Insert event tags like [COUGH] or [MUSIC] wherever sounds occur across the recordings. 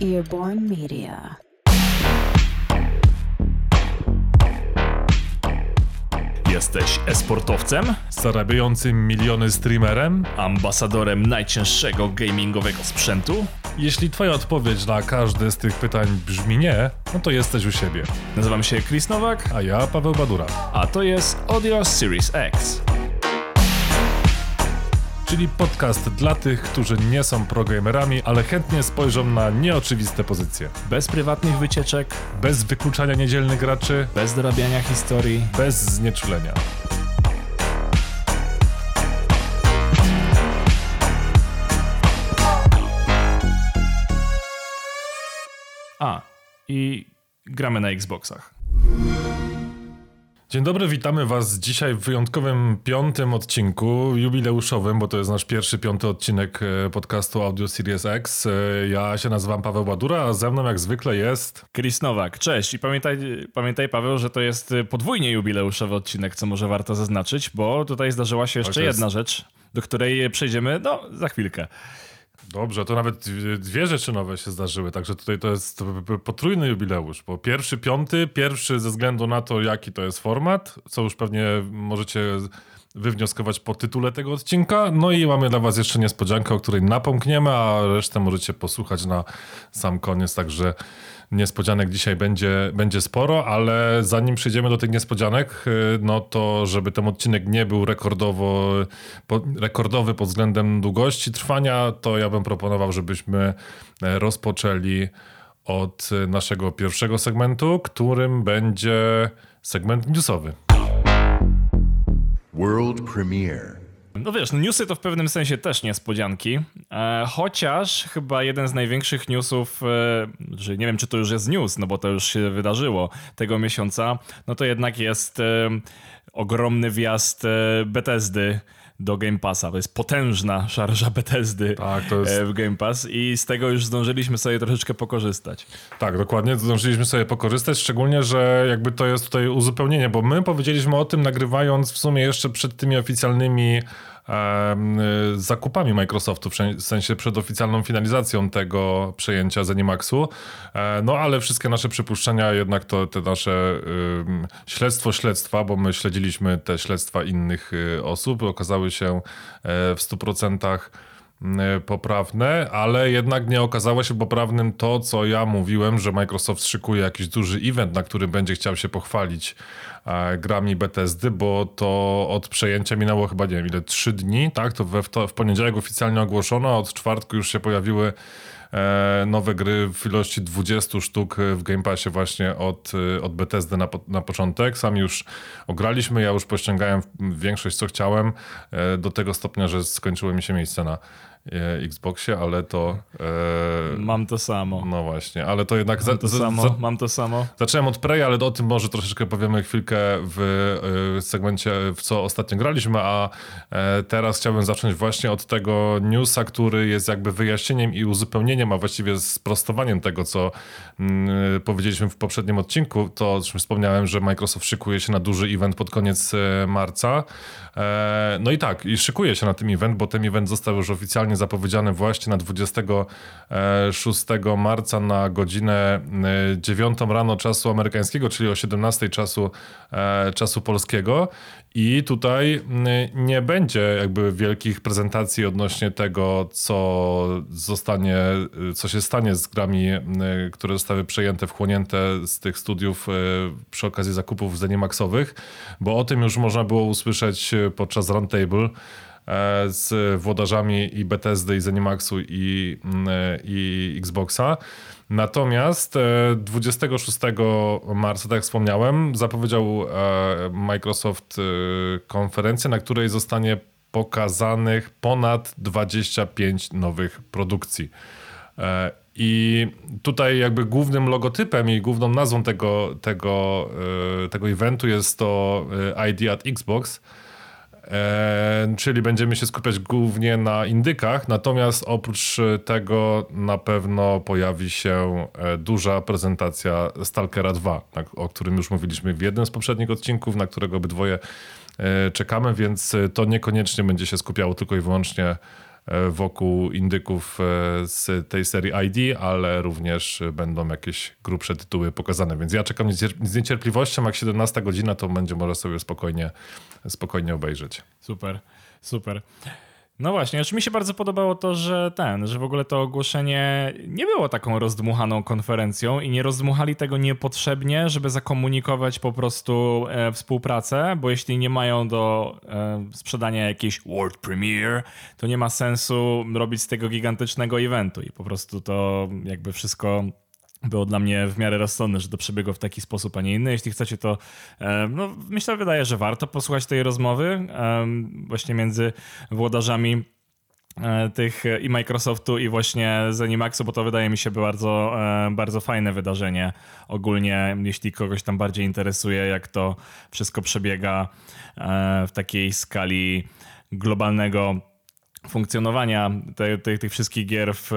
Earborn Media. Jesteś esportowcem? Zarabiającym miliony streamerem? Ambasadorem najcięższego gamingowego sprzętu? Jeśli twoja odpowiedź na każde z tych pytań brzmi nie, no to jesteś u siebie. Nazywam się Chris Nowak, A ja Paweł Badura. a to jest Audio Series X. Czyli podcast dla tych, którzy nie są progamerami, ale chętnie spojrzą na nieoczywiste pozycje. Bez prywatnych wycieczek, Bez wykluczania niedzielnych graczy, bez dorabiania historii. bez znieczulenia. A, i gramy na Xboxach. Dzień dobry, witamy Was dzisiaj w wyjątkowym piątym odcinku, jubileuszowym, bo to jest nasz pierwszy piąty odcinek e, podcastu Audio Series X. E, Ja się nazywam Paweł Badura, a ze mną jak zwykle jest Chris Nowak, cześć. I pamiętaj, pamiętaj Paweł, że to jest y, podwójnie jubileuszowy odcinek, co może warto zaznaczyć, bo tutaj zdarzyła się jeszcze jest- jedna rzecz, do której przejdziemy, no, za chwilkę. Dobrze, to nawet dwie- rzeczy nowe się zdarzyły, także tutaj to jest potrójny jubileusz, bo pierwszy, piąty, pierwszy ze względu na to, jaki to jest format, co już pewnie możecie wywnioskować po tytule tego odcinka. No i mamy dla was jeszcze niespodziankę, o której napomkniemy, a resztę możecie posłuchać na sam koniec, także niespodzianek dzisiaj będzie, będzie sporo, ale zanim przejdziemy do tych niespodzianek, y, no to żeby ten odcinek nie był rekordowo, po, rekordowy pod względem długości trwania, to ja bym proponował, żebyśmy e, rozpoczęli od naszego pierwszego segmentu, którym będzie segment newsowy. World premiere. No wiesz, no newsy to w pewnym sensie też niespodzianki, e, chociaż chyba jeden z największych newsów, e, że nie wiem czy to już jest news, no bo to już się wydarzyło tego miesiąca, no to jednak jest e, ogromny wjazd e, Bethesdy do Game Passa. To jest potężna szarża Bethesdy Tak, jest- e, w Game Pass i z tego już zdążyliśmy sobie troszeczkę pokorzystać. Tak, dokładnie, zdążyliśmy sobie pokorzystać, szczególnie, że jakby to jest tutaj uzupełnienie, bo my powiedzieliśmy o tym nagrywając w sumie jeszcze przed tymi oficjalnymi zakupami Microsoftu, w sen- w sensie przed oficjalną finalizacją tego przejęcia Zenimaxu, e, no ale wszystkie nasze przypuszczenia, jednak to te nasze śledztwo śledztwa, bo my śledziliśmy te śledztwa innych y, osób, okazały się e, w 100% y, poprawne, ale jednak nie okazało się poprawnym to, co ja mówiłem, że Microsoft szykuje jakiś duży event, na którym będzie chciał się pochwalić e, grami Bethesdy, bo to od przejęcia minęło chyba, nie wiem, ile, trzy dni, tak? To we, w, poniedziałek oficjalnie ogłoszono, a od czwartku już się pojawiły e, nowe gry w ilości 20 sztuk w Game Passie właśnie od, e, od Bethesdy na, na początek. Sami już ograliśmy, ja już pościągałem większość co chciałem e, do tego stopnia, że skończyło mi się miejsce na e, Xboxie, ale to e, Mam to samo. no właśnie, ale to jednak Mam to za, samo, za, mam to samo. Zacząłem od Prey, ale o tym może troszeczkę powiemy chwilkę w y, segmencie, w co ostatnio graliśmy, a e, teraz chciałbym zacząć właśnie od tego newsa, który jest jakby wyjaśnieniem i uzupełnieniem, a właściwie sprostowaniem tego, co mm, powiedzieliśmy w poprzednim odcinku. To, o czym wspomniałem, że Microsoft szykuje się na duży event pod koniec e, marca. E, No i tak, i szykuje się na tym event, bo ten event został już oficjalnie zapowiedziany właśnie na 26 marca na godzinę e, 9 rano czasu amerykańskiego, czyli o 17 czasu, e, czasu polskiego. I tutaj m, nie będzie jakby wielkich prezentacji odnośnie tego, co zostanie, co się stanie z grami, które zostały przejęte, wchłonięte z tych studiów e, przy okazji zakupów Zenimaxowych, bo o tym już można było usłyszeć e, podczas roundtable e, z włodarzami i Bethesdy, i Zenimaxu, i, mm, e, i Xboxa. Natomiast e, 26 marca, tak jak wspomniałem, zapowiedział e, Microsoft e, konferencję, na której zostanie pokazanych ponad 25 nowych produkcji. E, I tutaj jakby głównym logotypem i główną nazwą tego, tego, e, tego eventu jest to e, ID at Xbox. E, czyli będziemy się skupiać głównie na indykach, natomiast oprócz tego na pewno pojawi się e, duża prezentacja Stalkera 2, na, o którym już mówiliśmy w jednym z poprzednich odcinków, na którego obydwoje e, czekamy, więc to niekoniecznie będzie się skupiało tylko i wyłącznie e, wokół indyków e, z tej serii ID, ale również będą jakieś grubsze tytuły pokazane, więc ja czekam z niecierpliwością, jak 17 godzina, to będzie można sobie spokojnie, spokojnie obejrzeć. Super, super. No właśnie, znaczy mi się bardzo podobało to, że ten, że w ogóle to ogłoszenie nie było taką rozdmuchaną konferencją i nie rozdmuchali tego niepotrzebnie, żeby zakomunikować po prostu e, współpracę, bo jeśli nie mają do e, sprzedania jakiejś world premiere, to nie ma sensu robić z tego gigantycznego eventu i po prostu to jakby wszystko było dla mnie w miarę rozsądne, że to przebiegło w taki sposób, a nie inny. Jeśli chcecie, to e, no, myślę, wydaje, że warto posłuchać tej rozmowy właśnie między włodarzami e, tych i Microsoftu i właśnie Zenimaxu, bo to wydaje mi się bardzo, e, bardzo fajne wydarzenie ogólnie, jeśli kogoś tam bardziej interesuje, jak to wszystko przebiega w takiej skali globalnego funkcjonowania te, te, tych wszystkich gier w,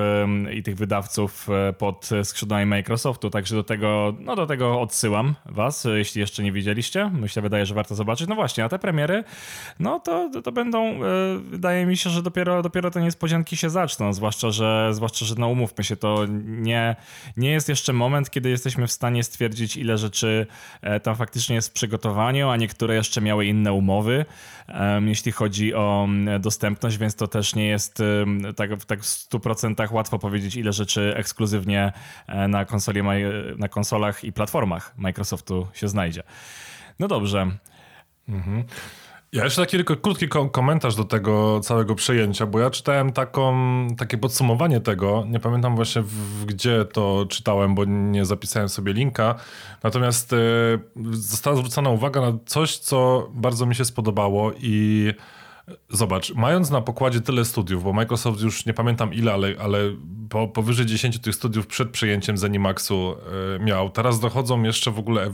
i tych wydawców e, pod skrzydłami Microsoftu, także do tego, no do tego odsyłam was, jeśli jeszcze nie widzieliście. Myślę, wydaje, że warto zobaczyć. No właśnie, a te premiery, no to, to będą, e, wydaje mi się, że dopiero, dopiero te niespodzianki się zaczną, zwłaszcza, że, zwłaszcza, że no umówmy się, to nie, nie jest jeszcze moment, kiedy jesteśmy w stanie stwierdzić, ile rzeczy e, tam faktycznie jest w przygotowaniu, a niektóre jeszcze miały inne umowy, jeśli chodzi o dostępność, więc to też nie jest tak, tak w 100% łatwo powiedzieć, ile rzeczy ekskluzywnie e, na, konsoli, na konsolach i platformach Microsoftu się znajdzie. No dobrze. Mhm. Ja jeszcze taki tylko krótki komentarz do tego całego przejęcia, bo ja czytałem taką, takie podsumowanie tego. Nie pamiętam właśnie w, gdzie to czytałem, bo nie zapisałem sobie linka. Natomiast y, została zwrócona uwaga na coś, co bardzo mi się spodobało i Zobacz, mając na pokładzie tyle studiów, bo Microsoft już nie pamiętam ile, ale, ale po, powyżej 10 tych studiów przed przejęciem Zenimaxu y, miał. Teraz dochodzą jeszcze w ogóle y,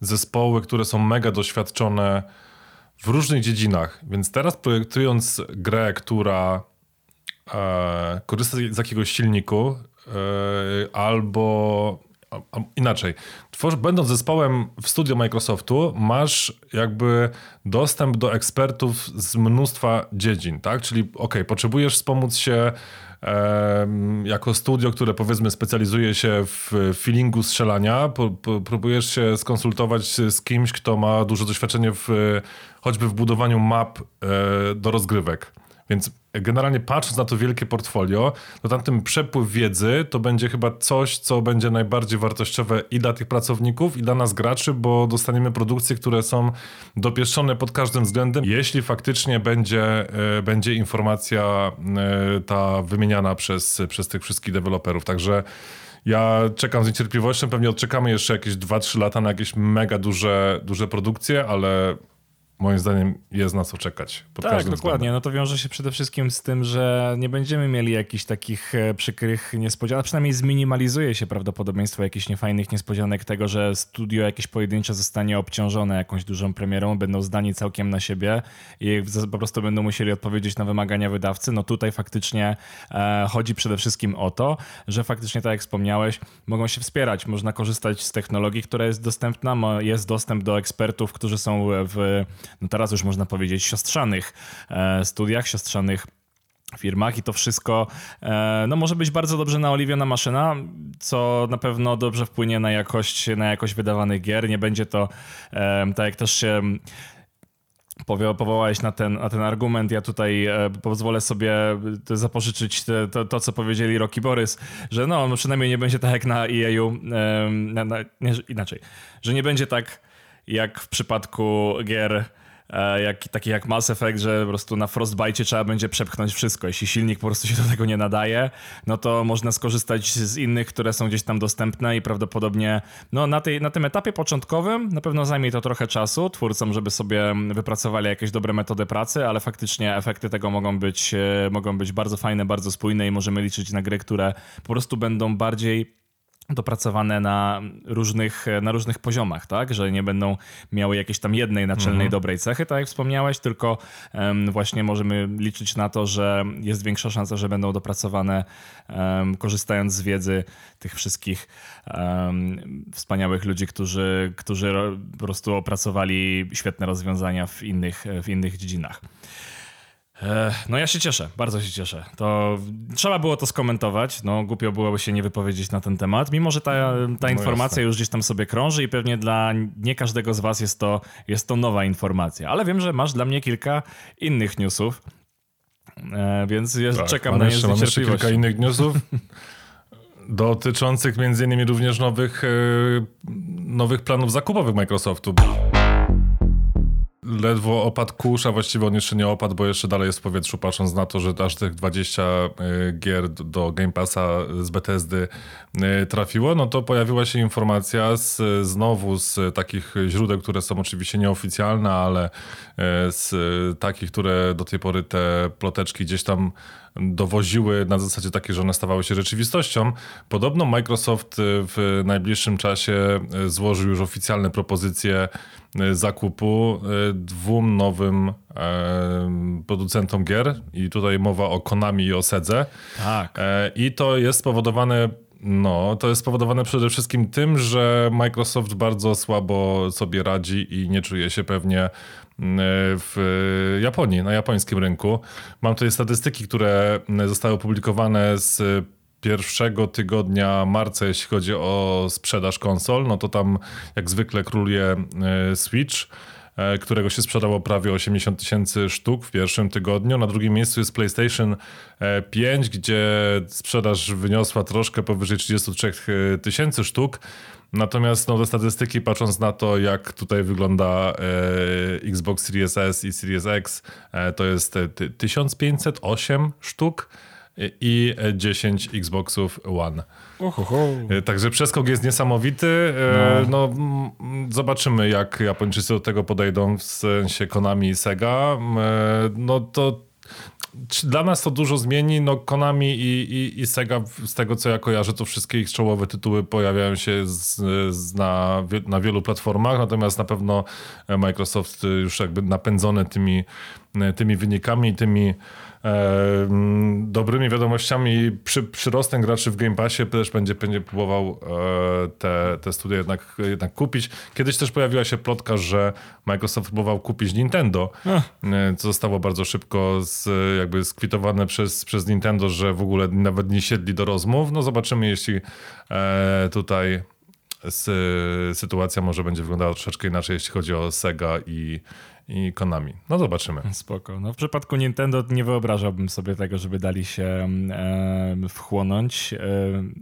zespoły, które są mega doświadczone w różnych dziedzinach. Więc teraz projektując grę, która y, korzysta z jakiegoś silniku albo inaczej. Będąc zespołem w studio Microsoftu, masz jakby dostęp do ekspertów z mnóstwa dziedzin, tak? Czyli ok, potrzebujesz wspomóc się e, jako studio, które powiedzmy specjalizuje się w feelingu strzelania, po, po, próbujesz się skonsultować z kimś, kto ma duże doświadczenie w, choćby w budowaniu map e, do rozgrywek. Więc generalnie patrząc na to wielkie portfolio, to tamten przepływ wiedzy to będzie chyba coś, co będzie najbardziej wartościowe i dla tych pracowników, i dla nas graczy, bo dostaniemy produkcje, które są dopieszczone pod każdym względem, jeśli faktycznie będzie, e, będzie informacja e, ta wymieniana przez, przez tych wszystkich deweloperów. Także ja czekam z niecierpliwością, pewnie odczekamy jeszcze jakieś 2-3 lata na jakieś mega duże, duże produkcje, ale moim zdaniem jest na co czekać. tak, dokładnie. Względem. No to wiąże się przede wszystkim z tym, że nie będziemy mieli jakichś takich e, przykrych niespodzianek, przynajmniej zminimalizuje się prawdopodobieństwo jakichś niefajnych niespodzianek tego, że studio jakieś pojedyncze zostanie obciążone jakąś dużą premierą, będą zdani całkiem na siebie i po prostu będą musieli odpowiedzieć na wymagania wydawcy. No tutaj faktycznie e, chodzi przede wszystkim o to, że faktycznie, tak jak wspomniałeś, mogą się wspierać. Można korzystać z technologii, która jest dostępna, jest dostęp do ekspertów, którzy są w no teraz już można powiedzieć, siostrzanych e, studiach, siostrzanych firmach i to wszystko e, no, może być bardzo dobrze naoliwiona maszyna, co na pewno dobrze wpłynie na jakość, na jakość wydawanych gier. Nie będzie to e, tak jak też się powołałeś na ten, na ten argument. Ja tutaj pozwolę sobie zapożyczyć te, to, to, co powiedzieli Rocky Borys, że no, no przynajmniej nie będzie tak jak na EA-u, na, na, nie, inaczej, że nie będzie tak jak w przypadku gier jak, taki jak Mass Effect, że po prostu na Frostbite trzeba będzie przepchnąć wszystko. Jeśli silnik po prostu się do tego nie nadaje, no to można skorzystać z innych, które są gdzieś tam dostępne i prawdopodobnie no, na, tej, na tym etapie początkowym na pewno zajmie to trochę czasu twórcom, żeby sobie wypracowali jakieś dobre metody pracy, ale faktycznie efekty tego mogą być, e, mogą być bardzo fajne, bardzo spójne i możemy liczyć na gry, które po prostu będą bardziej dopracowane na różnych, na różnych poziomach, tak? Że nie będą miały jakiejś tam jednej naczelnej mhm. dobrej cechy, tak jak wspomniałeś, tylko um, właśnie możemy liczyć na to, że jest większa szansa, że będą dopracowane um, korzystając z wiedzy tych wszystkich um, wspaniałych ludzi, którzy, którzy po prostu opracowali świetne rozwiązania w innych, w innych dziedzinach. No ja się cieszę, bardzo się cieszę. To trzeba było to skomentować, no głupio byłoby się nie wypowiedzieć na ten temat, mimo że ta, ta no informacja już gdzieś tam sobie krąży i pewnie dla nie każdego z was jest to, jest to nowa informacja, ale wiem, że masz dla mnie kilka innych newsów, e, więc ja tak, czekam na nie jeszcze, jeszcze kilka innych newsów. [LAUGHS] dotyczących między innymi również nowych, e, nowych planów zakupowych Microsoftu ledwo opadł kurz, a właściwie on jeszcze nie opadł, bo jeszcze dalej jest w powietrzu, patrząc na to, że aż tych 20 y, gier do Game Passa z Bethesdy y, trafiło, no to pojawiła się informacja z, znowu z takich źródeł, które są oczywiście nieoficjalne, ale y, z takich, które do tej pory te ploteczki gdzieś tam dowoziły na zasadzie takiej, że one stawały się rzeczywistością. Podobno Microsoft w najbliższym czasie złożył już oficjalne propozycje E, zakupu e, dwóm nowym e, producentom gier i tutaj mowa o Konami i o Sedze. Tak. I to jest spowodowane no, to jest spowodowane przede wszystkim tym, że Microsoft bardzo słabo sobie radzi i nie czuje się pewnie w Japonii, na japońskim rynku. Mam tutaj statystyki, które zostały opublikowane z pierwszego tygodnia marca, jeśli chodzi o sprzedaż konsol, no to tam jak zwykle króluje e, Switch e, którego się sprzedało prawie 80 tysięcy sztuk w pierwszym tygodniu. Na drugim miejscu jest PlayStation 5, e, gdzie sprzedaż wyniosła troszkę powyżej 33 tysięcy sztuk. Natomiast no, te statystyki, patrząc na to, jak tutaj wygląda e, Xbox Series S i Series X, e, to jest 1508 sztuk i 10 Xboxów One. Ohoho. E, także przeskok jest niesamowity. E, no. no. zobaczymy, jak Japończycy do tego podejdą w sensie Konami i Sega. E, no to dla nas to dużo zmieni. No, Konami i, i, i, Sega, z tego co ja kojarzę, to wszystkie ich czołowe tytuły pojawiają się z, z na, na wielu platformach, natomiast na pewno Microsoft już jakby napędzony tymi, tymi wynikami, tymi dobrymi wiadomościami przy, przyrostem graczy w Game Passie też będzie, będzie próbował e, te, te studia jednak, jednak kupić. Kiedyś też pojawiła się plotka, że Microsoft próbował kupić Nintendo, Ach. E, co zostało bardzo szybko z, jakby skwitowane przez, przez Nintendo, że w ogóle nawet nie siedli do rozmów. No zobaczymy, jeśli e, tutaj sytuacja może będzie wyglądała troszeczkę inaczej, jeśli chodzi o Sega i, i Konami. No zobaczymy. Spoko. No w przypadku Nintendo nie wyobrażałbym sobie tego, żeby dali się e, wchłonąć. E,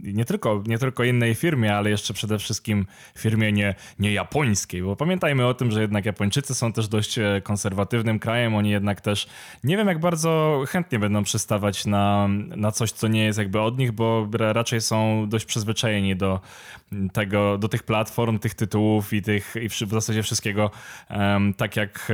nie, tylko, nie tylko innej firmie, ale jeszcze przede wszystkim firmie nie, nie japońskiej, bo pamiętajmy o tym, że jednak Japończycy są też dość e, konserwatywnym krajem. Oni jednak też nie wiem jak bardzo chętnie będą przystawać na, na coś, co nie jest jakby od nich, bo raczej są dość przyzwyczajeni do tego, do tych platform, tych tytułów i tych i w zasadzie wszystkiego tak jak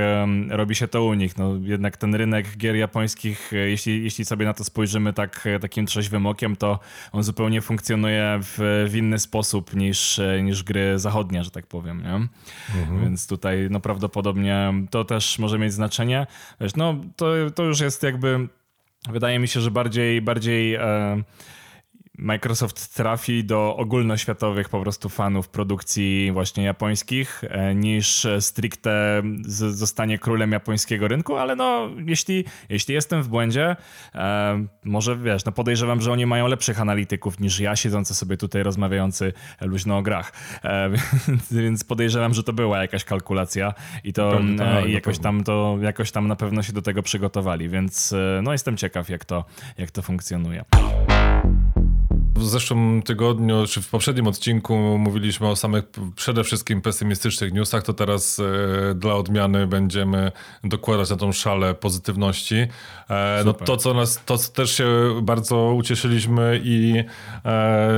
robi się to u nich. No, jednak ten rynek gier japońskich, e, jeśli, jeśli sobie na to spojrzymy tak, e, takim trzeźwym okiem, to on zupełnie funkcjonuje w, w inny sposób niż, e, niż gry zachodnie, że tak powiem. Nie? Mhm. Więc tutaj no, prawdopodobnie to też może mieć znaczenie. Wiesz, no, to, to już jest jakby, wydaje mi się, że bardziej, bardziej e, Microsoft trafi do ogólnoświatowych po prostu fanów produkcji właśnie japońskich, e, niż stricte zostanie królem japońskiego rynku, ale no, jeśli, jeśli jestem w błędzie, e, może wiesz, no podejrzewam, że oni mają lepszych analityków niż ja, siedzący sobie tutaj rozmawiający luźno o grach. E, [LAUGHS] więc podejrzewam, że to była jakaś kalkulacja i to tak, i jakoś tam to jakoś tam na pewno się do tego przygotowali, więc no jestem ciekaw, jak to, jak to funkcjonuje. W zeszłym tygodniu, czy w poprzednim odcinku mówiliśmy o samych przede wszystkim pesymistycznych newsach, to teraz e, dla odmiany będziemy dokładać na tą szalę pozytywności. E, no to, co nas, to co też się bardzo ucieszyliśmy i e,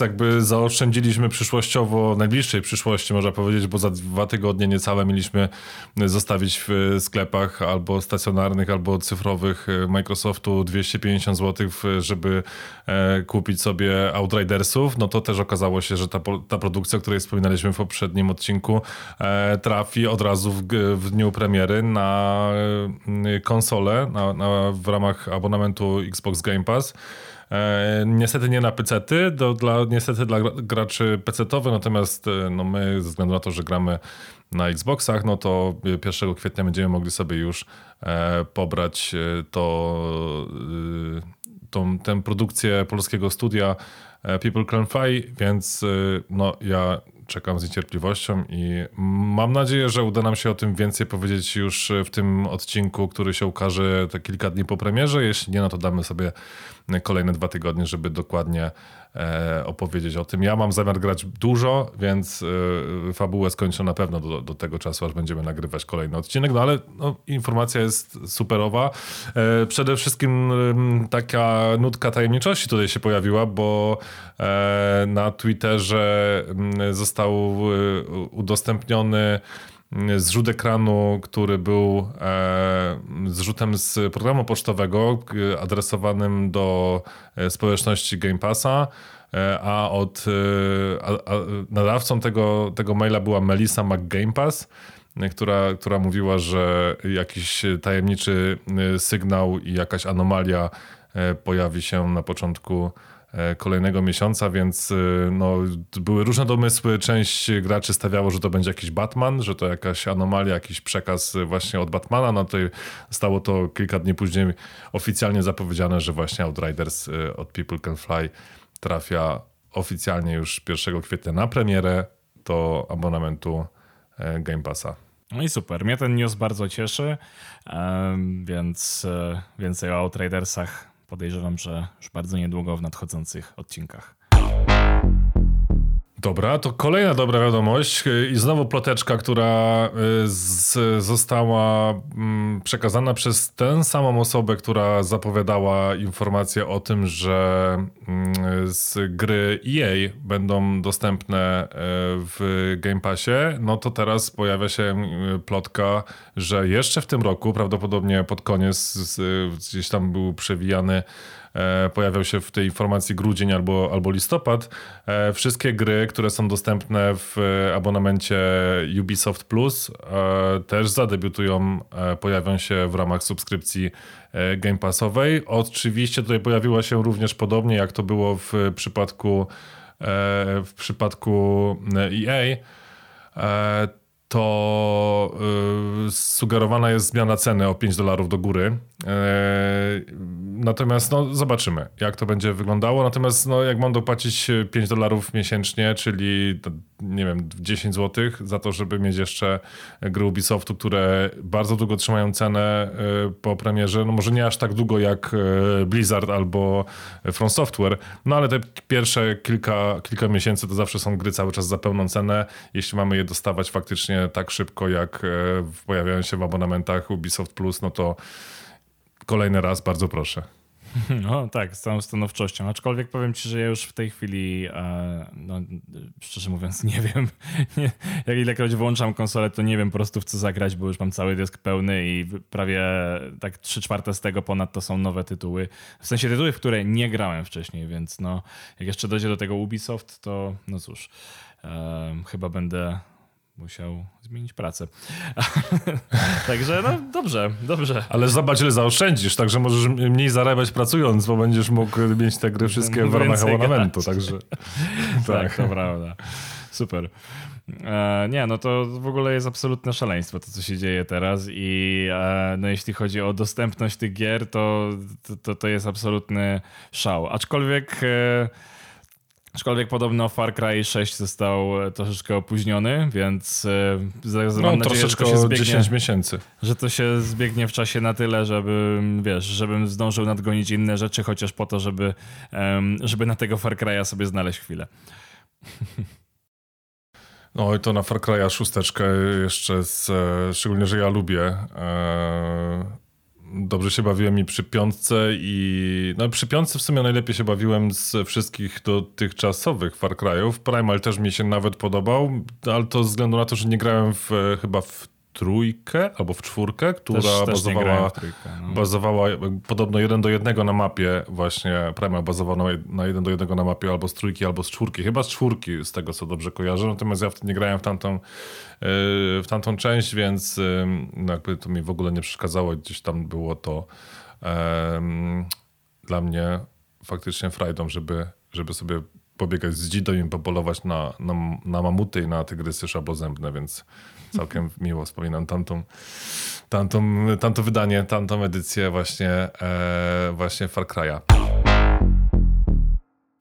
jakby zaoszczędziliśmy przyszłościowo, najbliższej przyszłości można powiedzieć, bo za dwa tygodnie niecałe mieliśmy zostawić w sklepach albo stacjonarnych, albo cyfrowych Microsoftu 250 zł, żeby e, sobie Outridersów, no to też okazało się, że ta, ta produkcja, o której wspominaliśmy w poprzednim odcinku, e, trafi od razu w, w dniu premiery na e, konsolę na, na, w ramach abonamentu Xbox Game Pass. E, niestety nie na pecety, do, dla, niestety dla graczy pecetowych, natomiast e, no my ze względu na to, że gramy na Xboxach, no to 1 kwietnia będziemy mogli sobie już e, pobrać e, to, e, tą, tę produkcję polskiego studia e, People Can Fly, więc no ja czekam z niecierpliwością i mam nadzieję, że uda nam się o tym więcej powiedzieć już w tym odcinku, który się ukaże te kilka dni po premierze. Jeśli nie, no to damy sobie kolejne dwa tygodnie, żeby dokładnie e, opowiedzieć o tym. Ja mam zamiar grać dużo, więc e, fabułę skończę na pewno do, do, tego czasu, aż będziemy nagrywać kolejny odcinek, no ale no, informacja jest superowa. E, przede wszystkim taka nutka tajemniczości tutaj się pojawiła, bo e, na Twitterze został e, udostępniony zrzut ekranu, który był e, zrzutem z programu pocztowego e, adresowanym do e, społeczności Game Passa, a od a, a nadawcą tego, tego maila była Melissa McGamepass, która, która mówiła, że jakiś tajemniczy sygnał i jakaś anomalia pojawi się na początku kolejnego miesiąca, więc e, no, były różne domysły. Część graczy stawiało, że to będzie jakiś Batman, że to jakaś anomalia, jakiś przekaz właśnie od Batmana. No to stało to kilka dni później oficjalnie zapowiedziane, że właśnie Outriders e, od People Can Fly trafia oficjalnie już 1 kwietnia na premierę do abonamentu Game Passa. No i super. Mnie ten news bardzo cieszy, więc więcej o Outridersach podejrzewam, że już bardzo niedługo w nadchodzących odcinkach. Dobra, to kolejna dobra wiadomość i znowu ploteczka, która y, z, została mm, przekazana przez tę samą osobę, która zapowiadała informację o tym, że mm, z gry EA będą dostępne y, w Game Passie. No to teraz pojawia się y, plotka, że jeszcze w tym roku, prawdopodobnie pod koniec, gdzieś tam był przewijany E, pojawiał się w tej informacji grudzień albo, albo listopad. E, wszystkie gry, które są dostępne w abonamencie Ubisoft Plus e, też zadebiutują, pojawią się w ramach subskrypcji Game Passowej. Oczywiście tutaj pojawiła się również podobnie jak to było w przypadku w przypadku EA to sugerowana jest zmiana ceny o 5 dolarów do góry. E, natomiast no, zobaczymy, jak to będzie wyglądało. Natomiast no, jak mam dopłacić 5 dolarów miesięcznie, czyli nie wiem, 10 zł za to, żeby mieć jeszcze gry Ubisoftu, które bardzo długo trzymają cenę e, po premierze. No może nie aż tak długo jak e, Blizzard albo From Software, no ale te pierwsze kilka, kilka miesięcy to zawsze są gry cały czas za pełną cenę, jeśli mamy je dostawać faktycznie tak szybko, jak pojawiają się w abonamentach Ubisoft Plus, no to kolejny raz, bardzo proszę. [LAUGHS] No tak, z całą stanowczością. Aczkolwiek powiem ci, że ja już w tej chwili, e, no, szczerze mówiąc, [LAUGHS] nie wiem. Nie, jak ilekroć włączam konsolę, to nie wiem po prostu w co zagrać, bo już mam cały dysk pełny i prawie tak 3 czwarte z tego ponad to są nowe tytuły. W sensie tytuły, w które nie grałem wcześniej, więc no, jak jeszcze dojdzie do tego Ubisoft, to no cóż, e, chyba będę musiał zmienić pracę. [LAUGHS] także no dobrze, dobrze. Ale zobacz ile zaoszczędzisz, także możesz mniej zarabiać pracując, bo będziesz mógł mieć te gry wszystkie w ramach abonamentu, także... [LAUGHS] [LAUGHS] tak. tak, to prawda. Super. E, nie, no to w ogóle jest absolutne szaleństwo to, co się dzieje teraz i e, no jeśli chodzi o dostępność tych gier, to, to, to jest absolutny szał. Aczkolwiek... E, Aczkolwiek podobno Far Cry 6 został e, troszeczkę opóźniony, więc e, no, mam nadzieję, że to się zbiegnie, 10 miesięcy. Że to się zbiegnie w czasie na tyle, żeby wiesz, żebym zdążył nadgonić inne rzeczy, chociaż po to, żeby, żeby na tego Far Cry'a sobie znaleźć chwilę. [LAUGHS] No i to na Far Cry'a szósteczkę jeszcze, z, e, szczególnie, że ja lubię dobrze się bawiłem i przy piątce i no przy piątce w sumie najlepiej się bawiłem z wszystkich dotychczasowych Far Cry'ów. Primal też mi się nawet podobał, ale to ze względu na to, że nie grałem w, chyba w trójkę albo w czwórkę, która też, bazowała, też trójkę, no. bazowała podobno jeden do jednego na mapie, właśnie Primal bazował na, na jeden do jednego na mapie albo z trójki, albo z czwórki, chyba z czwórki z tego co dobrze kojarzę, natomiast ja wtedy nie grałem w tamtą, yy, w tamtą część, więc yy, no jakby to mi w ogóle nie przeszkadzało, gdzieś tam było to yy, dla mnie faktycznie frajdą, żeby, żeby sobie pobiegać z dzidą i popolować na, na, na mamuty i na tygrysy szablozębne, więc całkiem miło wspominam tamtą, tamtą, tamto wydanie, tamtą edycję właśnie, e, właśnie Far Cry'a.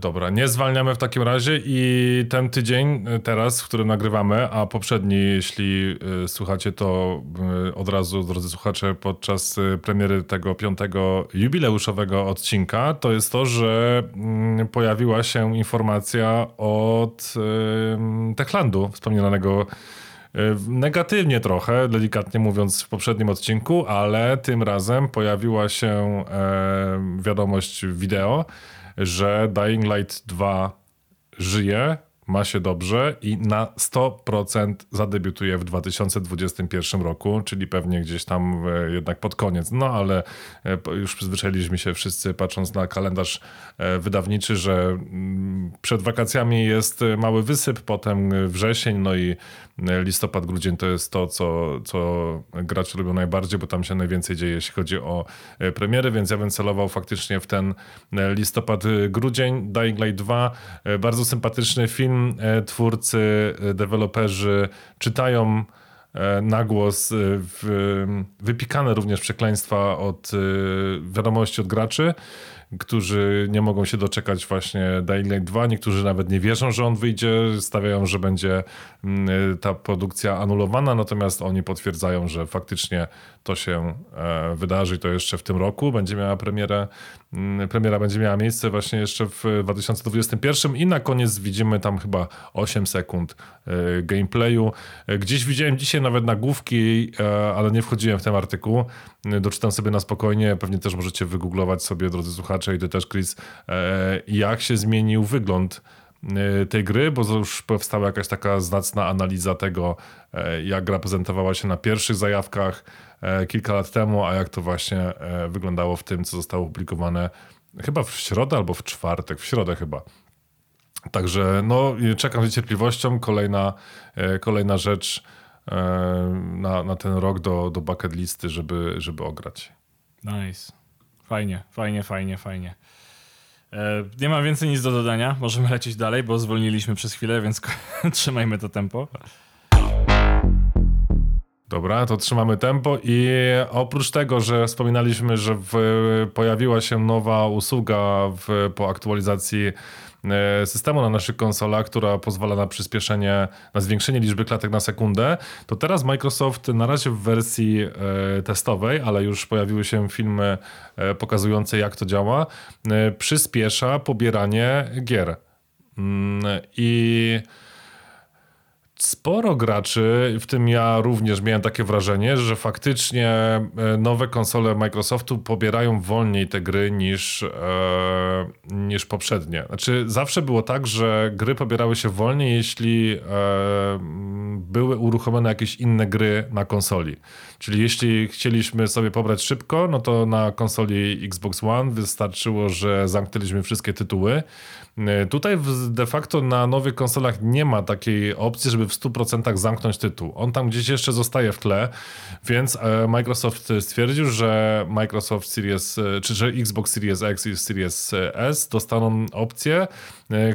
Dobra, nie zwalniamy w takim razie i ten tydzień y, teraz, w którym nagrywamy, a poprzedni, jeśli y, słuchacie to y, od razu, drodzy słuchacze, podczas premiery tego piątego jubileuszowego odcinka, to jest to, że mm, pojawiła się informacja od Techlandu, wspomnianego Negatywnie trochę, delikatnie mówiąc w poprzednim odcinku, ale tym razem pojawiła się e, wiadomość wideo, że Dying Light 2 żyje, ma się dobrze i na 100% zadebiutuje w 2021 roku, czyli pewnie gdzieś tam e, jednak pod koniec. No ale e, już przyzwyczailiśmy się wszyscy, patrząc na kalendarz e, wydawniczy, że mm, przed wakacjami jest mały wysyp, potem wrzesień, no i listopad, grudzień to jest to, co, co gracze lubią najbardziej, bo tam się najwięcej dzieje, jeśli chodzi o premiery, więc ja bym celował faktycznie w ten listopad, grudzień. Dying Light 2, bardzo sympatyczny film, E, twórcy, e, deweloperzy czytają e, na głos wypikane również przekleństwa od wiadomości od graczy którzy nie mogą się doczekać właśnie Dying Light 2. Niektórzy nawet nie wierzą, że on wyjdzie, stawiają, że będzie mm, ta produkcja anulowana, natomiast oni potwierdzają, że faktycznie to się e, wydarzy i to jeszcze w tym roku. Będzie miała premierę, mm, premiera będzie miała miejsce właśnie jeszcze w 2021 i na koniec widzimy tam chyba 8 sekund e, gameplayu. E, gdzieś widziałem dzisiaj nawet nagłówki, ale nie wchodziłem w ten artykuł. Doczytam sobie na spokojnie, pewnie też możecie wygooglować sobie, drodzy słuchacze, i ty też, Chris, jak się zmienił wygląd tej gry, bo już powstała jakaś taka znacna analiza tego, jak gra prezentowała się na pierwszych zajawkach, kilka lat temu, a jak to właśnie e, wyglądało w tym, co zostało opublikowane chyba w środę albo w czwartek, w środę chyba. Także no, czekam z niecierpliwością. Kolejna, e, kolejna rzecz na, na ten rok do, do bucket listy, żeby, żeby ograć. Nice. Fajnie, fajnie, fajnie, fajnie. Nie mam więcej nic do dodania. Możemy lecieć dalej, bo zwolniliśmy przez chwilę, więc [LAUGHS] trzymajmy to tempo. Dobra, to trzymamy tempo i oprócz tego, że wspominaliśmy, że w, pojawiła się nowa usługa w, po aktualizacji e, systemu na naszych konsolach, która pozwala na przyspieszenie, na zwiększenie liczby klatek na sekundę, to teraz Microsoft na razie w wersji e, testowej, ale już pojawiły się filmy e, pokazujące jak to działa, przyspiesza pobieranie gier. Mm, I sporo graczy, w tym ja również miałem takie wrażenie, że faktycznie e, nowe konsole Microsoftu pobierają wolniej te gry niż, e, niż poprzednie. Znaczy, zawsze było tak, że gry pobierały się wolniej, jeśli e, były uruchomione jakieś inne gry na konsoli. Czyli jeśli chcieliśmy sobie pobrać szybko, no to na konsoli Xbox One wystarczyło, że zamknęliśmy wszystkie tytuły. E, tutaj de facto na nowych konsolach nie ma takiej opcji, żeby w 100% zamknąć tytuł. On tam gdzieś jeszcze zostaje w tle, więc e, Microsoft stwierdził, że Microsoft Series, e, czy że Xbox Series X i Series S dostaną opcję,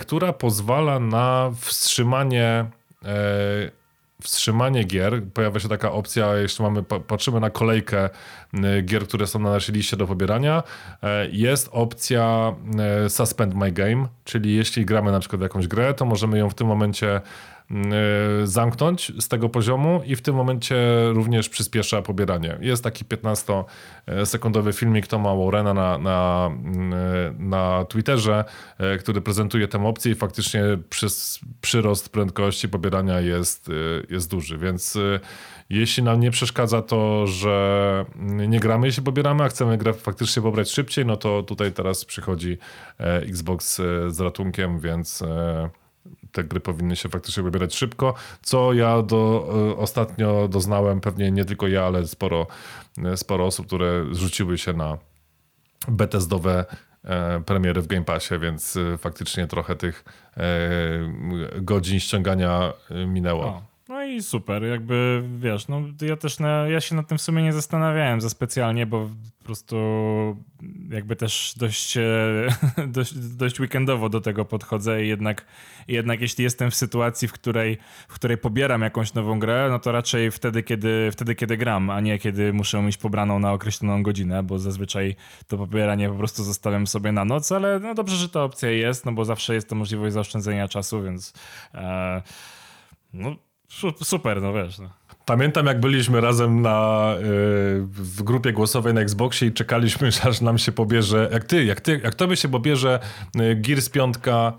która pozwala na wstrzymanie wstrzymanie gier. Pojawia się taka opcja, jeśli mamy, patrzymy na kolejkę y, gier, które są na naszej liście do pobierania, e, jest opcja e, Suspend My Game, czyli jeśli gramy na przykład jakąś grę, to możemy ją w tym momencie zamknąć z tego poziomu i w tym momencie również przyspiesza pobieranie. Jest taki 15-sekundowy filmik Toma Warrena na, na, y, na Twitterze, y, który prezentuje tę opcję i faktycznie przez przyrost prędkości pobierania jest, jest duży, więc jeśli nam nie przeszkadza to, że nie gramy, jeśli pobieramy, a chcemy grę faktycznie pobrać szybciej, no to tutaj teraz przychodzi Xbox z ratunkiem, więc te gry powinny się faktycznie wybierać szybko, co ja do, e, ostatnio doznałem, pewnie nie tylko ja, ale sporo, e, sporo osób, które rzuciły się na betezdowe e, premiery w Game Passie, więc faktycznie trochę tych godzin ściągania minęło. O. No i super, jakby wiesz, no ja też na, ja się nad tym w sumie nie zastanawiałem za specjalnie, bo po prostu jakby też dość, [LAUGHS] dość, dość weekendowo do tego podchodzę i jednak, jednak jeśli jestem w sytuacji, w której, w której pobieram jakąś nową grę, no to raczej wtedy kiedy, wtedy, kiedy gram, a nie kiedy muszę mieć pobraną na określoną godzinę, bo zazwyczaj to pobieranie po prostu zostawiam sobie na noc, ale no dobrze, że ta opcja jest, no bo zawsze jest to możliwość zaoszczędzenia czasu, więc e, no super, no wiesz. No. Pamiętam, jak byliśmy razem na, y, w grupie głosowej na Xboxie i czekaliśmy, [LAUGHS] aż nam się pobierze, jak ty, jak ty, jak tobie się pobierze y, Gears 5 E,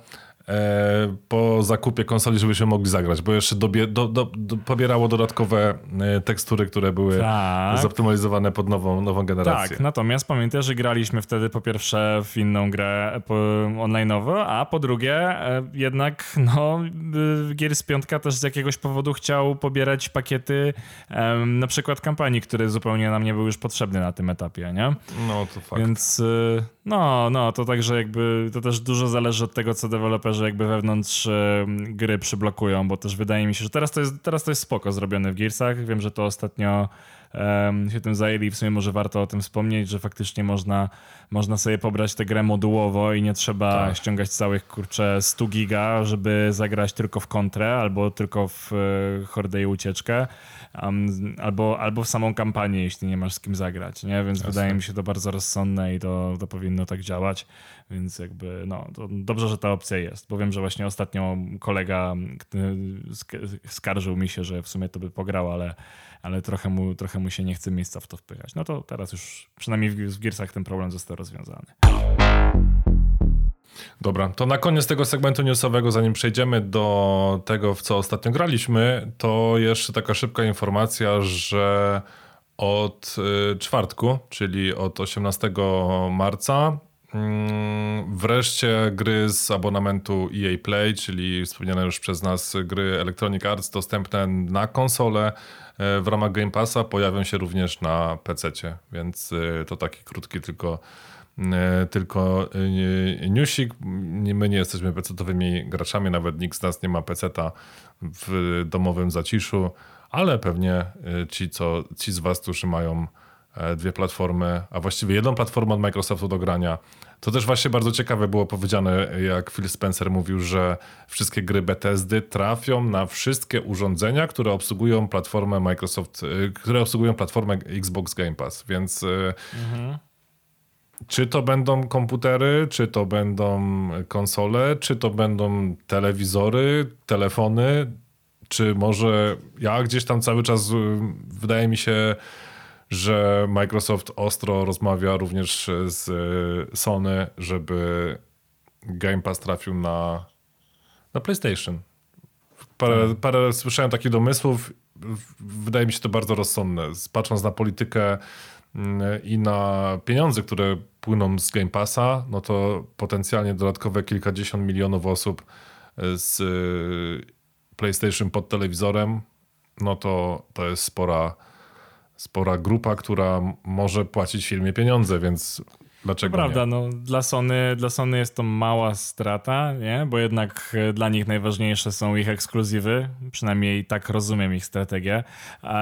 po zakupie konsoli, żebyśmy mogli zagrać, bo jeszcze dobie, do, do, do, pobierało dodatkowe e, tekstury, które były tak. zoptymalizowane pod nową, nową generację. Tak, natomiast pamiętaj, że graliśmy wtedy po pierwsze w inną grę online'ową, a po drugie e, jednak no, Gears 5 też z jakiegoś powodu chciał pobierać pakiety na przykład kampanii, które zupełnie nam nie były już potrzebne na tym etapie, nie? No, to fakt. Więc no, no, to także jakby to też dużo zależy od tego, co deweloperzy jakby wewnątrz gry przyblokują, bo też wydaje mi się, że teraz to jest, teraz to jest spoko zrobione w Gearsach. Wiem, że to ostatnio um, się tym zajęli i w sumie może warto o tym wspomnieć, że faktycznie można, można sobie pobrać tę grę modułowo i nie trzeba tak. ściągać całych, kurczę, 100 giga, żeby zagrać tylko w kontrę albo tylko w e, hordę i ucieczkę um, albo, albo w samą kampanię, jeśli nie masz z kim zagrać, nie? Więc Jasne. wydaje mi się to bardzo rozsądne i to, to powinno tak działać, więc jakby no, dobrze, że ta opcja jest, bo wiem, że właśnie ostatnio kolega skarżył mi się, że w sumie to by pograł, ale, ale trochę, mu, trochę mu się nie chce miejsca w to wpychać. No to teraz już przynajmniej w, w Gearsach ten problem został rozwiązany. Dobra, to na koniec tego segmentu newsowego, zanim przejdziemy do tego, w co ostatnio graliśmy, to jeszcze taka szybka informacja, że od y, czwartku, czyli od 18 marca, mm, wreszcie gry z abonamentu EA Play, czyli wspomniane już przez nas gry Electronic Arts dostępne na konsole y, w ramach Game Passa pojawią się również na PC, więc y, to taki krótki tylko tylko e, newsik. My nie jesteśmy pecetowymi graczami, nawet nikt z nas nie ma peceta w domowym zaciszu, ale pewnie e, ci, co, ci z was, którzy mają dwie platformy, a właściwie jedną platformę od Microsoftu do grania. To też właśnie bardzo ciekawe było powiedziane, jak Phil Spencer mówił, że wszystkie gry Bethesdy trafią na wszystkie urządzenia, które obsługują platformę Microsoft, które obsługują platformę Xbox Game Pass, więc mhm. Czy to będą komputery, czy to będą konsole, czy to będą telewizory, telefony, czy może ja gdzieś tam cały czas y, wydaje mi się, że Microsoft ostro rozmawia również z y, Sony, żeby Game Pass trafił na, na PlayStation. Parę, hmm. parę słyszałem takich domysłów. Wydaje mi się to bardzo rozsądne. Patrząc na politykę i na pieniądze, które płyną z Game Passa, no to potencjalnie dodatkowe kilkadziesiąt milionów osób z y, PlayStation pod telewizorem, no to to jest spora, spora grupa, która może płacić firmie pieniądze, więc Dlaczego Prawda, nie? no dla Sony, dla Sony jest to mała strata, nie? bo jednak e, dla nich najważniejsze są ich ekskluzywy, przynajmniej tak rozumiem ich strategię. Um,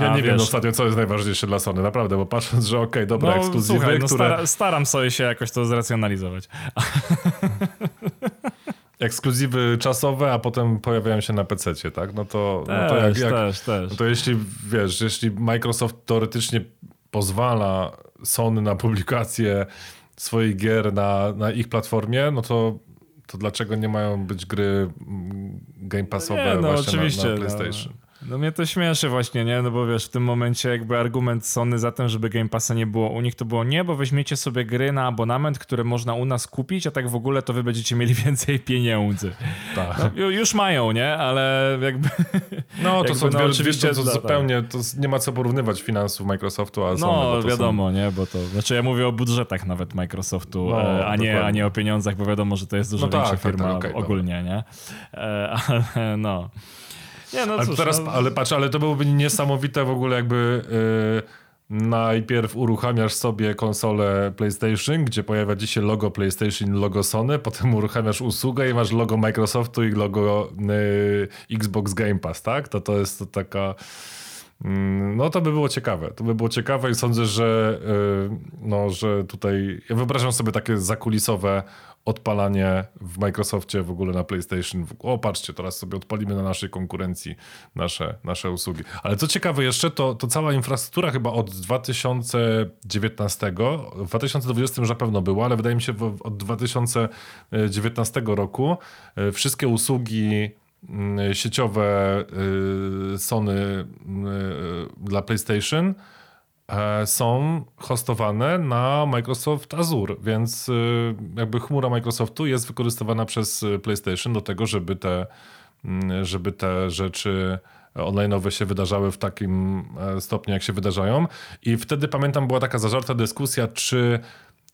ja nie wiesz, wiem ostatnio, co jest najważniejsze dla Sony, naprawdę, bo patrząc, że okej, okay, dobra, no, ekskluzywy, słuchaj, no, które... Stara, staram sobie się jakoś to zracjonalizować. [LAUGHS] ekskluzywy czasowe, a potem pojawiają się na PC, tak? No to, też, no to jak, jak, też, też. No to jeśli, wiesz, jeśli Microsoft teoretycznie pozwala Sony na publikację swoich gier na, na ich platformie, no to, to dlaczego nie mają być gry Game Passowe no nie, no, właśnie na, na no. PlayStation? No. No mnie to śmieszy właśnie, nie? No bo wiesz, w tym momencie jakby argument Sony za tym, żeby Game Passa nie było u nich, to było nie, bo weźmiecie sobie gry na abonament, które można u nas kupić, a tak w ogóle to wy będziecie mieli [LAUGHS] więcej pieniędzy. Tak. No, już mają, nie? Ale jakby... [LAUGHS] No to jakby, są no, dwie, oczywiście to, to zupełnie, to nie ma co porównywać finansów Microsoftu, a Sony. No wiadomo, są... nie? Bo to, znaczy ja mówię o budżetach nawet Microsoftu, no, e, a, nie, a nie o pieniądzach, bo wiadomo, że to jest dużo no większa tak, tak firma tak, okay, ogólnie, nie? E, [LAUGHS] ale no... Nie, no cóż, teraz, no... Ale patrz, ale to byłoby niesamowite w ogóle jakby... Yy, najpierw uruchamiasz sobie konsolę PlayStation, gdzie pojawia ci się logo PlayStation, logo Sony, potem uruchamiasz usługę i masz logo Microsoftu i logo yy, Xbox Game Pass, tak? To to jest to taka Mm, no to by było ciekawe. To by było ciekawe i sądzę, że, no, że tutaj ja wyobrażam sobie takie zakulisowe odpalanie w Microsoftie, w ogóle na PlayStation. O, patrzcie, teraz sobie odpalimy na naszej konkurencji nasze, nasze usługi. Ale co ciekawe jeszcze, to, to cała infrastruktura chyba od 2019, w 2020 już na pewno była, ale wydaje mi się od 2019 roku e, wszystkie usługi mm, sieciowe e, Sony e, dla PlayStation są hostowane na Microsoft Azure, więc e, jakby chmura Microsoftu jest wykorzystywana przez PlayStation do tego, żeby te, mm, żeby te rzeczy online'owe się wydarzały w takim e, stopniu, jak się wydarzają. I wtedy pamiętam, była taka zażarta dyskusja, czy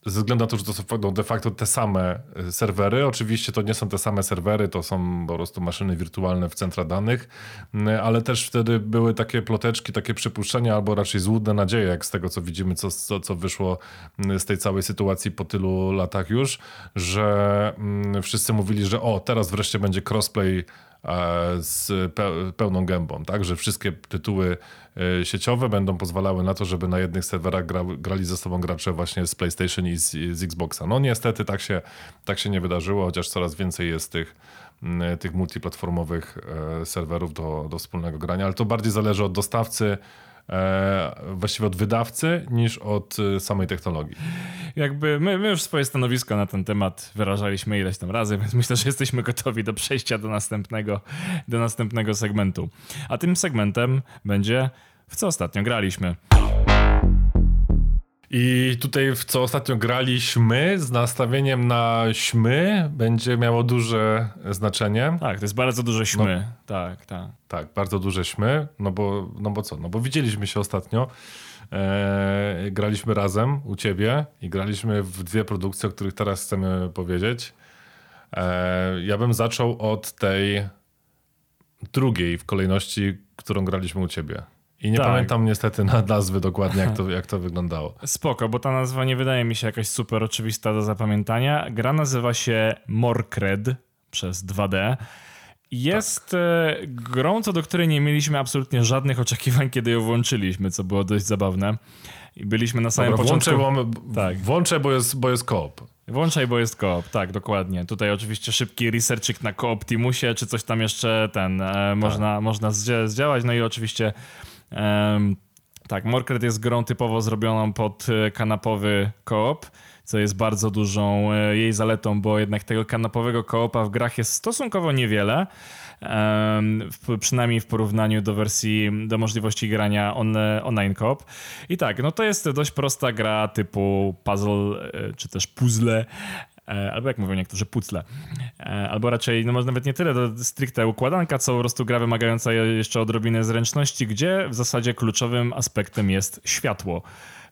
ze względu na to, że to są no, de facto te same y, serwery. Oczywiście to nie są te same serwery, to są po prostu maszyny wirtualne w centra danych, y, ale też wtedy były takie ploteczki, takie przypuszczenia, albo raczej złudne nadzieje, jak z tego co widzimy, co, co, co wyszło y, z tej całej sytuacji po tylu latach już, że wszyscy mówili, że o, teraz wreszcie będzie crossplay z pełną gębą, tak, że wszystkie tytuły e, sieciowe będą pozwalały na to, żeby na jednych serwerach gra, grali ze sobą gracze właśnie z PlayStation i z, z Xboxa. No niestety tak się, tak się nie wydarzyło, chociaż coraz więcej jest tych tych multiplatformowych e, serwerów do, do wspólnego grania, ale to bardziej zależy od dostawcy, e, właściwie od wydawcy niż od e, samej technologii. Jakby my, my już swoje stanowisko na ten temat wyrażaliśmy ileś tam razy, więc myślę, że jesteśmy gotowi do przejścia do następnego, do następnego segmentu. A tym segmentem będzie w co ostatnio graliśmy. I tutaj, w co ostatnio graliśmy, z nastawieniem na śmy, będzie miało duże znaczenie. Tak, to jest bardzo duże śmy. No, tak, tak. Tak, bardzo duże śmy, no bo, no bo co? No bo widzieliśmy się ostatnio. E, graliśmy razem u ciebie i graliśmy w dwie produkcje, o których teraz chcemy powiedzieć. E, ja bym zaczął od tej drugiej w kolejności, którą graliśmy u ciebie. I nie tak. pamiętam niestety na nazwy dokładnie, jak to, [LAUGHS] jak to wyglądało. Spoko, bo ta nazwa nie wydaje mi się jakaś super oczywista do zapamiętania. Gra nazywa się Morkred przez 2D. Jest tak. E, grą, co do której nie mieliśmy absolutnie żadnych oczekiwań, [LAUGHS] kiedy ją włączyliśmy, co było dość zabawne. I byliśmy na samym Dobra, początku... Włączę, bo, tak. włączę, bo jest, bo jest koop. Włączaj, bo jest koop, tak, dokładnie. Tutaj oczywiście szybki researchik na Kooptimusie, czy coś tam jeszcze ten e, tak. można, można zdziałać. No i oczywiście tak, Morkret jest grą typowo zrobioną pod e, kanapowy koop, co jest bardzo dużą e, jej zaletą, bo jednak tego kanapowego koopa w grach jest stosunkowo niewiele. Przynajmniej w porównaniu do wersji, do możliwości grania on, online coop. I tak, no to jest dość prosta gra typu puzzle, e, czy też puzzle, albo jak mówią niektórzy, pucle. E, albo raczej, no może nawet nie tyle to stricte układanka, co po prostu gra wymagająca jeszcze odrobiny zręczności, gdzie w zasadzie kluczowym aspektem jest światło.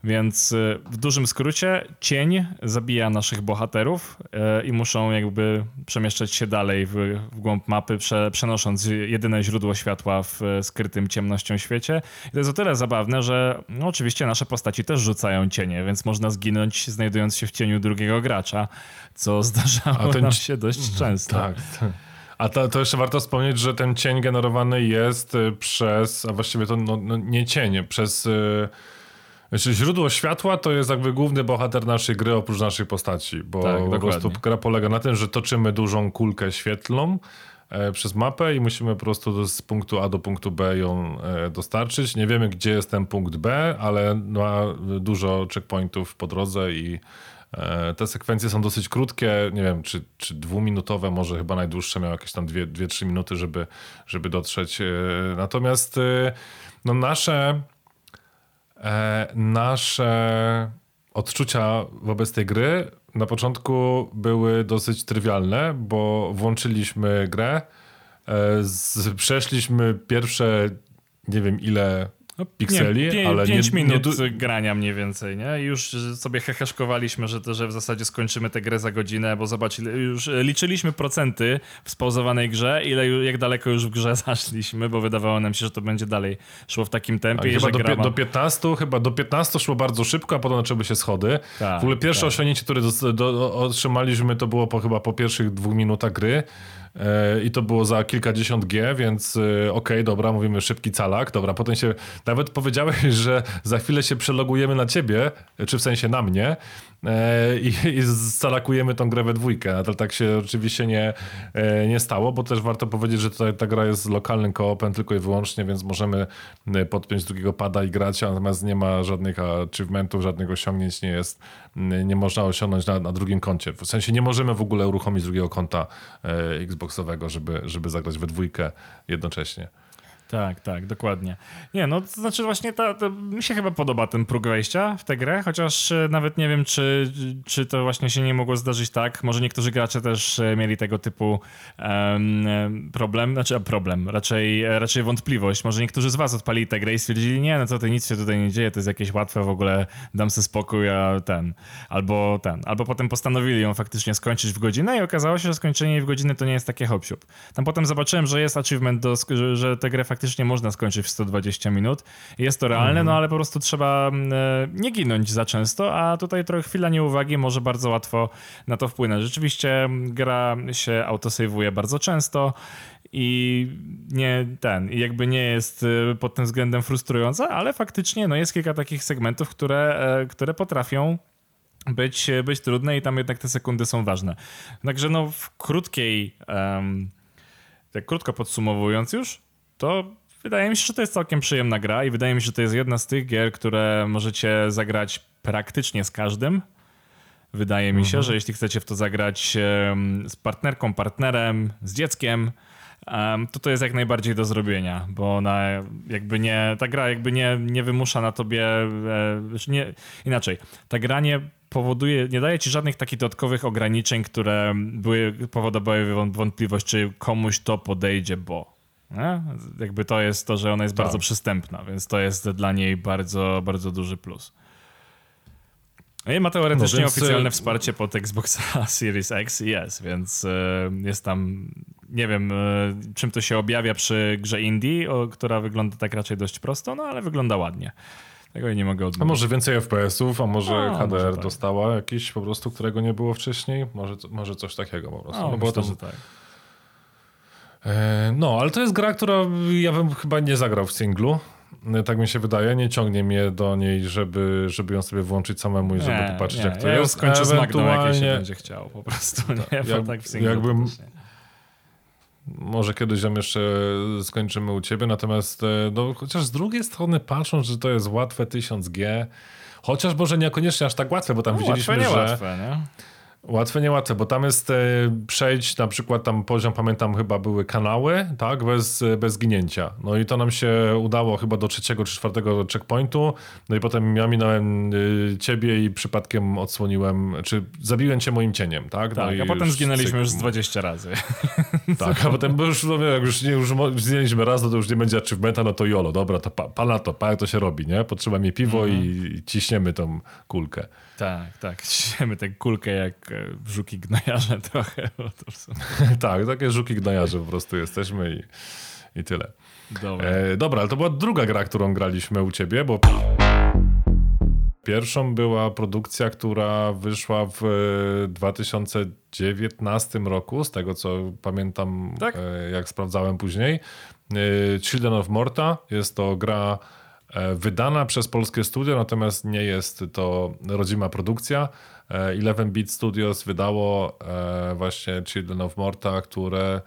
Więc y, w dużym skrócie cień zabija naszych bohaterów y, i muszą jakby przemieszczać się dalej w, w głąb mapy, prze, przenosząc jedyne źródło światła w skrytym ciemnością świecie. I to jest o tyle zabawne, że no, oczywiście nasze postaci też rzucają cienie, więc można zginąć znajdując się w cieniu drugiego gracza, co zdarzało nam się dość mhm, często. Tak, tak. A to, to, jeszcze warto wspomnieć, że ten cień generowany jest y, przez, a właściwie to no, no nie cień, przez... Yy znaczy, źródło światła to jest jakby główny bohater naszej gry oprócz naszej postaci, bo tak, po prostu gra polega na tym, że toczymy dużą kulkę świetlną e, przez mapę i musimy po prostu z punktu A do punktu B ją e, dostarczyć. Nie wiemy, gdzie jest ten punkt B, ale ma dużo checkpointów po drodze i e, te sekwencje są dosyć krótkie, nie wiem, czy, czy dwuminutowe, może chyba najdłuższe miały jakieś tam 2-3 minuty, żeby, żeby dotrzeć. Natomiast no nasze E, nasze odczucia wobec tej gry na początku były dosyć trywialne, bo włączyliśmy grę, e, przeszliśmy pierwsze nie wiem ile no, pikseli, nie, ale 5 nie, minut nie... grania mniej więcej, nie? I już sobie heheszkowaliśmy, że, że w zasadzie skończymy tę grę za godzinę, bo zobacz, już liczyliśmy procenty w spauzowanej grze, ile, jak daleko już w grze [LAUGHS] zaszliśmy, bo wydawało nam się, że to będzie dalej szło w takim tempie. chyba do, do 15, chyba do 15 szło bardzo szybko, a potem zaczęły się schody. Tak, w ogóle pierwsze tak. osiągnięcie, które do, do, otrzymaliśmy, to było po, chyba po pierwszych dwóch minutach gry. E, i to było za kilkadziesiąt G, więc e, okej, okay, dobra, mówimy szybki calak, dobra, potem się, nawet powiedziałeś, [LAUGHS] że za chwilę się przelogujemy na ciebie, czy w sensie na mnie e, i, i scalakujemy tą grę we dwójkę, ale tak się oczywiście nie, nie stało, bo też warto powiedzieć, że ta, ta gra jest lokalnym koopem tylko i wyłącznie, więc możemy podpiąć drugiego pada i grać, natomiast nie ma żadnych achievementów, żadnych osiągnięć nie jest, nie można osiągnąć na, na drugim koncie. W sensie nie możemy w ogóle uruchomić drugiego konta e, Xboxowego, żeby, żeby zagrać we dwójkę jednocześnie. Tak, tak, dokładnie. Nie, no to znaczy właśnie ta, to mi się chyba podoba ten próg wejścia w tę grę, chociaż e, nawet nie wiem, czy, czy to właśnie się nie mogło zdarzyć tak. Może niektórzy gracze też e, mieli tego typu um, problem, znaczy problem, raczej, raczej wątpliwość. Może niektórzy z was odpalili tę grę i stwierdzili, nie, no co ty, nic się tutaj nie dzieje, to jest jakieś łatwe, w ogóle dam sobie spokój, a ten, albo ten, albo potem postanowili ją faktycznie skończyć w godzinę i okazało się, że skończenie w godzinę to nie jest takie hop Tam potem zobaczyłem, że jest achievement, do, że, że tę grę faktycznie faktycznie można skończyć w 120 minut. Jest to realne, mhm. no ale po prostu trzeba mm, e, nie ginąć za często, a tutaj trochę chwila nieuwagi może bardzo łatwo na to wpłynąć. Rzeczywiście mm, gra się autosejwuje bardzo często i nie ten, jakby nie jest e, pod tym względem frustrująca, ale faktycznie no, jest kilka takich segmentów, które, e, które potrafią być, być trudne i tam jednak te sekundy są ważne. Także no w krótkiej, um, tak krótko podsumowując już, to wydaje mi się, że to jest całkiem przyjemna gra i wydaje mi się, że to jest jedna z tych gier, które możecie zagrać praktycznie z każdym. Wydaje mi się, mhm. że jeśli chcecie w to zagrać z partnerką, partnerem, z dzieckiem, to to jest jak najbardziej do zrobienia, bo ona jakby nie, ta gra jakby nie, nie wymusza na tobie, e, nie, inaczej, ta gra nie powoduje, nie daje ci żadnych takich dodatkowych ograniczeń, które były, powodowały wątpliwość, czy komuś to podejdzie, bo nie? Jakby to jest to, że ona jest tak. bardzo przystępna, więc to jest dla niej bardzo, bardzo duży plus. No I ma teoretycznie no więc... oficjalne y, wsparcie pod Xboxa Series X i S, więc y, jest tam, nie wiem y, czym to się objawia przy grze indie, o, która wygląda tak raczej dość prosto, no ale wygląda ładnie. Tego nie mogę odmówić. A może więcej FPS-ów, a może a, HDR może tak. dostała jakiś po prostu, którego nie było wcześniej? Może, może coś takiego po prostu. A, no, myślę, bo to, że tak. E, no, ale to jest gra, która ja bym chyba nie zagrał w singlu. E, tak mi się wydaje, nie ciągnie mnie do niej, żeby, żeby ją sobie włączyć samemu i żeby nie, popatrzeć, nie. jak to ja jest. skończę z Magdą, jak się będzie chciał po prostu. Nie, jak, tak w singlu. Jakbym, może kiedyś ją jeszcze skończymy u ciebie, natomiast e, no, chociaż z drugiej strony patrząc, że to jest łatwe 1000G, chociaż może niekoniecznie aż tak łatwe, bo tam no, widzieliśmy, łatwe, że... Łatwe, nie? Łatwe, niełatwe, bo tam jest e, przejść, na przykład tam poziom, pamiętam, chyba były kanały, tak, bez, bez ginięcia. No i to nam się udało chyba do trzeciego czy czwartego checkpointu, no i potem ja minąłem e, ciebie i przypadkiem odsłoniłem, czy zabiłem cię moim cieniem, tak? No tak, no a potem zginęliśmy już z 20 razy. [LAUGHS] Tak, a potem już, no, jak już, już zginęliśmy raz, no to już nie będzie achievementa, no to jolo, dobra, to pa, pana to, pa, jak to się robi, nie? Potrzeba mi piwo mhm. i ciśniemy tą kulkę. Tak, tak. [LAUGHS] Ciśniemy tę kulkę jak e, żuki gnojarze [LAUGHS] trochę. [LAUGHS] tak, takie żuki gnojarze po prostu jesteśmy i, i tyle. Dobra. E, dobra, ale to była druga gra, którą graliśmy u ciebie, bo pierwszą była produkcja, która wyszła w 2019 roku, z tego co pamiętam, tak? e, jak sprawdzałem później. E, Children of Morta jest to gra E, wydana przez polskie studio, natomiast nie jest to rodzima produkcja. 11-bit e, Studios wydało e, właśnie Children of Morta, które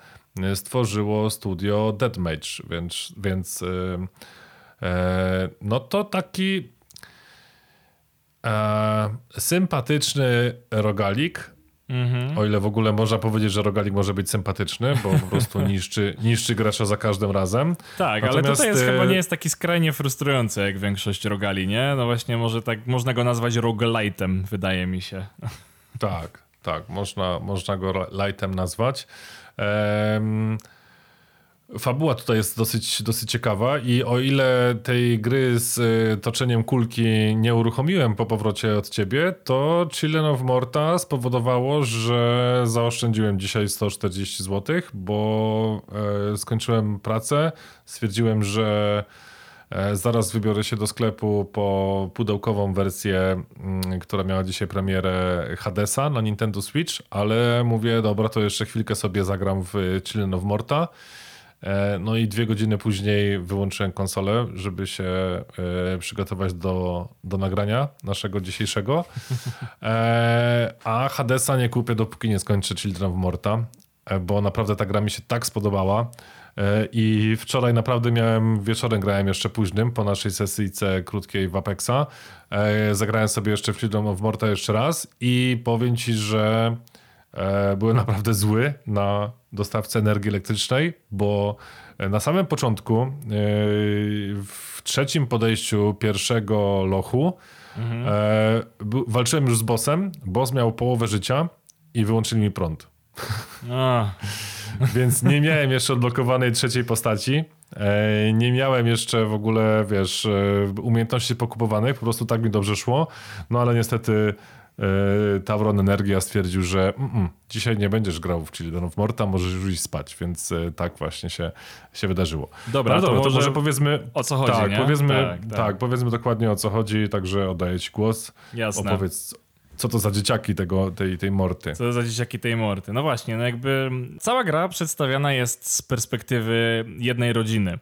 stworzyło studio Deadmage, więc, więc no to taki sympatyczny rogalik, Mhm. O ile w ogóle można powiedzieć, że rogalik może być sympatyczny, bo po prostu [LAUGHS] niszczy, niszczy gracza za każdym razem. Tak, Natomiast... ale tutaj jest, chyba nie jest taki skrajnie frustrujący jak większość rogali, nie? No właśnie może tak, można go nazwać roguelite'em, wydaje mi się. Tak, tak, można, można go lightem nazwać. Um, Fabuła tutaj jest dosyć, dosyć ciekawa i o ile tej gry z y, toczeniem kulki nie uruchomiłem po powrocie od ciebie, to Children of Morta spowodowało, że zaoszczędziłem dzisiaj 140 zł, bo e, skończyłem pracę, stwierdziłem, że E, zaraz wybiorę się do sklepu po pudełkową wersję, mm, która miała dzisiaj premierę Hadesa na Nintendo Switch, ale mówię, dobra, to jeszcze chwilkę sobie zagram w Children of Morta. E, no i dwie godziny później wyłączyłem konsolę, żeby się e, przygotować do, do nagrania naszego dzisiejszego. A Hadesa nie kupię, dopóki nie skończę Children of Morta, bo naprawdę ta gra mi się tak spodobała E, I wczoraj naprawdę miałem, wieczorem grałem jeszcze późnym, po naszej sesyjce krótkiej w Apexa. E, zagrałem sobie jeszcze w Freedom of Morta jeszcze raz i powiem ci, że e, byłem naprawdę zły na dostawcę energii elektrycznej, bo na samym początku, w trzecim podejściu pierwszego lochu, mhm. walczyłem już z bossem. Boss miał połowę życia i wyłączyli mi prąd. [LAUGHS] Więc nie miałem jeszcze odblokowanej trzeciej postaci. E, nie miałem jeszcze w ogóle, wiesz, e, umiejętności pokupowanych, po prostu tak mi dobrze szło. No ale niestety e, Tauron Energia stwierdził, że mm, mm, dzisiaj nie będziesz grał w Children of Morta, możesz już iść spać, więc tak właśnie się, się wydarzyło. Dobra, no, to, może, to może powiedzmy o co co to za dzieciaki tego, tej, tej morty. Co to za dzieciaki tej morty. No właśnie, no jakby cała gra przedstawiana jest z perspektywy jednej rodziny.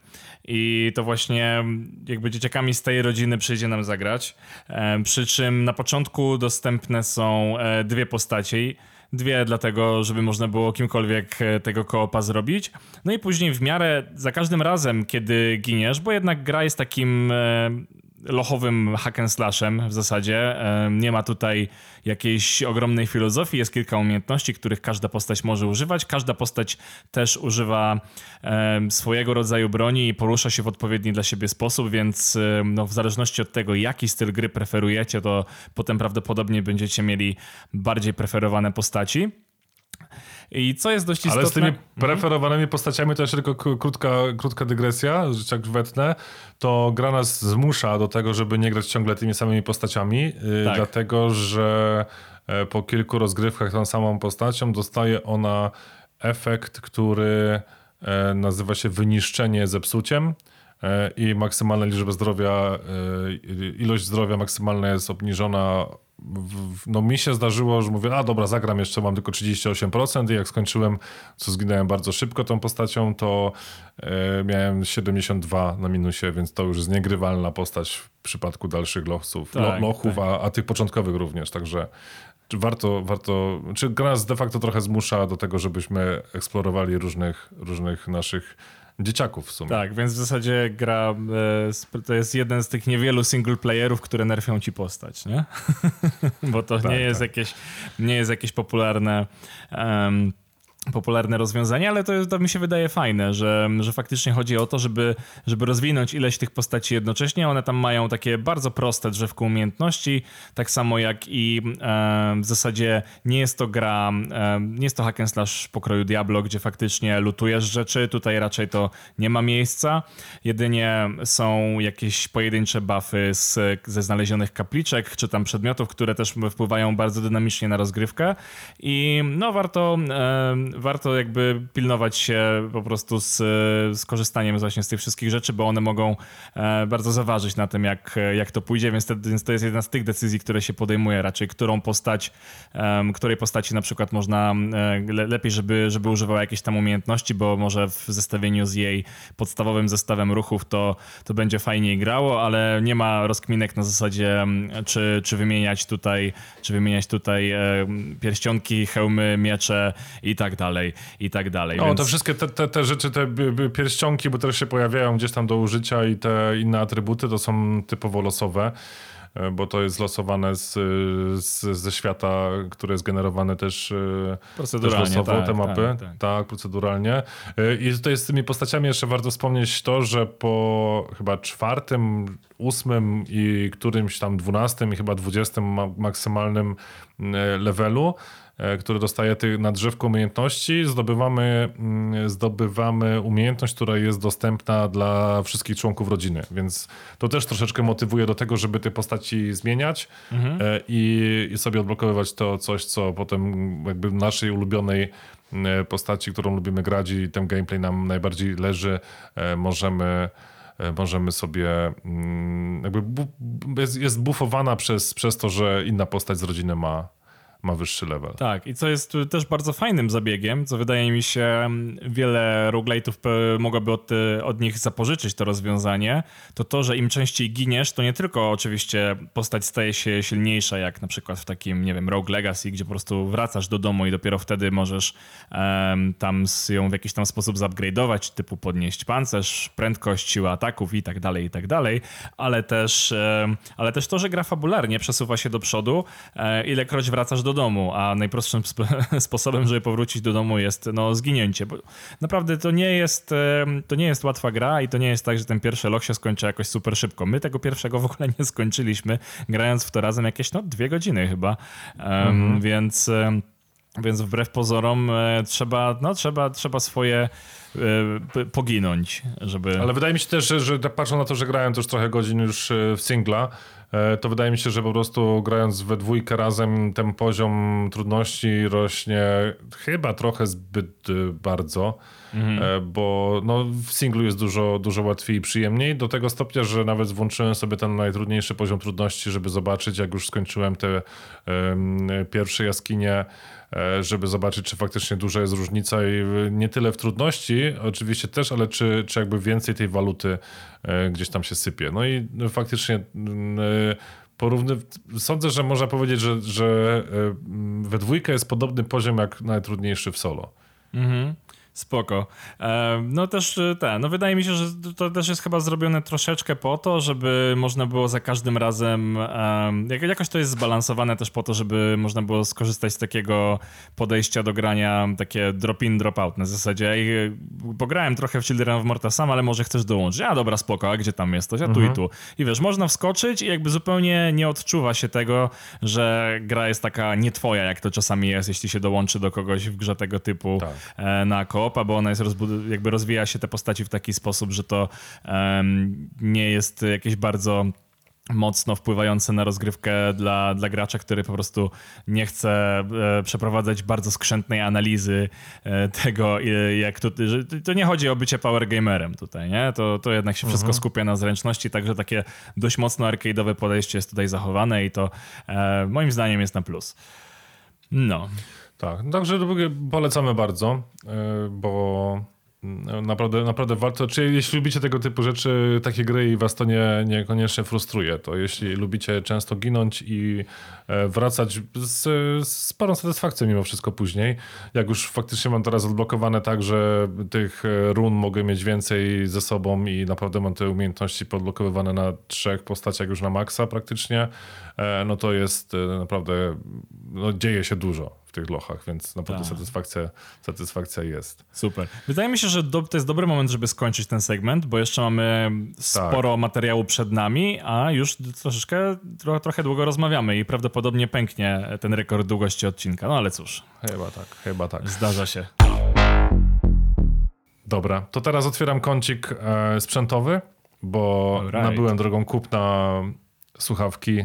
I to właśnie jakby dzieciakami z tej rodziny przyjdzie nam zagrać. E, przy czym na początku dostępne są e, dwie postaci. Dwie dlatego, żeby można było kimkolwiek e, tego koopa zrobić. No i później w miarę za każdym razem, kiedy giniesz, bo jednak gra jest takim lochowym hack and slashem w zasadzie. Nie ma tutaj jakiejś ogromnej filozofii, jest kilka umiejętności, których każda postać może używać. Każda postać też używa swojego rodzaju broni i porusza się w odpowiedni dla siebie sposób, więc no, w zależności od tego, jaki styl gry preferujecie, to potem prawdopodobnie będziecie mieli bardziej preferowane postaci. I co jest dość istotne... Ale z tymi mhm. preferowanymi postaciami, to jeszcze tylko krótka, krótka dygresja, że tak wetnę, to gra nas zmusza do tego, żeby nie grać ciągle tymi samymi postaciami, y, tak. dlatego że e, po kilku rozgrywkach tą samą postacią dostaje ona efekt, który e, nazywa się wyniszczenie zepsuciem e, i maksymalna liczba zdrowia, ilość zdrowia maksymalna jest obniżona no mi się zdarzyło, że mówię, a dobra, zagram jeszcze, mam tylko 38% i jak skończyłem, co zginąłem bardzo szybko tą postacią, to e, miałem 72 na minusie, więc to już jest niegrywalna postać w przypadku dalszych lochów, tak, lochów tak. A, a tych początkowych również, także warto, warto, czy gra nas de facto trochę zmusza do tego, żebyśmy eksplorowali różnych, różnych naszych dzieciaków w sumie. Tak, więc w zasadzie gra e, to jest jeden z tych niewielu single playerów, które nerfią ci postać, nie? [LAUGHS] Bo to tak, nie, jest tak. jakieś, nie jest jakieś popularne um, popularne rozwiązanie, ale to, to mi się wydaje fajne, że, że faktycznie chodzi o to, żeby, żeby rozwinąć ileś tych postaci jednocześnie. One tam mają takie bardzo proste drzewko umiejętności, tak samo jak i e, w zasadzie nie jest to gra, e, nie jest to hack and slash pokroju Diablo, gdzie faktycznie lutujesz rzeczy, tutaj raczej to nie ma miejsca. Jedynie są jakieś pojedyncze buffy z, ze znalezionych kapliczek, czy tam przedmiotów, które też wpływają bardzo dynamicznie na rozgrywkę i no warto e, warto jakby pilnować się po prostu z, z korzystaniem właśnie z tych wszystkich rzeczy, bo one mogą e, bardzo zaważyć na tym, jak, jak to pójdzie, więc to, więc to jest jedna z tych decyzji, które się podejmuje raczej, którą postać, której postaci na przykład można e, lepiej, żeby, żeby używała jakiejś tam umiejętności, bo może w zestawieniu z jej podstawowym zestawem ruchów to, to będzie fajniej grało, ale nie ma rozkminek na zasadzie, czy, czy wymieniać tutaj, czy wymieniać tutaj pierścionki, hełmy, miecze i tak dalej, i tak dalej. No, więc... te wszystkie te, te, te rzeczy, te pierścionki, bo też się pojawiają gdzieś tam do użycia i te inne atrybuty to są typowo losowe e, bo to jest losowane z, z, ze świata, które jest generowane też, e, proceduralnie, też losowo, tak, te mapy. Tak, tak. tak, proceduralnie. E, I tutaj z tymi postaciami jeszcze warto wspomnieć to, że po chyba czwartym, ósmym i którymś tam dwunastym i chyba dwudziestym maksymalnym levelu który dostaje tych nadrzewką umiejętności, zdobywamy, mm, zdobywamy umiejętność, która jest dostępna dla wszystkich członków rodziny, więc to też troszeczkę motywuje do tego, żeby te postaci zmieniać mhm. E, i, i sobie odblokowywać to coś, co potem jakby naszej ulubionej mm, postaci, którą lubimy grać i ten gameplay nam najbardziej leży, e, możemy możemy sobie mm, jakby jest, jest bufowana przez, przez to, że inna postać z rodziny ma ma wyższy level. Tak, i co jest też bardzo fajnym zabiegiem, co wydaje mi się mm, wiele roguelite'ów mogłoby od, od nich zapożyczyć to rozwiązanie, to to, że im częściej giniesz, to nie tylko oczywiście postać staje się silniejsza, jak na przykład w takim, nie wiem, Rogue Legacy, gdzie po prostu wracasz do domu i dopiero wtedy możesz um, tam ją w jakiś tam sposób zupgrade'ować, typu podnieść pancerz, prędkość, siłę ataków i tak dalej, i tak dalej, ale też, um, ale też to, że gra fabularnie przesuwa się do przodu, um, ilekroć wracasz do do domu, a najprostszym sp [LAUGHS] sposobem, żeby powrócić do domu jest no, zginięcie. Bo naprawdę to nie, jest, to nie jest łatwa gra i to nie jest tak, że ten pierwszy lok się skończy jakoś super szybko. My tego pierwszego w ogóle [LAUGHS] nie skończyliśmy, grając w to razem jakieś no, dwie godziny chyba. Mhm. Więc... Więc wbrew pozorom e, trzeba, no, trzeba, trzeba swoje e, poginąć, żeby... Ale wydaje mi się też, że, że patrząc na to, że grałem też trochę godzin już e, w singla, to wydaje mi się, że po prostu grając we dwójkę razem ten poziom trudności rośnie chyba trochę zbyt y, bardzo, mhm. E, bo no, w singlu jest dużo, dużo łatwiej i przyjemniej, do tego stopnia, że nawet włączyłem sobie ten najtrudniejszy poziom trudności, żeby zobaczyć, jak już skończyłem te um, pierwsze jaskinie, E, żeby zobaczyć, czy faktycznie duża jest różnica i nie tyle w trudności, oczywiście też, ale czy, czy jakby więcej tej waluty e, gdzieś tam się sypie. No i faktycznie e, porówny... Sądzę, że można powiedzieć, że, że we dwójkę jest podobny poziom jak najtrudniejszy w solo. Mhm. Spoko. No też ten, no wydaje mi się, że to też jest chyba zrobione troszeczkę po to, żeby można było za każdym razem, jakoś to jest zbalansowane też po to, żeby można było skorzystać z takiego podejścia do grania, takie drop in, drop out na zasadzie. I pograłem trochę w Children of Morta sam, ale może chcesz dołączyć. A dobra, spoko, a gdzie tam jesteś? A tu mhm. i tu. I wiesz, można wskoczyć i jakby zupełnie nie odczuwa się tego, że gra jest taka nie twoja, jak to czasami jest, jeśli się dołączy do kogoś w grze tego typu tak. E, na bo ona jest jakby rozwija się te postaci w taki sposób, że to um, nie jest jakieś bardzo mocno wpływające na rozgrywkę dla, dla gracza, który po prostu nie chce e, przeprowadzać bardzo skrzętnej analizy e, tego, e, jak to, że, to nie chodzi o bycie power gamerem tutaj, nie? To, to jednak się wszystko mhm. skupia na zręczności, także takie dość mocno arcade'owe podejście jest tutaj zachowane i to e, moim zdaniem jest na plus. No. Tak, także polecamy bardzo, e, bo Naprawdę, naprawdę warto. Czy jeśli lubicie tego typu rzeczy, takie gry i was to nie, niekoniecznie frustruje, to jeśli lubicie często ginąć i e, wracać z, z sporą satysfakcją mimo wszystko później, jak już faktycznie mam teraz odblokowane tak, że tych e, run mogę mieć więcej ze sobą i naprawdę mam te umiejętności podblokowywane na trzech postaciach już na maksa praktycznie, no to jest naprawdę, no dzieje się dużo w tych lochach, więc naprawdę tak. satysfakcja, satysfakcja jest. Super. Wydaje mi się, że do, to jest dobry moment, żeby skończyć ten segment, bo jeszcze mamy sporo tak. materiału przed nami, a już troszeczkę, tro, trochę długo rozmawiamy i prawdopodobnie pęknie ten rekord długości odcinka. No ale cóż. Chyba tak, chyba tak. Zdarza się. Dobra, to teraz otwieram kącik e, sprzętowy, bo right. nabyłem drogą kupna słuchawki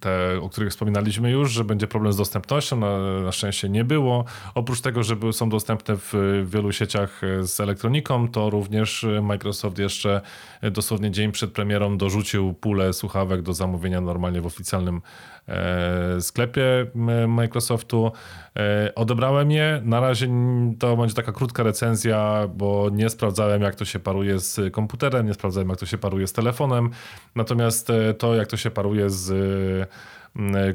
te, o których wspominaliśmy już, że będzie problem z dostępnością, na, na szczęście nie było. Oprócz tego, że są dostępne w wielu sieciach z elektroniką, to również Microsoft jeszcze dosłownie dzień przed premierą dorzucił pulę słuchawek do zamówienia normalnie w oficjalnym E, sklepie Microsoftu. E, odebrałem je. Na razie to będzie taka krótka recenzja, bo nie sprawdzałem, jak to się paruje z komputerem, nie sprawdzałem, jak to się paruje z telefonem. Natomiast e, to, jak to się paruje z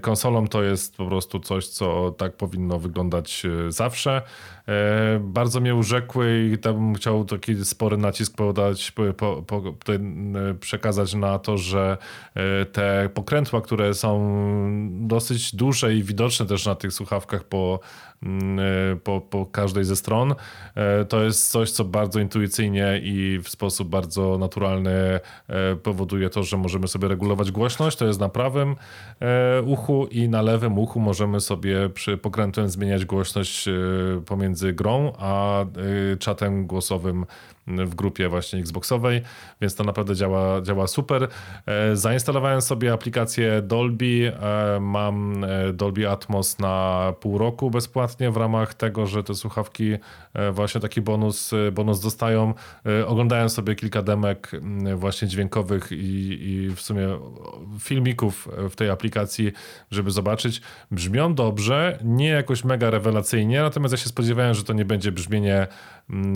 konsolą to jest po prostu coś, co tak powinno wyglądać e, zawsze. E, bardzo mnie urzekły i tam chciał taki spory nacisk podać, po, po, przekazać na to, że e, te pokrętła, które są dosyć duże i widoczne też na tych słuchawkach po po, po każdej ze stron. E, to jest coś, co bardzo intuicyjnie i w sposób bardzo naturalny e, powoduje to, że możemy sobie regulować głośność. To jest na prawym uchu i na lewym uchu możemy sobie przy pokrętłem zmieniać głośność pomiędzy grą a czatem głosowym w grupie właśnie Xboxowej, więc to naprawdę działa, działa super. E, zainstalowałem sobie aplikację Dolby, e, mam e, Dolby Atmos na pół roku bezpłatnie w ramach tego, że te słuchawki właśnie taki bonus, bonus dostają. Oglądałem sobie kilka demek właśnie dźwiękowych i, i w sumie filmików w tej aplikacji, żeby zobaczyć. Brzmią dobrze, nie jakoś mega rewelacyjnie, natomiast ja się spodziewałem, że to nie będzie brzmienie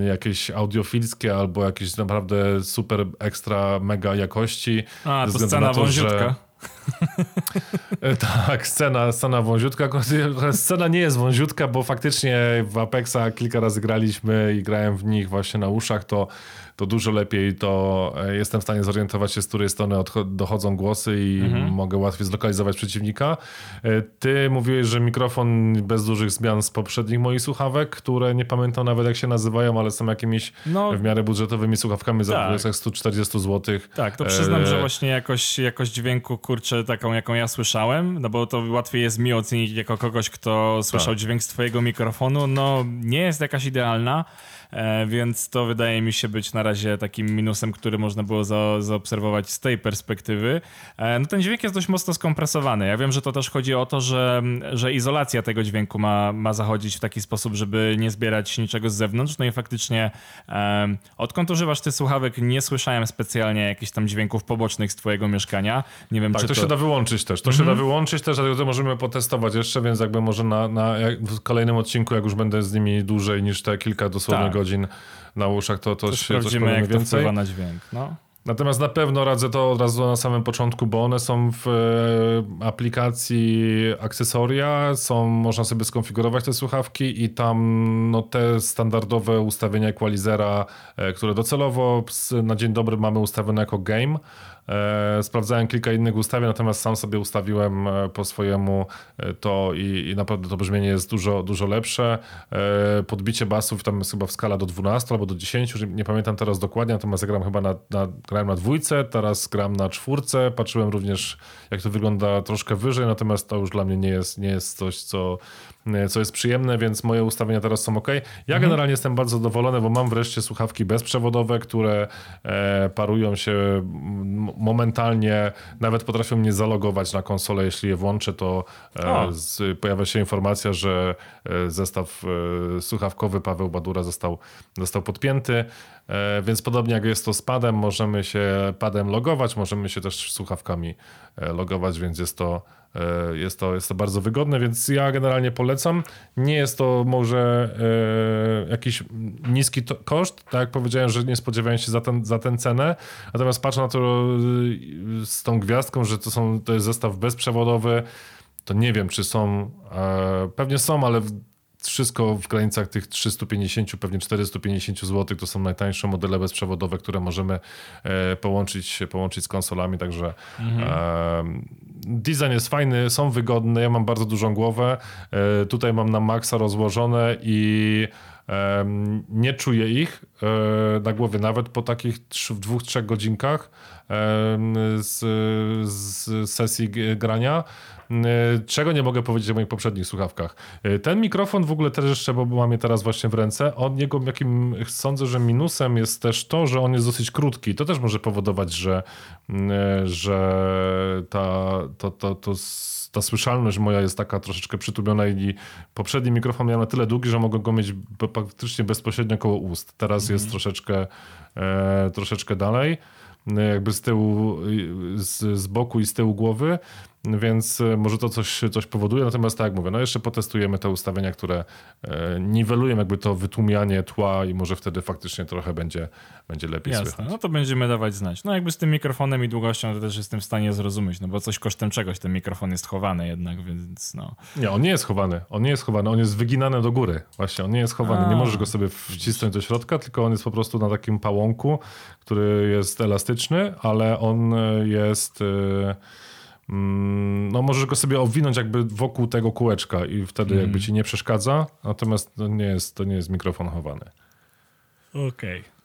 jakieś audiofilskie albo jakieś naprawdę super ekstra mega jakości. A, to scena to, wąziutka. Że... tak, scena, scena wąziutka. Scena nie jest wąziutka, bo faktycznie w Apexa kilka razy graliśmy i grałem w nich właśnie na uszach, to to dużo lepiej to e, jestem w stanie zorientować się, z której strony dochodzą głosy i mhm. mogę łatwiej zlokalizować przeciwnika. E, ty mówiłeś, że mikrofon bez dużych zmian z poprzednich moich słuchawek, które nie pamiętam nawet jak się nazywają, ale są jakimiś no, w miarę budżetowymi słuchawkami tak. za 140 zł. Tak, to przyznam, e... że właśnie jakość, jakość dźwięku, kurczę, taką jaką ja słyszałem, no bo to łatwiej jest mi ocenić jako kogoś, kto słyszał tak. dźwięk z twojego mikrofonu, no nie jest jakaś idealna, więc to wydaje mi się być na razie takim minusem, który można było za, zaobserwować z tej perspektywy. E, no ten dźwięk jest dość mocno skompresowany. Ja wiem, że to też chodzi o to, że, że izolacja tego dźwięku ma, ma zachodzić w taki sposób, żeby nie zbierać niczego z zewnątrz. No i faktycznie e, odkąd używasz tych słuchawek, nie słyszałem specjalnie jakichś tam dźwięków pobocznych z twojego mieszkania. Nie wiem, tak, czy to, to się da wyłączyć też. To się da mhm. wyłączyć też, ale to możemy potestować jeszcze, więc jakby może na, na w kolejnym odcinku, jak już będę z nimi dłużej niż te kilka dosłownie tak godzin na uszach, to, to, to się coś jak więcej. to wpływa na dźwięk. No. Natomiast na pewno radzę to od razu na samym początku, bo one są w e, aplikacji akcesoria, są, można sobie skonfigurować te słuchawki i tam no, te standardowe ustawienia equalizera, e, które docelowo na dzień dobry mamy ustawione jako game, sprawdzałem kilka innych ustawień, natomiast sam sobie ustawiłem e, po swojemu e, to i, i naprawdę to brzmienie jest dużo, dużo lepsze. Podbicie basów tam jest chyba w skala do 12 albo do 10, nie pamiętam teraz dokładnie, natomiast ja gram chyba na, na, grałem na dwójce, teraz gram na czwórce. Patrzyłem również, jak to wygląda troszkę wyżej, natomiast to już dla mnie nie jest, nie jest coś, co E, co jest przyjemne, więc moje ustawienia teraz są ok. Ja mhm. generalnie jestem bardzo zadowolony, bo mam wreszcie słuchawki bezprzewodowe, które e, parują się momentalnie, nawet potrafią mnie zalogować na konsolę, jeśli je włączę, to e, z, pojawia się informacja, że zestaw słuchawkowy Paweł Badura został, został podpięty. Więc podobnie jak jest to z padem, możemy się padem logować, możemy się też słuchawkami logować, więc jest to E, jest to, jest to bardzo wygodne, więc ja generalnie polecam. Nie jest to może e, jakiś niski to, koszt, tak jak powiedziałem, że nie spodziewałem się za, ten, za tę cenę, natomiast patrzę na to e, z tą gwiazdką, że to, są, to jest zestaw bezprzewodowy, to nie wiem, czy są, e, pewnie są, ale wszystko w granicach tych 350, pewnie 450 zł to są najtańsze modele bezprzewodowe, które możemy e, połączyć, połączyć z konsolami, także mhm. e, design jest fajny, są wygodne, ja mam bardzo dużą głowę, e, tutaj mam na maksa rozłożone i nie czuję ich na głowie nawet po takich w dwóch, trzech godzinkach z, z sesji grania. E, czego nie mogę powiedzieć o moich poprzednich słuchawkach. E, ten mikrofon w ogóle też jeszcze, bo mam je teraz właśnie w ręce, on jego jakim sądzę, że minusem jest też to, że on jest dosyć krótki. To też może powodować, że, że ta, to, to, to ta słyszalność moja jest taka troszeczkę przytłumiona i poprzedni mikrofon miał na tyle długi, że mogę go mieć praktycznie bezpośrednio koło ust. Teraz mhm. jest troszeczkę, e, troszeczkę dalej jakby z tyłu, z, z boku i z tyłu głowy, więc e, może to coś, coś powoduje. Natomiast tak jak mówię, no jeszcze potestujemy te ustawienia, które e, niwelują jakby to wytłumianie tła i może wtedy faktycznie trochę będzie, będzie lepiej Jasne, słychać. no to będziemy dawać znać. No jakby z tym mikrofonem i długością to też jestem w stanie zrozumieć, no bo coś kosztem czegoś ten mikrofon jest chowany jednak, więc no. Nie, on nie jest chowany, on nie jest chowany, on jest wyginany do góry. Właśnie, on nie jest chowany, A, nie możesz go sobie wcisnąć do środka, tylko on jest po prostu na takim pałąku, który jest elastyczny, ale on jest... Yy no możesz go sobie owinąć jakby wokół tego kółeczka i wtedy mm. jakby ci nie przeszkadza, natomiast to nie jest, to nie jest mikrofon chowany. Okej. Okay.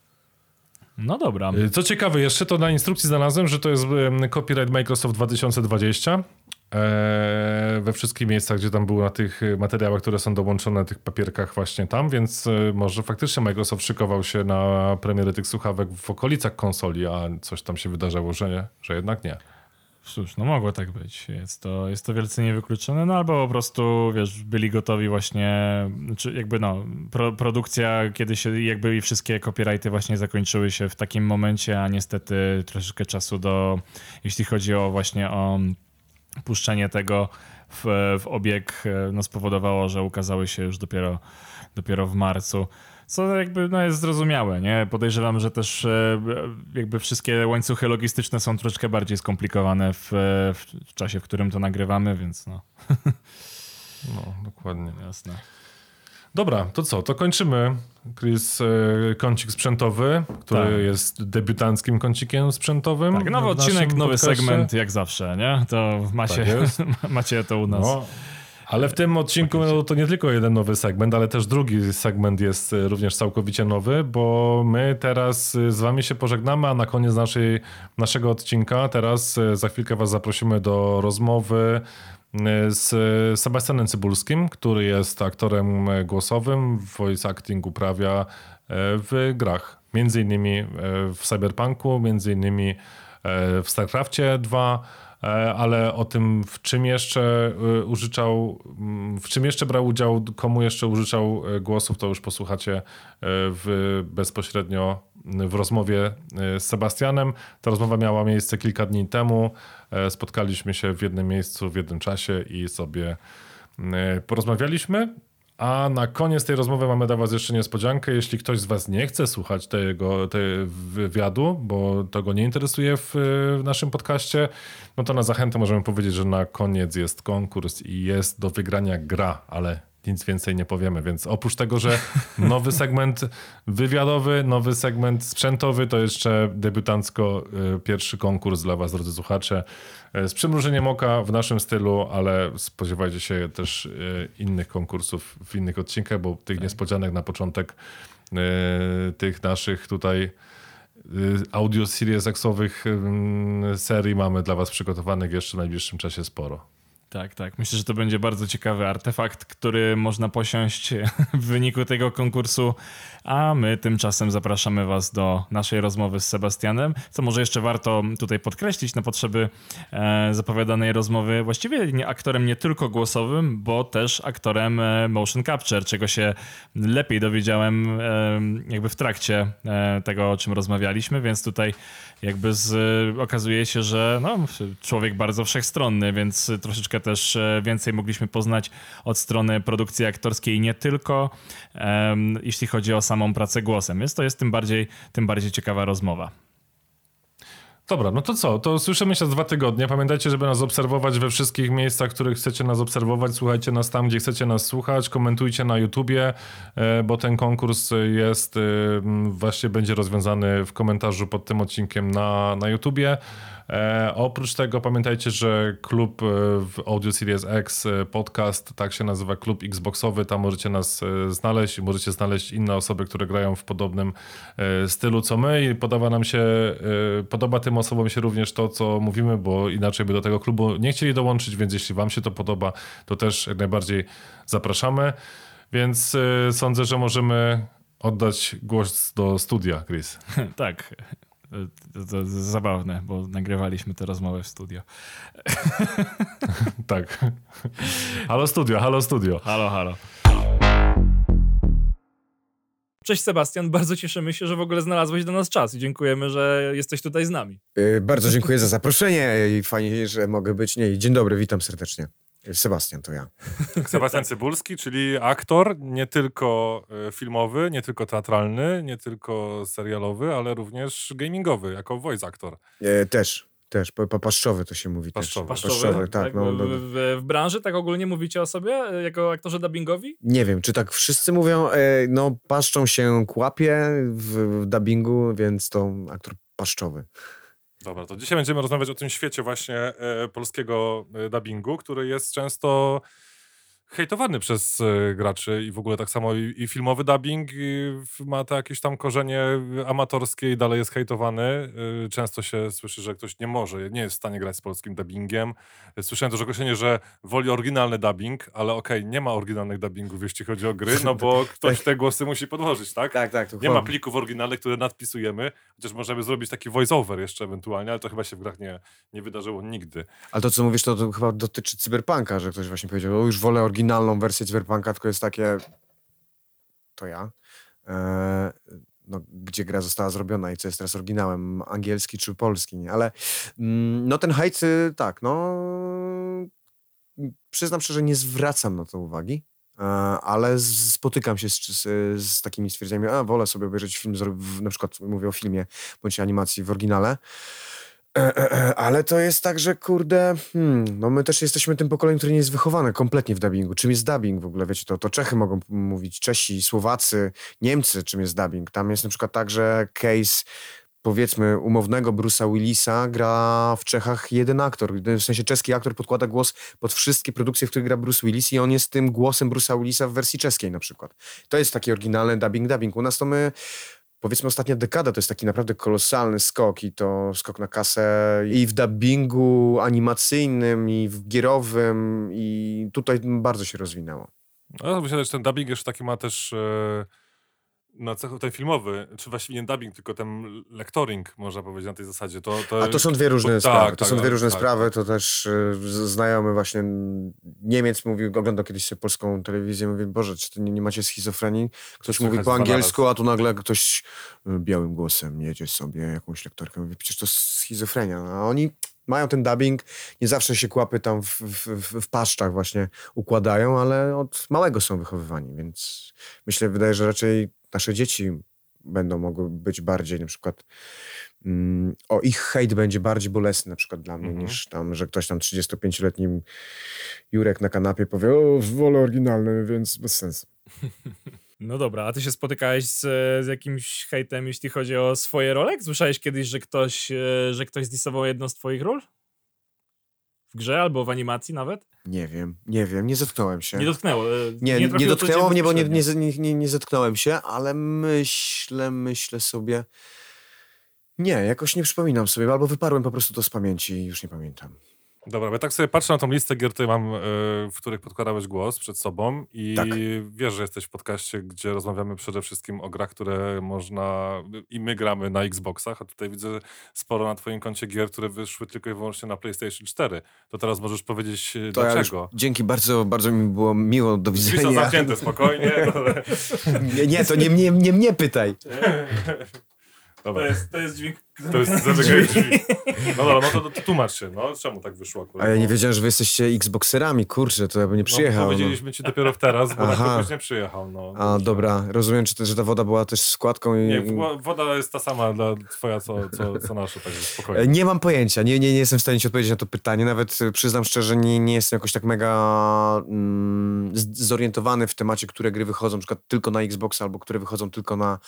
No dobra. Y, co ciekawe jeszcze, to na instrukcji znalazłem, że to jest copyright Microsoft 2020 e, we wszystkich miejscach, gdzie tam było na tych materiałach, które są dołączone na tych papierkach właśnie tam, więc e, może faktycznie Microsoft szykował się na premiery tych słuchawek w okolicach konsoli, a coś tam się wydarzało, że, nie, że jednak nie. Cóż, no mogło tak być. Jest to, jest to wielce niewykluczone, no albo po prostu, wiesz, byli gotowi właśnie, czy jakby no, pro, produkcja, kiedy się jakby i wszystkie copyrighty właśnie zakończyły się w takim momencie, a niestety troszeczkę czasu do, jeśli chodzi o właśnie o puszczenie tego w, w obieg, no spowodowało, że ukazały się już dopiero, dopiero w marcu. Co jakby no, jest zrozumiałe, nie? Podejrzewam, że też e, jakby wszystkie łańcuchy logistyczne są troszeczkę bardziej skomplikowane w, w czasie, w którym to nagrywamy, więc no. [LAUGHS] No, dokładnie. Jasne. Dobra, to co? To kończymy. Chris, e, kącik sprzętowy, który tak. jest debiutanckim kącikiem sprzętowym. Tak, nowy odcinek, nowy segment, jak zawsze, nie? To macie, tak [LAUGHS] macie to u nas. No. Ale w tym odcinku no, to nie tylko jeden nowy segment, ale też drugi segment jest e, również całkowicie nowy, bo my teraz e, z wami się pożegnamy, a na koniec naszej, naszego odcinka teraz e, za chwilkę was zaprosimy do rozmowy z Sebastianem Cybulskim, który jest aktorem głosowym, voice acting uprawia w grach. Między innymi w Cyberpunku, między innymi w StarCraftie 2, E, ale o tym, w czym jeszcze e, użyczał, mm, w czym jeszcze brał udział, komu jeszcze użyczał e, głosów, to już posłuchacie w, bezpośrednio w rozmowie z Sebastianem. Ta rozmowa miała miejsce kilka dni temu. Spotkaliśmy się w jednym miejscu, w jednym czasie i sobie porozmawialiśmy. A na koniec tej rozmowy mamy dla Was jeszcze niespodziankę. Jeśli ktoś z Was nie chce słuchać tego, tego wywiadu, bo to go nie interesuje w, w naszym podcaście, no to na zachętę możemy powiedzieć, że na koniec jest konkurs i jest do wygrania gra, ale nic więcej nie powiemy. Więc oprócz tego, że [LAUGHS] nowy segment wywiadowy, nowy segment sprzętowy, to jeszcze debiutancko y, pierwszy konkurs dla Was, drodzy słuchacze. Y, z przymrużeniem oka w naszym stylu, ale spodziewajcie się też y, innych konkursów w innych odcinkach, bo tych tak. niespodzianek na początek tych naszych tutaj audio series serii mamy dla Was przygotowanych jeszcze w najbliższym czasie sporo. Tak, tak. Myślę, że to będzie bardzo ciekawy artefakt, który można posiąść [LAUGHS] w wyniku tego konkursu. A my tymczasem zapraszamy Was do naszej rozmowy z Sebastianem. Co może jeszcze warto tutaj podkreślić na potrzeby e, zapowiadanej rozmowy, właściwie nie, aktorem nie tylko głosowym, bo też aktorem e, motion capture, czego się lepiej dowiedziałem e, jakby w trakcie tego, o czym rozmawialiśmy, więc tutaj jakby z, okazuje się, że no, człowiek bardzo wszechstronny, więc troszeczkę też e, więcej mogliśmy poznać od strony produkcji aktorskiej, nie tylko um, jeśli chodzi o samą pracę głosem. Więc to jest tym bardziej, tym bardziej ciekawa rozmowa. Dobra, no to co? To słyszymy się za dwa tygodnie. Pamiętajcie, żeby nas obserwować we wszystkich miejscach, w których chcecie nas obserwować. Słuchajcie nas tam, gdzie chcecie nas słuchać. Komentujcie na YouTubie, e, bo ten konkurs jest, e, właśnie będzie rozwiązany w komentarzu pod tym odcinkiem na, na YouTubie. E, oprócz tego pamiętajcie, że klub e, w Audio Series X e, podcast, tak się nazywa klub Xboxowy, tam możecie nas znaleźć i możecie znaleźć inne osoby, które grają w podobnym stylu co my i podoba nam się, podoba tym osobom się również to, co mówimy, bo inaczej by do tego klubu nie chcieli dołączyć, więc jeśli wam się to podoba, to też jak najbardziej zapraszamy. Więc sądzę, że możemy oddać głos do studia, Chris. [LAUGHS] tak. To, to, zabawne, bo nagrywaliśmy tę rozmowę w studio. [LAUGHS] tak. Halo studio, halo studio. Halo, halo. Cześć Sebastian, bardzo cieszymy się, że w ogóle znalazłeś do nas czas i dziękujemy, że jesteś tutaj z nami. Yy, bardzo dziękuję za zaproszenie i fajnie, że mogę być. Nie, dzień dobry, witam serdecznie. Sebastian to ja. [LAUGHS] Sebastian Cybulski, czyli aktor nie tylko e, filmowy, nie tylko teatralny, nie tylko serialowy, ale również gamingowy, jako voice actor. E, też, też. Paszczowy to się mówi paszczowy. też. Paszczowy, paszczowy tak. tak no, no, w, w, w, branży tak ogólnie mówicie o sobie e, jako aktorze dubbingowi? Nie wiem, czy tak wszyscy mówią, e, no paszczą się kłapie w, w dubbingu, więc to aktor paszczowy. Dobra, to dzisiaj będziemy rozmawiać o tym świecie właśnie e, polskiego e, dubbingu, który jest często hejtowany przez y, graczy i w ogóle tak samo i, i filmowy dubbing i ma to jakieś tam korzenie amatorskie i dalej jest hejtowany. Y, często się słyszy, że ktoś nie może, nie jest w stanie grać z polskim dubbingiem. Słyszałem też określenie, że woli oryginalny dubbing, ale okej, okay, nie ma oryginalnych dubbingów, jeśli chodzi o gry, no bo [LAUGHS] ktoś te głosy musi podłożyć, tak? Tak, tak. Nie ma plików oryginalnych, które nadpisujemy, chociaż możemy zrobić taki voice-over jeszcze ewentualnie, ale to chyba się w grach nie, nie wydarzyło nigdy. Ale to, co mówisz, to, to chyba dotyczy cyberpunka, że ktoś właśnie powiedział, o już wolę oryginalną wersję cyberpunka, tylko jest takie to ja. E, no, gdzie gra została zrobiona i co jest teraz oryginałem, angielski czy polski, nie? ale mm, no ten hejt, tak, no przyznam szczerze, nie zwracam na to uwagi, e, ale spotykam się z, z, z takimi stwierdzeniami, a wolę sobie obejrzeć film, na przykład mówię o filmie bądź animacji w oryginale, E, e, e, ale to jest tak, że kurde, hmm, no my też jesteśmy tym pokoleniem, które nie jest wychowane kompletnie w dubbingu. Czym jest dubbing w ogóle? Wiecie, to, to Czechy mogą mówić, Czesi, Słowacy, Niemcy, czym jest dubbing. Tam jest na przykład tak, że case powiedzmy umownego Bruce'a Willisa gra w Czechach jeden aktor. W sensie czeski aktor podkłada głos pod wszystkie produkcje, w których gra Bruce Willis i on jest tym głosem Bruce'a Willisa w wersji czeskiej na przykład. To jest taki oryginalny dubbing dubbing. U nas to my powiedzmy ostatnia dekada to jest taki naprawdę kolosalny skok i to skok na kasę i w dubbingu animacyjnym i w gierowym i tutaj bardzo się rozwinęło. No, myślę, że ten dubbing jeszcze taki ma też... Yy na cech, ten filmowy, czy właściwie nie dubbing, tylko ten lektoring, można powiedzieć na tej zasadzie. To, to... A to są dwie różne bo, sprawy. Tak, to tak, są dwie różne tak. sprawy. To też y, znajomy właśnie Niemiec mówił, oglądał kiedyś sobie polską telewizję, mówi, Boże, czy nie, nie macie schizofrenii? Ktoś mówi po angielsku, a tu nagle ktoś y, białym głosem jedzie sobie jakąś lektorkę. Mówi, przecież to schizofrenia. A oni mają ten dubbing, nie zawsze się kłapy tam w, w, w, paszczach właśnie układają, ale od małego są wychowywani, więc myślę, wydaje, że raczej nasze dzieci będą mogły być bardziej na przykład mm, o ich hejt będzie bardziej bolesny na przykład dla mnie mhm. niż tam, że ktoś tam 35-letni Jurek na kanapie powie o, wolę oryginalny, więc bez sensu. [LAUGHS] No dobra, a ty się spotykałeś z, z jakimś hejtem, jeśli chodzi o swoje role? Słyszałeś kiedyś, że ktoś, e, że ktoś zdisował jedną z twoich ról? W grze albo w animacji nawet? Nie wiem, nie wiem, nie zetknąłem się. Nie dotknęło. E, nie, nie, nie dotknęło mnie, bo nie, nie, nie, nie zetknąłem się, ale myślę, myślę sobie. Nie, jakoś nie przypominam sobie, albo wyparłem po prostu to z pamięci i już nie pamiętam. Dobra, bo ja tak sobie patrzę na tą listę gier, które mam, e, w których podkładałeś głos przed sobą i tak. wiesz, że jesteś w podcaście, gdzie rozmawiamy przede wszystkim o grach, które można i my gramy na Xboxach, a tutaj widzę sporo na twoim koncie gier, które wyszły tylko i wyłącznie na PlayStation 4. To teraz możesz powiedzieć e, to dlaczego. Ja dzięki, bardzo, bardzo mi było miło, do widzenia. Drzwi są zamknięte, spokojnie. [LAUGHS] nie, nie, to nie mnie, nie mnie pytaj. Dobra. [LAUGHS] To jest, to jest dźwięk to jest zamykanie drzwi. No dobra, no to, to tłumacz się, no czemu tak wyszło akurat? A ja nie wiedziałem, że wy jesteście Xboxerami, kurczę, to ja bym nie no, przyjechał. No, powiedzieliśmy ci dopiero teraz, bo Aha. na nie przyjechał. No, A, dobra, rozumiem, czy to, że ta woda była też składką i... Nie, woda jest ta sama dla twoja, co, co, co nasza, także spokojnie. Nie mam pojęcia, nie, nie, nie jestem w stanie ci odpowiedzieć na to pytanie, nawet y, przyznam szczerze, nie, nie jestem jakoś tak mega mm, zorientowany w temacie, które gry wychodzą, na przykład tylko na Xbox, albo które wychodzą tylko na,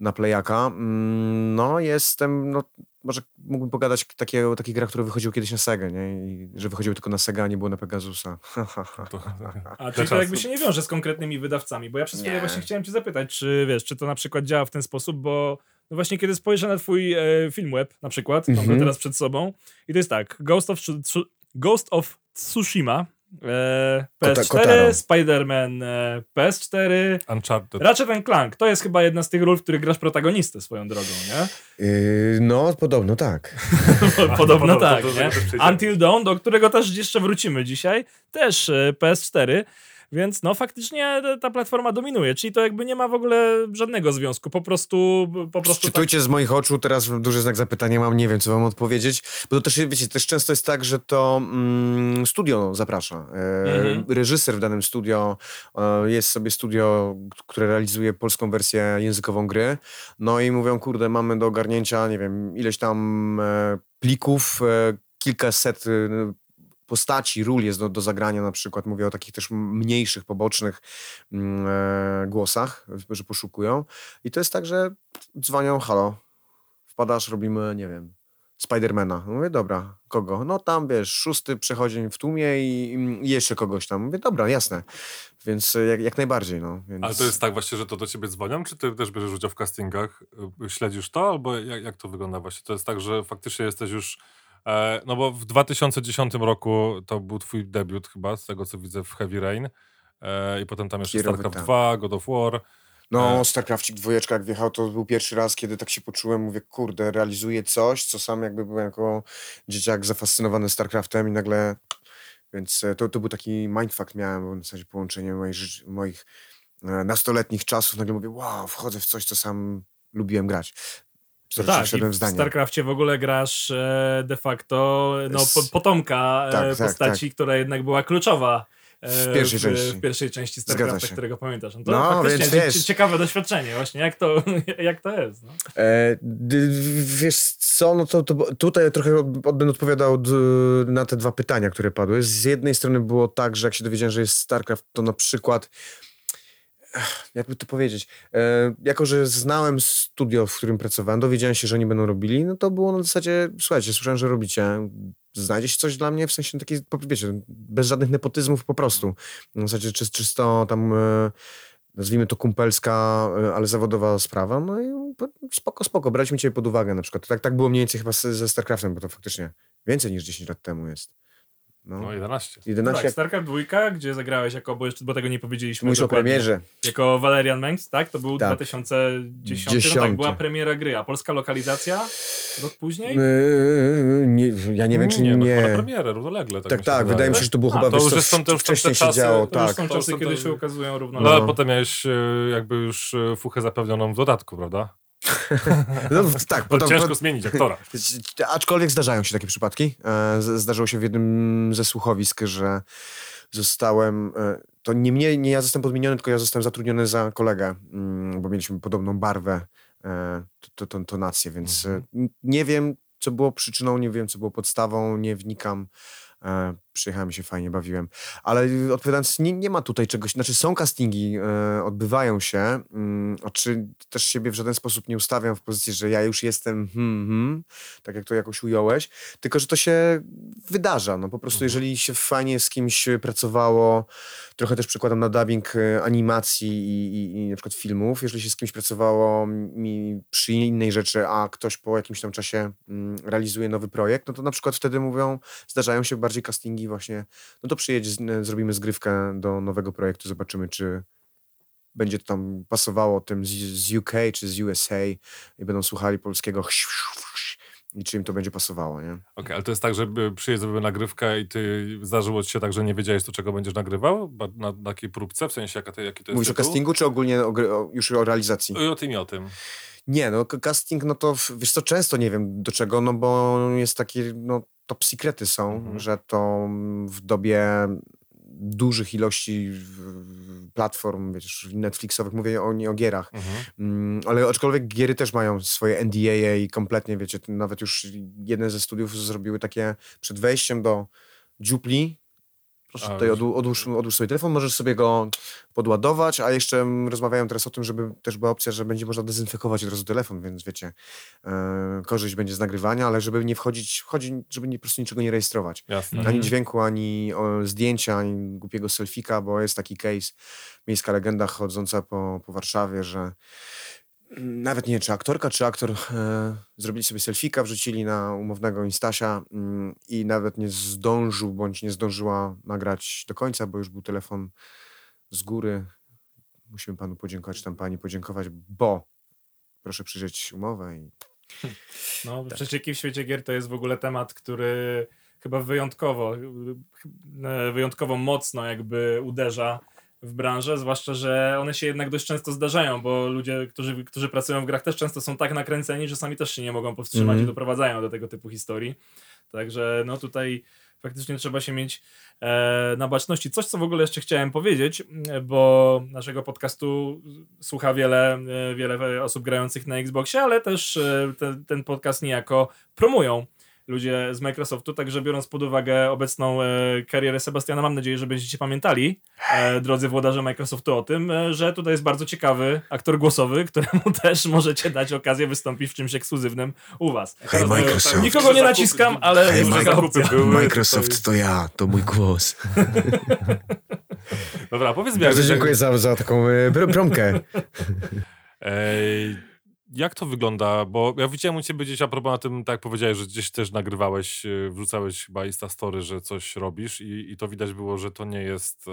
na Playaka. Mm, no, jestem, no może mógłbym pogadać takie, o takich grach, które wychodziły kiedyś na Sega, nie? I że wychodziły tylko na Sega, a nie było na Pegasusa. [LAUGHS] a czyli to jakby się nie wiąże z konkretnymi wydawcami, bo ja przez chwilę właśnie chciałem cię zapytać, czy wiesz, czy to na przykład działa w ten sposób, bo no właśnie kiedy spojrzę na twój e, film web na przykład, mm -hmm. mam go mhm. teraz przed sobą i to jest tak, Ghost of, Ghost of Tsushima E, PS4, Spider-Man e, PS4, Uncharted. Ratchet Clank. To jest chyba jedna z tych ról, w których grasz protagonistę swoją drogą, nie? Yy, no, podobno tak. [LAUGHS] podobno tak, nie? Until Dawn, do którego też jeszcze wrócimy dzisiaj, też e, PS4. Więc no faktycznie ta platforma dominuje, czyli to jakby nie ma w ogóle żadnego związku, po prostu... Po prostu Czytujcie tak... z moich oczu, teraz duży znak zapytania mam, nie wiem co wam odpowiedzieć, bo to też, wiecie, też często jest tak, że to mm, studio zaprasza. E, mhm. Reżyser w danym studio, e, jest sobie studio, które realizuje polską wersję językową gry, no i mówią, kurde, mamy do ogarnięcia, nie wiem, ileś tam e, plików, e, kilkaset e, postaci, ról jest do, do zagrania na przykład. Mówię o takich też mniejszych, pobocznych mm, e, głosach, że poszukują. I to jest tak, że dzwonią, halo, wpadasz, robimy, nie wiem, Spidermana. Mówię, dobra, kogo? No tam, wiesz, szósty przechodzień w tłumie i, i jeszcze kogoś tam. Mówię, dobra, jasne. Więc jak, jak najbardziej, no. Więc... Ale to jest tak właśnie, że to do ciebie dzwonią, czy ty też bierzesz udział w castingach? Śledzisz to, albo jak, jak to wygląda właśnie? To jest tak, że faktycznie jesteś już... E, no bo w 2010 roku to był twój debiut chyba, z tego co widzę w Heavy Rain. E, I potem tam jeszcze Kierowy, StarCraft tak. 2, God of War. No, StarCraftik dwójeczka jak wjechał, to był pierwszy raz, kiedy tak się poczułem, mówię, kurde, realizuję coś, co sam jakby byłem jako dzieciak zafascynowany StarCraftem i nagle, więc e, to, to był taki mindfuck miałem, w zasadzie połączenie moich, moich e, nastoletnich czasów, nagle mówię, wow, wchodzę w coś, co sam lubiłem grać. Serdecznie Tak, i wszedłem w w. StarCraftie w ogóle grasz e, de facto no, po, potomka e, Tak, tak, postaci, która jednak była kluczowa e, W pierwszej w, części. w pierwszej części StarCrafta, którego pamiętasz. No to No, faktycznie więc wiesz. ciekawe doświadczenie właśnie, jak to, [LAUGHS] jak to jest. No. E, wiesz co, no to, to tutaj trochę będę odpowiadał na te dwa pytania, które padły. Z jednej strony było tak, że jak się dowiedziałem, że jest StarCraft, to na przykład jakby to powiedzieć, e, jako, że znałem studio, w którym pracowałem, dowiedziałem się, że oni będą robili, no to było na zasadzie, słuchajcie, słyszałem, że robicie, znajdzie się coś dla mnie, w sensie takiej, wiecie, bez żadnych nepotyzmów po prostu. Na zasadzie czy, czysto tam... E, nazwijmy to kumpelska, e, ale zawodowa sprawa, no i po- spoko, spoko, braliśmy ciebie pod uwagę na przykład. Tak, tak było mniej więcej chyba ze StarCraftem, bo to faktycznie więcej niż 10 lat temu jest. No, No 11. 11 Tak, StarCraft 2, gdzie zagrałeś jako, bo jeszcze bo tego nie powiedzieliśmy Mówisz o premierze. Jako Valerian Mengs, tak? To był Tak. 2010, no tak, była premiera gry, a polska lokalizacja rok później? Yy, nie, ja nie wiem, czy nie. nie. No, premierę, równolegle. Tak, tak, mi się tak, wydaje. mi się, że to było A, chyba to wiesz już jest tam- to już wcześniej się czasy- działo, To już tak. są to czasy, są kiedy się ukazują No, równolegle. ale No. potem miałeś e, jakby już e, fuchę zapewnioną w dodatku, prawda? No, tak, Bo potem, ciężko zmienić aktora. [LAUGHS] Aczkolwiek zdarzają się takie przypadki. E, Zdarzyło się w jednym ze słuchowisk, że zostałem. e, To nie mnie, nie ja zostałem podmieniony, tylko ja zostałem zatrudniony za kolegę, mm, bo mieliśmy podobną barwę, e, to, to, tonację, więc n- nie wiem, co było przyczyną, nie wiem, co było podstawą, nie wnikam. E, Przyjechałem się fajnie bawiłem. Ale y, odpowiadając, nie, nie ma tutaj czegoś, znaczy są castingi, e, odbywają się, mm, a czy też siebie w żaden sposób nie ustawiam w pozycji, że ja już jestem hmm, hmm, tak jak to jakoś ująłeś, tylko że to się wydarza. No po prostu, jeżeli się fajnie z kimś pracowało, trochę też przykładam na dubbing e, animacji i, i, i na przykład filmów, jeżeli się z kimś pracowało mi przy innej rzeczy, a ktoś po jakimś tam czasie mm, realizuje nowy projekt, no to na przykład wtedy mówią, zdarzają się bardziej castingi właśnie, no to przyjedź, z- zrobimy zgrywkę do nowego projektu, zobaczymy, czy będzie to tam pasowało tym z, UK czy z USA i będą słuchali polskiego i czy im to będzie pasowało, nie? Okej, ale to jest tak, że y, przyjedzie zrobię nagrywkę i ty zdarzyło ci się tak, że nie wiedziałeś, do czego będziesz nagrywał? Na, na takiej próbce? W sensie, jaka to, jaki to jest Mówisz o tytuł? castingu, czy ogólnie o, o, już o realizacji? I o tym i o tym. Nie, no casting, no to wiesz co, często nie wiem do czego, no bo jest takie, no top sekrety są, Mhm. że to w dobie dużych ilości platform, wiesz, Netflixowych, mówię o, nie o gierach, Mhm. Mm, ale aczkolwiek giery też mają swoje NDA i kompletnie, wiecie, nawet już jeden ze studiów zrobiły takie przed wejściem do dziupli. Proszę tutaj odłóż, odłóż sobie telefon, możesz sobie go podładować, a jeszcze rozmawiają teraz o tym, żeby też była opcja, że będzie można dezynfekować od razu telefon, więc wiecie, e, korzyść będzie z nagrywania, ale żeby nie wchodzić, chodzi, żeby nie, po prostu niczego nie rejestrować. Jasne. Ani dźwięku, ani o, zdjęcia, ani głupiego selfika, bo jest taki case, miejska legenda chodząca po, po Warszawie, że nawet nie wiem, czy aktorka, czy aktor e, zrobili sobie selfika, wrzucili na umownego Instasia mm, i nawet nie zdążył, bądź nie zdążyła nagrać do końca, bo już był telefon z góry. Musimy panu podziękować, tam pani podziękować, bo proszę przyjrzeć umowę i [LAUGHS] No, Tak. przecieki w świecie gier to jest w ogóle temat, który chyba wyjątkowo, e, wyjątkowo mocno jakby uderza w branżę, zwłaszcza, że one się jednak dość często zdarzają, bo ludzie, którzy, którzy pracują w grach też często są tak nakręceni, że sami też się nie mogą powstrzymać Mhm. i doprowadzają do tego typu historii. Także no tutaj faktycznie trzeba się mieć e, na baczności. Coś, co w ogóle jeszcze chciałem powiedzieć, bo naszego podcastu słucha wiele, e, wiele osób grających na Xboxie, ale też e, ten, ten podcast niejako promują ludzie z Microsoftu, także biorąc pod uwagę obecną e, karierę Sebastiana, mam nadzieję, że będziecie pamiętali, e, drodzy włodarze Microsoftu, o tym, e, że tutaj jest bardzo ciekawy aktor głosowy, [LAUGHS] któremu też możecie dać okazję wystąpić w czymś ekskluzywnym u was. Hej, Teraz, e, Microsoft. Nikogo nie naciskam, ale Hej, jest taka opcja. [LAUGHS] Microsoft to ja, to mój głos. [LAUGHS] Dobra, powiedz mi, Bardzo jak, dziękuję za, za taką e, pr- promkę. Ej, jak to wygląda? Bo ja widziałem u ciebie gdzieś a propos na tym, tak powiedziałeś, że gdzieś też nagrywałeś, e, wrzucałeś chyba Insta Story, że coś robisz i, i to widać było, że to nie jest e,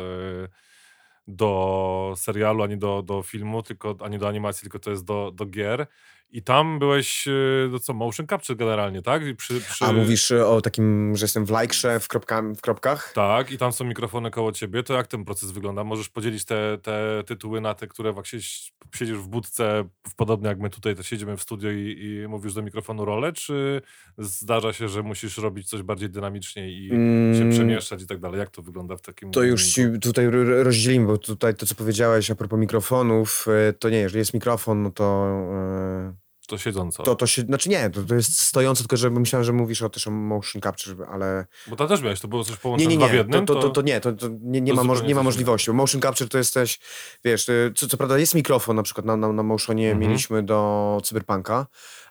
do serialu, ani do, do filmu, tylko, ani do animacji, tylko to jest do, do gier. I tam byłeś, e, no co, motion capture generalnie, tak? Przy, przy... A mówisz e, o takim, że jestem w lajkrze w, kropka, w kropkach? Tak, i tam są mikrofony koło ciebie. To jak ten proces wygląda? Możesz podzielić te, te tytuły na te, które właśnie si- siedzisz w budce, podobnie jak my tutaj to siedzimy w studio i, i mówisz do mikrofonu rolę, czy zdarza się, że musisz robić coś bardziej dynamicznie i się Mm. przemieszczać i tak dalej? Jak to wygląda w takim To już ci tutaj rozdzielimy, bo tutaj to, co powiedziałeś a propos mikrofonów, e, to nie, jeżeli jest mikrofon, no to... e, To siedząco. To, to się, znaczy nie, to, to jest stojące, tylko że myślałem, że mówisz o, też o motion capture, ale Bo to też miałeś, to było coś nie, połączone nie, w nie, jednym? to, to, to, to nie, to, to nie, nie, to ma, moż, nie ma możliwości, bo motion capture to jesteś, wiesz, co, co prawda jest mikrofon na przykład na, na, na motionie Mhm. mieliśmy do Cyberpunka,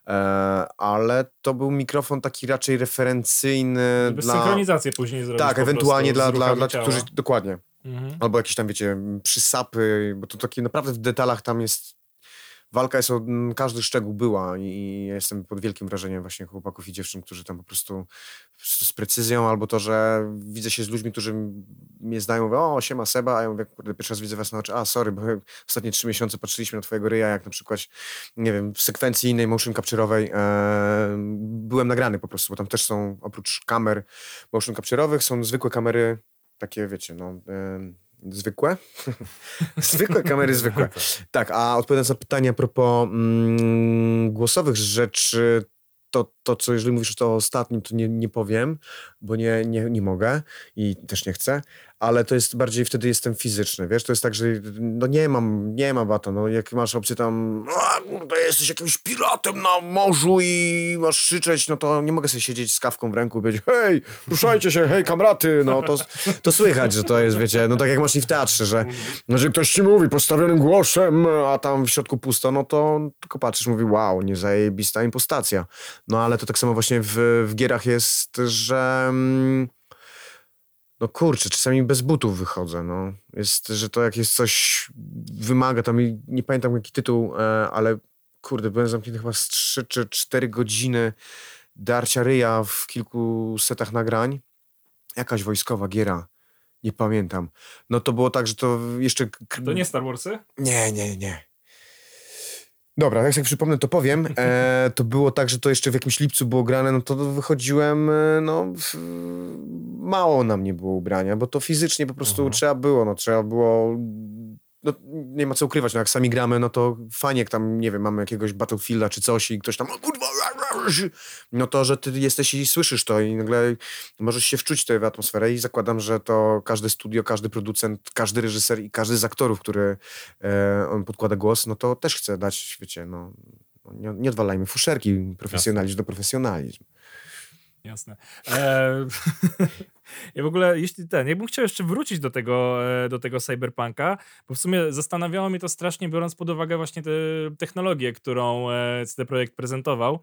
e, ale to był mikrofon taki raczej referencyjny Żeby dla... synchronizację później zrobić Tak, ewentualnie dla, dla, dla tych, którzy... Dokładnie. Mhm. Albo jakieś tam, wiecie, przysapy, bo to takie naprawdę w detalach tam jest. Walka jest o każdy szczegół była i ja jestem pod wielkim wrażeniem właśnie chłopaków i dziewczyn, którzy tam po prostu z precyzją, albo to, że widzę się z ludźmi, którzy mnie znają, mówią, o, siema Seba, a ja mówię, kurde, pierwszy raz widzę was na oczy, a, sorry, bo [LAUGHS] ostatnie trzy miesiące patrzyliśmy na twojego ryja, jak na przykład, nie wiem, w sekwencji innej motion capture'owej e, byłem nagrany po prostu, bo tam też są, oprócz kamer motion capture'owych, są zwykłe kamery, takie, wiecie, no, e, zwykłe. [LAUGHS] zwykłe kamery, zwykłe. [LAUGHS] Tak, a odpowiadając na pytanie a propos mm, głosowych rzeczy, to, to, co jeżeli mówisz to o ostatnim, to nie, nie powiem, bo nie, nie, nie mogę i też nie chcę, ale to jest bardziej wtedy jestem fizyczny, wiesz, to jest tak, że no nie mam, nie ma bata, no jak masz opcję tam, kurde, jesteś jakimś piratem na morzu i masz krzyczeć, no to nie mogę sobie siedzieć z kawką w ręku i powiedzieć, hej, ruszajcie się, hej, kamraty, no to, to słychać, że to jest, wiecie, no tak jak masz i w teatrze, że, no, że ktoś ci mówi postawionym głosem, a tam w środku pusto, no to tylko patrzysz, mówi, wow, nie zajebista impostacja. No ale to tak samo właśnie w, w gierach jest, że no kurczę, czasami bez butów wychodzę, no. Jest, że to jak jest coś, wymaga tam, nie pamiętam jaki tytuł, e, ale kurde, byłem zamknięty chyba z 3 czy 4 godziny darcia ryja w kilku setach nagrań. Jakaś wojskowa giera. Nie pamiętam. No to było tak, że to jeszcze... To nie Star Warsy? nie, nie, nie. Dobra, jak sobie przypomnę, to powiem. E, to było tak, że to jeszcze w jakimś lipcu było grane, no to wychodziłem, e, no w, mało na mnie było ubrania, bo to fizycznie po prostu Mhm. trzeba było, no trzeba było, no nie ma co ukrywać, no jak sami gramy, no to fajnie, jak tam, nie wiem, mamy jakiegoś Battlefielda czy coś i ktoś tam, no to, że ty jesteś i słyszysz to i nagle możesz się wczuć w tę atmosferę i zakładam, że to każde studio, każdy producent, każdy reżyser i każdy z aktorów, który e, on podkłada głos, no to też chce dać, wiecie, no, no nie, nie odwalajmy fuszerki, profesjonalizm do profesjonalizm. Jasne. E, [LAUGHS] ja w ogóle, jeśli ten, jakbym chciał jeszcze wrócić do tego, e, do tego cyberpunka, bo w sumie zastanawiało mnie to strasznie, biorąc pod uwagę właśnie tę technologię, którą e, CD Projekt prezentował.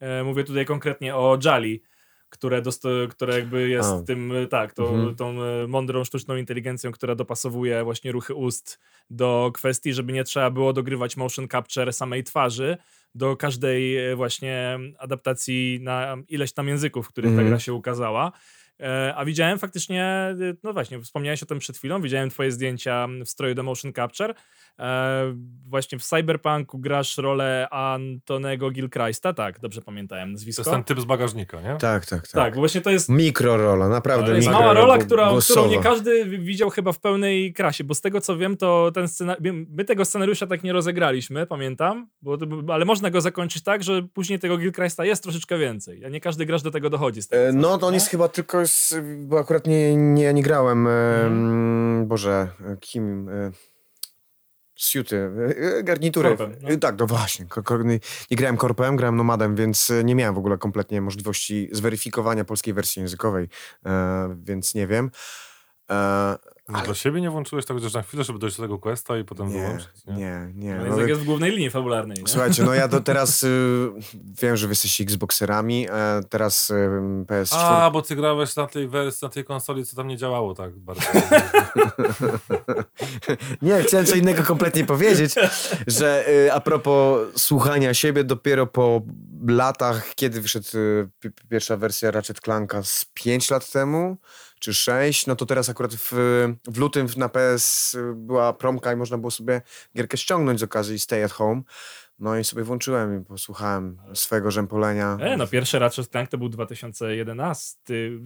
E, mówię tutaj konkretnie o Jali, które, dosto- które jakby jest A. tym, e, tak, tą, Mhm. tą e, mądrą sztuczną inteligencją, która dopasowuje właśnie ruchy ust do kwestii, żeby nie trzeba było dogrywać motion capture samej twarzy, do każdej e, właśnie adaptacji na ileś tam języków, w których ta Mhm. gra się ukazała. E, A widziałem faktycznie, e, no właśnie, wspomniałeś o tym przed chwilą, widziałem twoje zdjęcia w stroju do motion capture. E, Właśnie w Cyberpunku grasz rolę Antonego Gilchrista, tak, dobrze pamiętałem To nazwisko. jest ten typ z bagażnika, nie? Tak, tak, tak. Tak, właśnie to jest Mikrorola, naprawdę to jest mikro, mała rola, bo- która, którą nie każdy wi- widział chyba w pełnej krasie, bo z tego co wiem, to ten scenariusz, my tego scenariusza tak nie rozegraliśmy, pamiętam, bo, to ale można go zakończyć tak, że później tego Gilchrista jest troszeczkę więcej, a nie każdy gracz do tego dochodzi. Z tego, E, No, to on jest chyba tylko, z, bo akurat nie, nie, nie grałem, e, Mhm. mm, Boże, e, kim, e, Siuty, e, garnitury. Korpem, no. E, Tak, no właśnie. Nie grałem korpem, grałem nomadem, więc e, nie miałem w ogóle kompletnie możliwości zweryfikowania polskiej wersji językowej, więc nie wiem. E, No Dla siebie nie włączyłeś tak chociaż na chwilę, żeby dojść do tego questa i potem nie, wyłączyć? nie, nie. No, No, język jest w głównej linii fabularnej. Nie? Słuchajcie, no ja do [LAUGHS] teraz y, wiem, że wy jesteście Xboxerami, e, teraz y, PS4. A, bo ty grałeś na tej wersji, na tej konsoli, co tam nie działało tak bardzo. [LAUGHS] Nie, chciałem co innego kompletnie powiedzieć, że y, a propos słuchania siebie, dopiero po latach, kiedy wyszedł y, pi- pierwsza wersja Ratchet Clanka z 5 lat temu, czy 6, no to teraz akurat w, w lutym na PS była promka i można było sobie gierkę ściągnąć z okazji Stay at Home. No i sobie włączyłem i posłuchałem swojego rzępolenia. E, no pierwszy Ratchet Clank to był 2011.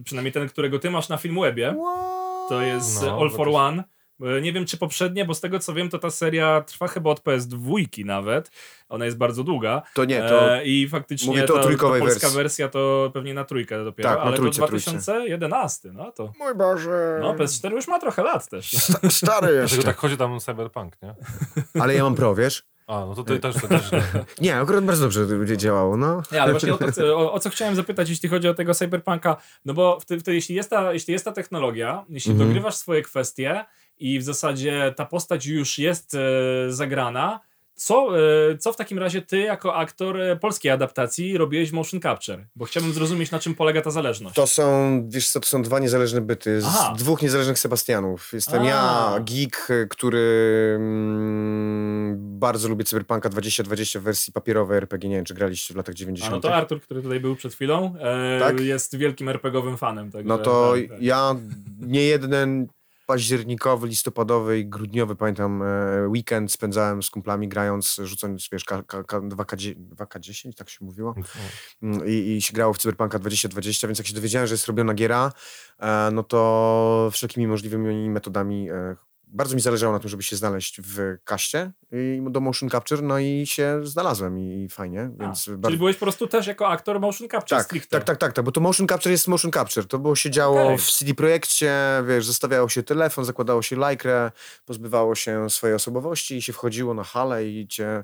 Przynajmniej ten, którego ty masz na Filmwebie. To jest No, All for 2000. One. E, Nie wiem, czy poprzednie, bo z tego co wiem, to ta seria trwa chyba od PS2 nawet. Ona jest bardzo długa. To nie, to E, I faktycznie mówię tu o ta, trójkowej ta polska wersji. wersja to pewnie na trójkę dopiero, Tak, na ale trójce, to trójce. 2011, no to... Mój Boże. No, PS4 już ma trochę lat też. Sta- Stary Dlatego jeszcze. tak chodzi tam Cyberpunk, nie? Ale ja mam pro, wiesz? A, no to ty też, to też Nie, [LAUGHS] akurat bardzo dobrze to działało, no. Nie, ale właśnie o, to, o, o co chciałem zapytać, jeśli chodzi o tego cyberpunka, no bo w w jeśli, jest ta, jeśli jest ta technologia, jeśli Mhm. dogrywasz swoje kwestie i w zasadzie ta postać już jest e, zagrana, co, e, co w takim razie ty jako aktor e, polskiej adaptacji robiłeś w motion capture? Bo chciałbym zrozumieć, na czym polega ta zależność. To są, wiesz co, to są dwa niezależne byty z Aha. dwóch niezależnych Sebastianów. Jestem A. ja, geek, który mm, bardzo lubię Cyberpunka 2020 w wersji papierowej RPG. Nie wiem, czy graliście w latach A 90. no to Artur, który tutaj był przed chwilą, e, Tak? jest wielkim RPGowym fanem. Także, No to tak, tak. ja nie jeden październikowy, listopadowy i grudniowy, pamiętam, e, weekend spędzałem z kumplami grając, rzucając, wiesz, K, K, K, 2K, 2K10, tak się mówiło. Mm, i, i się grało w Cyberpunka 2020, więc jak się dowiedziałem, że jest robiona giera, e, no to wszelkimi możliwymi metodami e, bardzo mi zależało na tym, żeby się znaleźć w kaście i do motion capture, no i się znalazłem i fajnie, A, więc Czyli bardzo... byłeś po prostu też jako aktor motion capture Tak, stricte. tak, tak, tak, tak, bo to motion capture jest motion capture. To było się działo Okej. w CD Projekcie, wiesz, zostawiało się telefon, zakładało się lajkrę, pozbywało się swojej osobowości i się wchodziło na halę i cię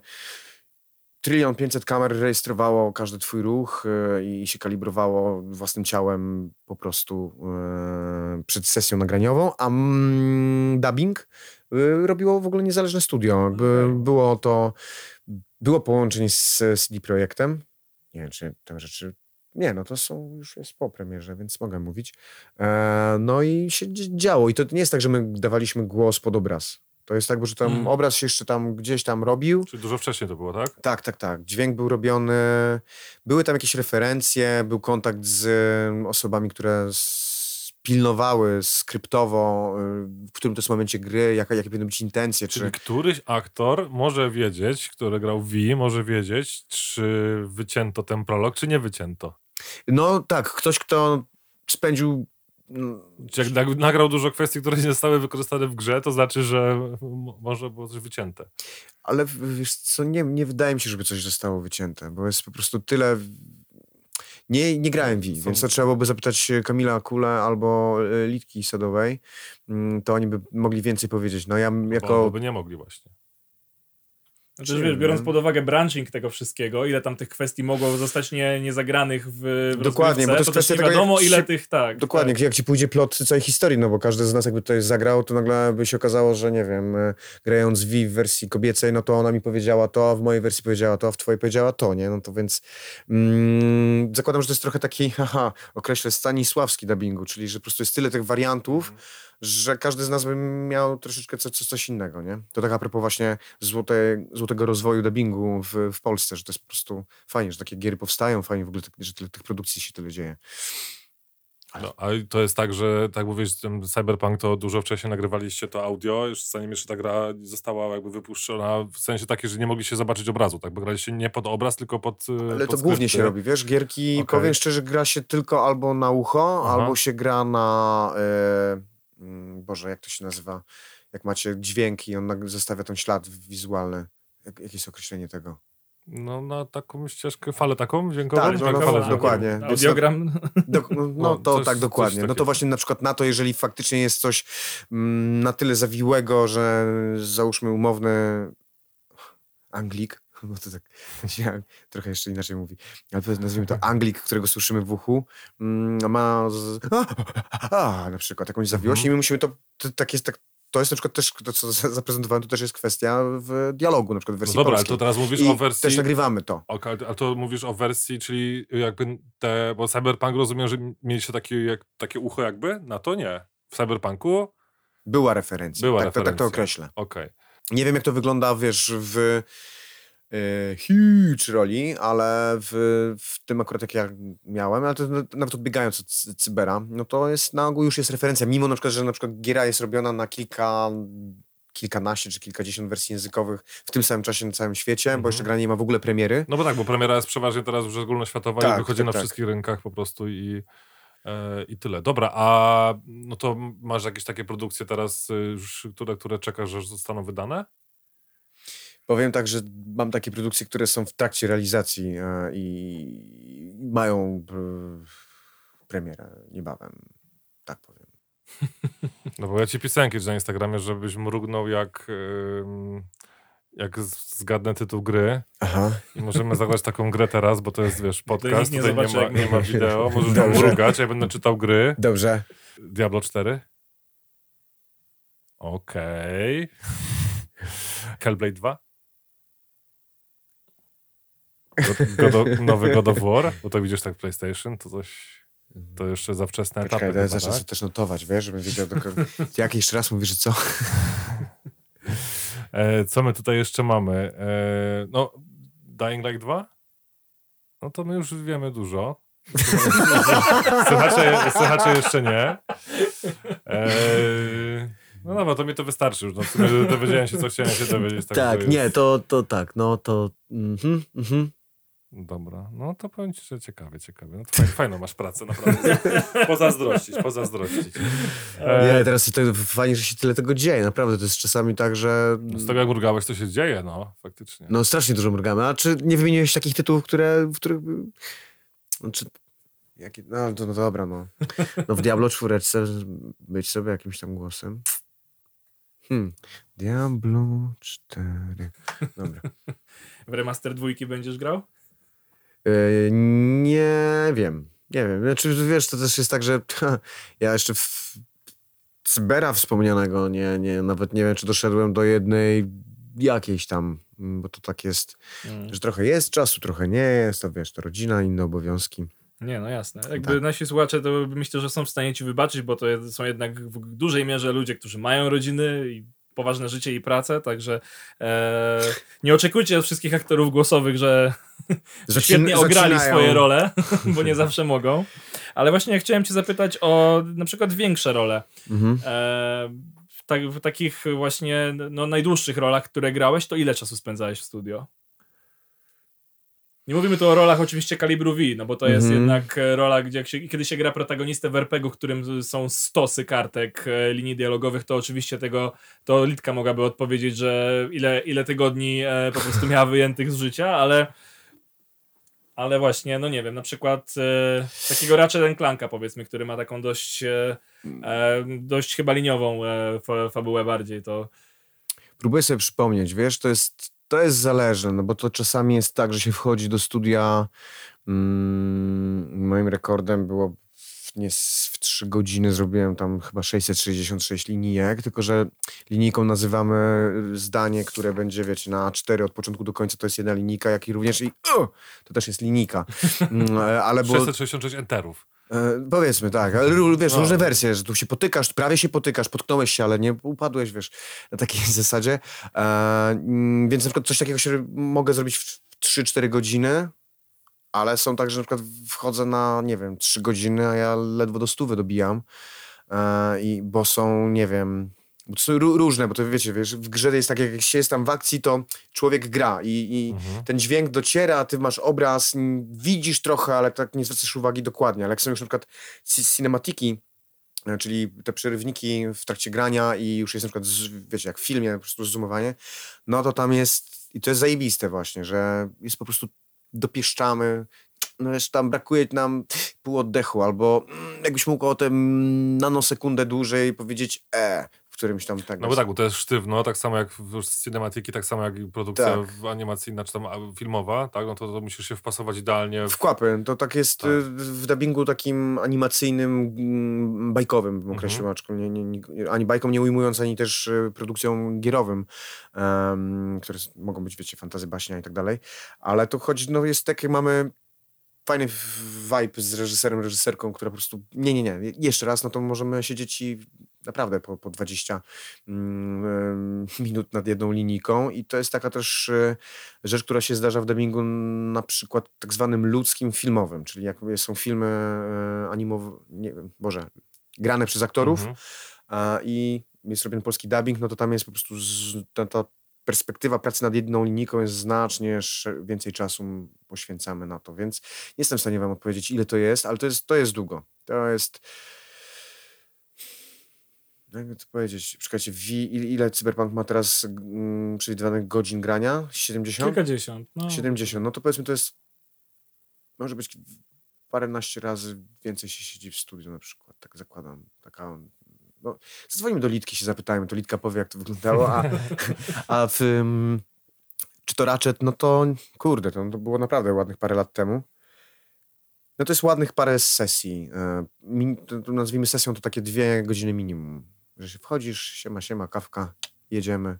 trylion 500 kamer rejestrowało każdy twój ruch y, i się kalibrowało własnym ciałem po prostu y, przed sesją nagraniową, a mm, dubbing y, robiło w ogóle niezależne studio. Było to, było połączenie z CD Projektem. Nie wiem, czy te rzeczy nie, no to są już jest po premierze, więc mogę mówić. E, no i się działo. I to nie jest tak, że my dawaliśmy głos pod obraz. To jest tak, bo że tam Mm. obraz się jeszcze tam gdzieś tam robił. Czyli dużo wcześniej to było, tak? Tak, tak, tak. Dźwięk był robiony, były tam jakieś referencje, był kontakt z osobami, które pilnowały skryptowo, y, w którym to jest momencie gry, jaka, jakie powinny być intencje, Czyli czy... któryś aktor może wiedzieć, który grał V, może wiedzieć, czy wycięto ten prolog, czy nie wycięto. No tak, ktoś, kto spędził Czy jak nag- nagrał dużo kwestii, które nie zostały wykorzystane w grze, to znaczy, że może było coś wycięte. Ale wiesz co, nie, nie wydaje mi się, żeby coś zostało wycięte, bo jest po prostu tyle... Nie, nie grałem w Wii, Są- więc to trzeba byłoby zapytać Kamila Kule albo e, Litki Sadowej, Mm, to oni by mogli więcej powiedzieć. No ja Jako... jako... by nie mogli właśnie. Znaczy, wiesz, biorąc pod uwagę branching tego wszystkiego, ile tam tych kwestii mogło zostać nie, niezagranych w, w Dokładnie, bo to jest to też kwestia nie jak wiadomo, się- ile tych, tak. Dokładnie, Tak. jak ci pójdzie plot całej historii, no bo każdy z nas jakby tutaj zagrał, to nagle by się okazało, że nie wiem, e, grając V w wersji kobiecej, no to ona mi powiedziała to, a w mojej wersji powiedziała to, a w twojej powiedziała to, nie? No to więc mm, zakładam, że to jest trochę taki, [LAUGHS] haha, określę Stanisławski dubbingu, czyli że po prostu jest tyle tych wariantów, że każdy z nas by miał troszeczkę co, co, coś innego, nie? To tak a propos właśnie złote, złotego rozwoju dubbingu w, w Polsce, że to jest po prostu fajnie, że takie giery powstają, fajnie w ogóle, tak- że tyle tych produkcji się tyle dzieje. No, a to jest tak, że tak mówisz, ten Cyberpunk to dużo wcześniej nagrywaliście to audio, już zanim jeszcze ta gra została jakby wypuszczona, w sensie taki, że nie mogliście zobaczyć obrazu, tak? Bo graliście nie pod obraz, tylko pod y, Ale pod to głównie się robi, wiesz, gierki, Okej. powiem szczerze, gra się tylko albo na ucho, Aha. albo się gra na, e, mm, Boże, jak to się nazywa, jak macie dźwięk i on zostawia ten ślad wizualny. Jak, jakie jest określenie tego? no, na taką ścieżkę, falę taką dźwiękową? Tak, no, no, Falę no, dokładnie. Audiogram. Do, no, no to coś- tak dokładnie. No to właśnie na przykład na to, jeżeli faktycznie jest coś mm, na tyle zawiłego, że załóżmy umowny Anglik, [LAUGHS] no to tak [LAUGHS] się trochę jeszcze inaczej mówi, ale nazwijmy to Anglik, którego słyszymy w uchu, mm, ma z, a, a, na przykład jakąś zawiłość i my musimy to, to tak jest tak to jest na przykład też, to co zaprezentowałem, to też jest kwestia w dialogu, na przykład w No wersji dobra, ale polskiej. to teraz mówisz I o wersji... też nagrywamy to. Okej, a to mówisz o wersji, czyli jakby te, bo Cyberpunk rozumiem, że mieliście takie, jak, takie ucho jakby? Na to nie. W Cyberpunku? Była referencja. Była tak, to, tak to referencja. określę. Okej. Nie wiem, jak to wygląda, wiesz, w huge roli, ale w, w tym akurat, jak ja miałem, ale to nawet odbiegając od cy- cybera, no to jest na ogół już jest referencja, mimo na przykład, że na przykład giera jest robiona na kilka kilkanaście czy kilkadziesiąt wersji językowych w tym samym czasie na całym świecie, Mhm. bo jeszcze gra nie ma w ogóle premiery. No bo tak, bo premiera jest przeważnie teraz już ogólnoświatowa Tak, i wychodzi tak, na tak. wszystkich rynkach po prostu i, e, i tyle. Dobra, a no to masz jakieś takie produkcje teraz, y, które, które czekasz, że zostaną wydane? Powiem tak, że mam takie produkcje, które są w trakcie realizacji e, i mają e, premierę niebawem, tak powiem. [LAUGHS] No bo ja ci pisałem kiedyś na Instagramie, żebyś mrugnął jak, jak zgadnę tytuł gry Aha. i możemy zagrać taką grę teraz, bo to jest, wiesz, podcast, nie tutaj nie zobaczy, ma, nie ma wideo, możesz mrugać, ja będę czytał gry. Dobrze. Diablo 4. Okej. Hellblade 2. God, nowy God of War, bo to widzisz tak PlayStation, to coś, to jeszcze za wczesne etapy. Poczekaj, ja chyba, zacznę tak? też notować, wiesz, żebym wiedział dokładnie. [LAUGHS] Jak jeszcze raz mówisz, że co? [LAUGHS] E, co my tutaj jeszcze mamy? E, no, Dying Light 2? No to my już wiemy dużo. [LAUGHS] Słuchacze, słuchacze jeszcze nie. E, no dobra, to mi to wystarczy już. No, w sumie dowiedziałem się, co chciałem się dowiedzieć. Tak, Tak, to nie, to, to tak, no to... Mhm, mhm. Dobra, no to powiem ci, że ciekawie, ciekawie. No to fajnie, fajną masz pracę, naprawdę. [LAUGHS] Pozazdrościć, pozazdrościć. E, Nie, teraz to fajnie, że się tyle tego dzieje, naprawdę, to jest czasami tak, że... z tego jak urgałeś, to się dzieje, no, faktycznie. No strasznie dużo mrugamy, a czy nie wymieniłeś takich tytułów, które, w których... No, czy... Jakie... No, to, no dobra, no. No w Diablo 4 być sobie jakimś tam głosem. Hmm. Diablo 4. Dobra. W remaster dwójki będziesz grał? Yy, nie wiem. Nie wiem. Znaczy, wiesz, to też jest tak, że [LAUGHS] ja jeszcze w Cybera wspomnianego nie, nie, nawet nie wiem, czy doszedłem do jednej jakiejś tam, mm, bo to tak jest, Mm. że trochę jest czasu, trochę nie jest, to wiesz, to rodzina, inne obowiązki. Nie, no jasne. Jakby Tak. nasi słuchacze to myślę, że są w stanie ci wybaczyć, bo to są jednak w dużej mierze ludzie, którzy mają rodziny i poważne życie i pracę, także e, nie oczekujcie od wszystkich aktorów głosowych, że Zaczyn- świetnie ograli zaczynają- swoje role, [LAUGHS] bo nie zawsze mogą. Ale właśnie ja chciałem cię zapytać o na przykład większe role. Mhm. E, w, tak, w takich właśnie no, najdłuższych rolach, które grałeś, to ile czasu spędzałeś w studio? Nie mówimy tu o rolach oczywiście kalibru V, no bo to jest Mhm. jednak rola, gdzie jak się, kiedy się gra protagonistę w RPG-u, w którym są stosy kartek e, linii dialogowych, to oczywiście tego, to Litka mogłaby odpowiedzieć, że ile, ile tygodni e, po prostu miała wyjętych z życia, ale ale właśnie, no nie wiem, na przykład e, takiego Ratchet Clanka powiedzmy, który ma taką dość e, dość chyba liniową fa, fabułę bardziej, to Próbuję sobie przypomnieć, wiesz, to jest, to jest zależne, no bo to czasami jest tak, że się wchodzi do studia, mm, moim rekordem było w, nie, w 3 godziny zrobiłem tam chyba 666 linijek, tylko że linijką nazywamy zdanie, które będzie, wiecie, na A4 od początku do końca to jest jedna linijka, jak i również i o, to też jest linijka. Mm, Ale było, 666 enterów. E, powiedzmy tak, ale wiesz, No. różne wersje, że tu się potykasz, prawie się potykasz, potknąłeś się, ale nie upadłeś, wiesz, na takiej [LAUGHS] zasadzie. E, mm, więc na przykład coś takiego się mogę zrobić w 3-4 godziny, ale są tak, że na przykład wchodzę na, nie wiem, 3 godziny, a ja ledwo do stówy dobijam. E, i, bo są, nie wiem, bo to są ró- różne, bo to wiecie, wiesz, w grze jest tak, jak się jest tam w akcji, to człowiek gra i, i Mhm. ten dźwięk dociera, ty masz obraz, widzisz trochę, ale tak nie zwracasz uwagi dokładnie. Ale jak są już na przykład ci- cinematiki, e, czyli te przerywniki w trakcie grania i już jest na przykład, wiecie, jak w filmie, po prostu zoomowanie, no to tam jest, i to jest zajebiste właśnie, że jest po prostu, dopieszczamy, no jeszcze tam brakuje nam pół oddechu, albo mm, jakbyś mógł o tym nanosekundę dłużej powiedzieć e którymś tam tak. No bo tak, bo to jest sztywno, tak samo jak w z cinematiki, tak samo jak produkcja Tak. w animacyjna czy tam filmowa, tak, no to, to musisz się wpasować idealnie w... Wkłapy, to tak jest Tak. y, w dubbingu takim animacyjnym, mm, bajkowym bym Mhm. nie, nie, nie, ani bajką nie ujmując, ani też y, produkcją gierowym, em, które mogą być, wiecie, fantazy baśnia i tak dalej, ale tu chodzi, no jest takie, mamy fajny w- vibe z reżyserem, reżyserką, która po prostu, nie, nie, nie, jeszcze raz, no to możemy siedzieć i naprawdę po, po 20 mm, [LAUGHS] minut nad jedną linijką i to jest taka też y, rzecz, która się zdarza w dubbingu na przykład tak zwanym ludzkim filmowym, czyli jak są filmy e, animowe, nie wiem, Boże, grane przez aktorów Mhm. a, i jest robiony polski dubbing, no to tam jest po prostu z, ta, ta perspektywa pracy nad jedną linijką jest znacznie więcej czasu poświęcamy na to, więc nie jestem w stanie wam odpowiedzieć, ile to jest, ale to jest, to jest długo. To jest... Jakby to powiedzieć, czekajcie, wi- ile, Cyberpunk ma teraz mm, przewidywanych godzin grania? 70? Kilkadziesiąt. No. 70, no to powiedzmy to jest może być paręnaście razy więcej się siedzi w studiu na przykład, tak zakładam. Taka, no, zadzwonimy do Litki, się zapytajmy, to Litka powie jak to wyglądało, a, a w, ym, czy to Ratchet, no to kurde, to, to było naprawdę ładnych parę lat temu. No to jest ładnych parę sesji. e, Min, to, to nazwijmy sesją to takie dwie godziny minimum. Że się wchodzisz, siema, siema, kawka, jedziemy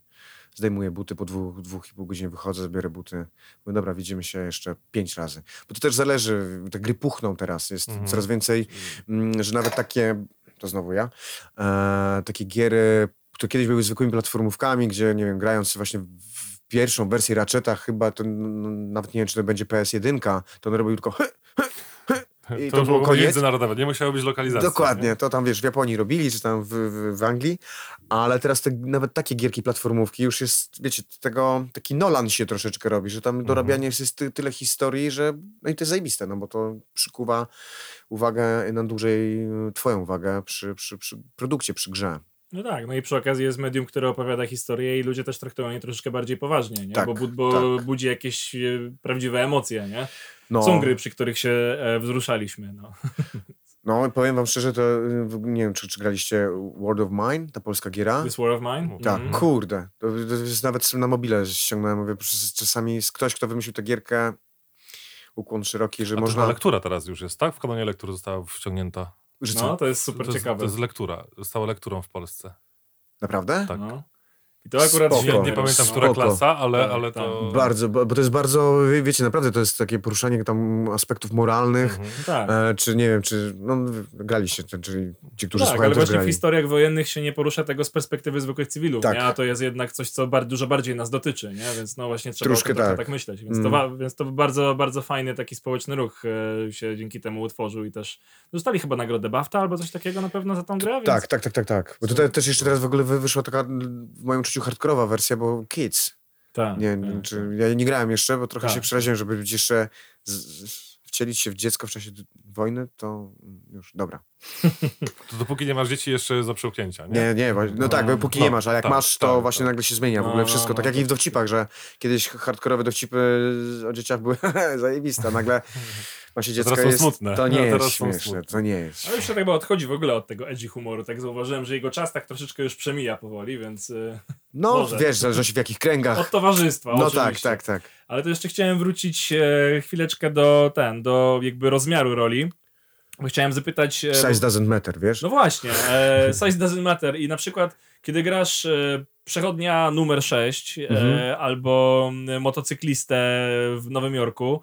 zdejmuję buty, po dwóch, dwóch i pół godziny wychodzę, zbiorę buty. Mówię, dobra, widzimy się jeszcze pięć razy. Bo to też zależy, te gry puchną teraz, jest Mhm. coraz więcej, mm, że nawet takie, to znowu ja, e, takie giery, które kiedyś były zwykłymi platformówkami, gdzie, nie wiem, grając właśnie w pierwszą wersję Ratcheta, chyba to n- nawet nie wiem, czy to będzie PS1, to on robił tylko hy, I to, to było koniec? międzynarodowe, nie musiało być lokalizacji. Dokładnie, nie? to tam wiesz, w Japonii robili, czy tam w, w, w Anglii, ale teraz te, nawet takie gierki platformówki już jest, wiecie, tego, taki Nolan się troszeczkę robi, że tam dorabianie jest, jest ty, tyle historii, że no i to jest zajebiste, no bo to przykuwa uwagę na dłużej, y, twoją uwagę przy, przy, przy produkcie, przy grze. No tak, no i przy okazji jest medium, które opowiada historię i ludzie też traktują je troszeczkę bardziej poważnie, nie? Tak, bo, bu- bo tak. budzi jakieś e, prawdziwe emocje, nie? No, Są gry, przy których się e, wzruszaliśmy, no. [LAUGHS] no powiem wam szczerze, to y, nie wiem, czy, czy graliście World of Mine, ta polska giera? This War of Mine? Tak, Mhm. kurde. To, to jest nawet na mobile ściągnąłem. Mówię, czasami jest ktoś, kto wymyślił tę gierkę, ukłon szeroki, że A można... lektura teraz już jest, tak? W kanonie lektur została wciągnięta. Że No, to jest super to, jest, ciekawe. to jest lektura. Została lekturą w Polsce. Naprawdę? Tak. No. I to akurat Spoko. Nie, pamiętam, Spoko. która klasa, ale, Tak, ale tak. to... Bardzo, bo, to jest bardzo, wie- wiecie, naprawdę to jest takie poruszanie tam aspektów moralnych, Mhm. Tak. e, czy nie wiem, czy, no graliście, czyli ci, którzy tak, słuchają ale właśnie w grali. historiach wojennych się nie porusza tego z perspektywy zwykłych cywilów, Tak. nie? a to jest jednak coś, co bar dużo bardziej nas dotyczy, nie? więc no właśnie trzeba Troszkę trochę tak. tak myśleć. Więc, Mm. to, więc to bardzo, bardzo fajny taki społeczny ruch e, się dzięki temu utworzył i też dostali chyba nagrodę BAFTA albo coś takiego na pewno za tą grę, więc Tak, tak, tak, tak, tak. Bo tutaj też jeszcze teraz w ogóle wy- wyszła taka, w moim uczuciu, hardkorowa wersja, bo Kids. tak, Nie, tak, czy, ja nie grałem jeszcze, bo trochę Tak. się przeraziłem, żeby jeszcze z, z, wcielić się w dziecko w czasie wojny, to już, dobra. [LAUGHS] To dopóki nie masz dzieci, jeszcze jest do przełknięcia, nie? Nie, nie, no tak, No, póki no, nie masz, a jak tak, masz, to tak, właśnie tak. nagle się zmienia w No, ogóle no, wszystko. no, tak jak to- i w dowcipach, że kiedyś hardkorowe dowcipy o dzieciach były [LAUGHS] zajebiste, nagle ma się dziecko teraz są jest, smutne. to nie No, jest śmieszne, smutne. to nie jest. Ale już się tak chyba odchodzi w ogóle od tego edgy humoru, tak zauważyłem, że jego czas tak troszeczkę już przemija powoli, więc y, No, Może. wiesz, w zależności w jakich kręgach. od towarzystwa No tak, oczywiście. tak, tak. Ale to jeszcze chciałem wrócić e, chwileczkę do ten, do jakby rozmiaru roli. Bo chciałem zapytać. E, Size doesn't matter, wiesz? no właśnie, e, [LAUGHS] size doesn't matter. I na przykład, kiedy grasz e, przechodnia numer 6 e, Mhm. albo motocyklistę w Nowym Jorku.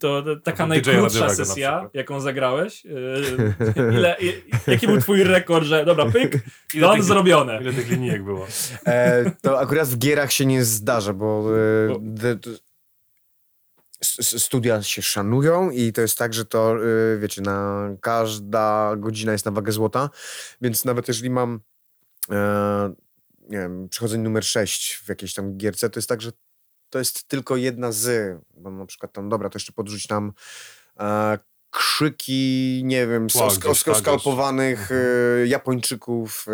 to, taka najkrótsza sesja, jaką zagrałeś. E, [LAUGHS] ile, i, jaki był twój rekord, że dobra, pyk, [LAUGHS] Ile don tych- zrobione. Ile tych linijek było? E, to akurat w gierach się nie zdarza, bo, e, Bo- studia się szanują i to jest tak, że to, e, wiecie, na każda godzina jest na wagę złota, więc nawet jeżeli mam e, nie wiem, przechodzenie numer 6 w jakiejś tam gierce, to jest tak, że to jest tylko jedna z, bo na przykład tam, dobra, to jeszcze podrzuć nam e, krzyki, nie wiem, Tła sk- gdzieś, sk- tak, skalpowanych e, Japończyków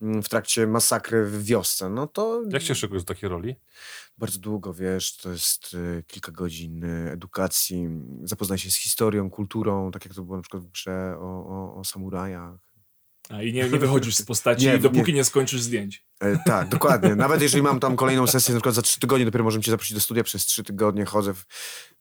w trakcie masakry w wiosce. No to Jak się szykujesz do takiej roli? Bardzo długo, wiesz, to jest e, kilka godzin e, edukacji, zapoznaj się z historią, kulturą, tak jak to było na przykład w grze o, o, o samurajach. A i nie, nie [LAUGHS] wychodzisz z postaci, Nie, dopóki nie. nie. skończysz zdjęć. E, tak, dokładnie. Nawet jeżeli mam tam kolejną sesję, na przykład za trzy tygodnie, dopiero możemy cię zaprosić do studia, przez trzy tygodnie chodzę, w,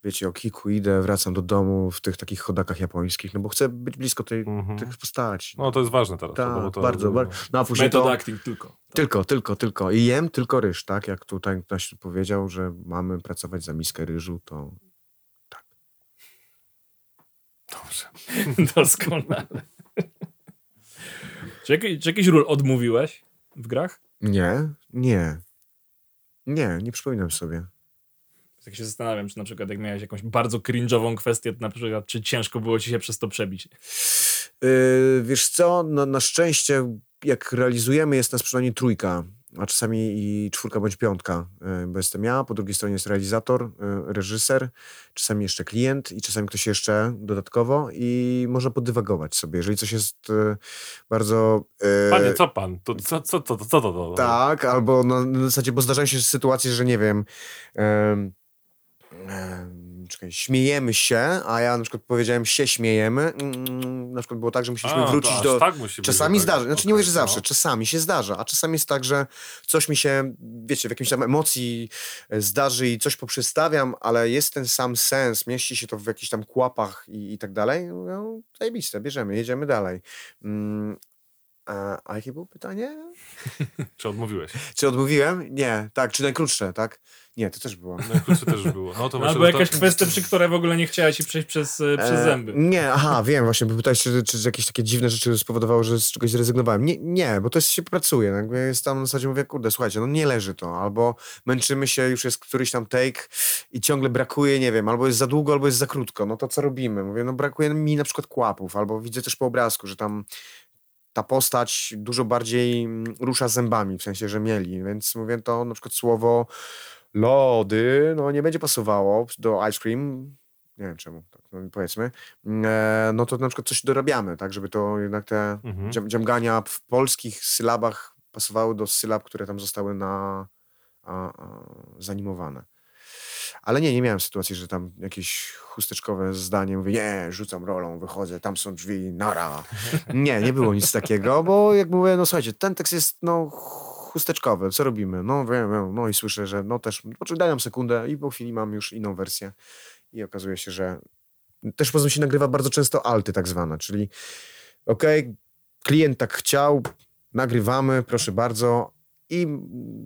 wiecie, o kiku, idę, wracam do domu w tych takich chodakach japońskich, no bo chcę być blisko tej, Mhm. tych postaci. No to jest ważne teraz. tak, bo to, bardzo, bardzo. No a później Method to... acting tylko. Tylko, tylko, tylko. I jem tylko ryż, tak? Jak tutaj ktoś powiedział, że mamy pracować za miskę ryżu, to Dobrze. [LAUGHS] Doskonale. Czy, jakiś, czy jakiś ról odmówiłeś w grach? nie, nie. Nie, nie przypominam sobie. Tak się zastanawiam, czy na przykład jak miałeś jakąś bardzo cringe'ową kwestię, na przykład czy ciężko było ci się przez to przebić. Yy, wiesz co, no, na szczęście jak realizujemy jest nas przynajmniej trójka, a czasami i czwórka bądź piątka, yy, bo jestem ja, po drugiej stronie jest realizator, yy, reżyser, czasami jeszcze klient i czasami ktoś jeszcze dodatkowo i można podywagować sobie, jeżeli coś jest yy, bardzo... Panie, co pan? To, co, co, co, co, co to? to? Tak, albo na, na zasadzie, bo zdarzają się sytuacje, że nie wiem, em, em, czekaj, śmiejemy się, a ja na przykład powiedziałem się śmiejemy. Mm, na przykład było tak, że musieliśmy A, wrócić do... Tak musi Czasami tak. zdarza, znaczy nie Okej, mówię, że zawsze, no. czasami się zdarza, a czasami jest tak, że coś mi się, wiecie, w jakimś tam emocji e, zdarzy i coś poprzestawiam, ale jest ten sam sens, mieści się to w jakichś tam kłapach i, i tak dalej, no zajebiste, bierzemy, jedziemy dalej. Mm, a, a jakie było pytanie? [LAUGHS] Czy odmówiłeś? Czy odmówiłem? Nie. Tak, czy najkrótsze, tak? Nie, to też było. Najkrótsze też było. No to No, albo jakaś to... kwestia, przy której w ogóle nie chciała ci przejść przez, e, przez E, zęby. Nie, aha, wiem właśnie, bo pytałeś, czy, czy jakieś takie dziwne rzeczy spowodowały, że z czegoś zrezygnowałem. Nie, nie bo to jest, się pracuje. no Jakby jest tam na zasadzie, mówię, kurde, słuchajcie, no nie leży to, albo męczymy się, już jest któryś tam take i ciągle brakuje, nie wiem, albo jest za długo, albo jest za krótko. No to co robimy? Mówię, no brakuje mi na przykład kłapów, albo widzę też po obrazku, że tam ta postać dużo bardziej mm, rusza zębami, w sensie, że mieli, więc mówię, to na przykład słowo lody, no nie będzie pasowało do ice cream, nie wiem czemu, tak, no, powiedzmy, e, no to na przykład coś dorabiamy, tak, żeby to jednak te Mhm. dziam, dziamgania w polskich sylabach pasowały do sylab, które tam zostały na, a, a, zanimowane. Ale nie, nie miałem sytuacji, że tam jakieś chusteczkowe zdanie, mówię, nie, rzucam rolą, wychodzę, tam są drzwi, nara. [LAUGHS] Nie, nie było nic takiego, bo jak mówię, no słuchajcie, ten tekst jest, no, chusteczkowy, co robimy? No wiem, no i słyszę, że no też, poczekaj, daj nam sekundę i po chwili mam już inną wersję i okazuje się, że też poza się nagrywa bardzo często alty tak zwane, czyli okej, klient tak chciał, nagrywamy, proszę bardzo i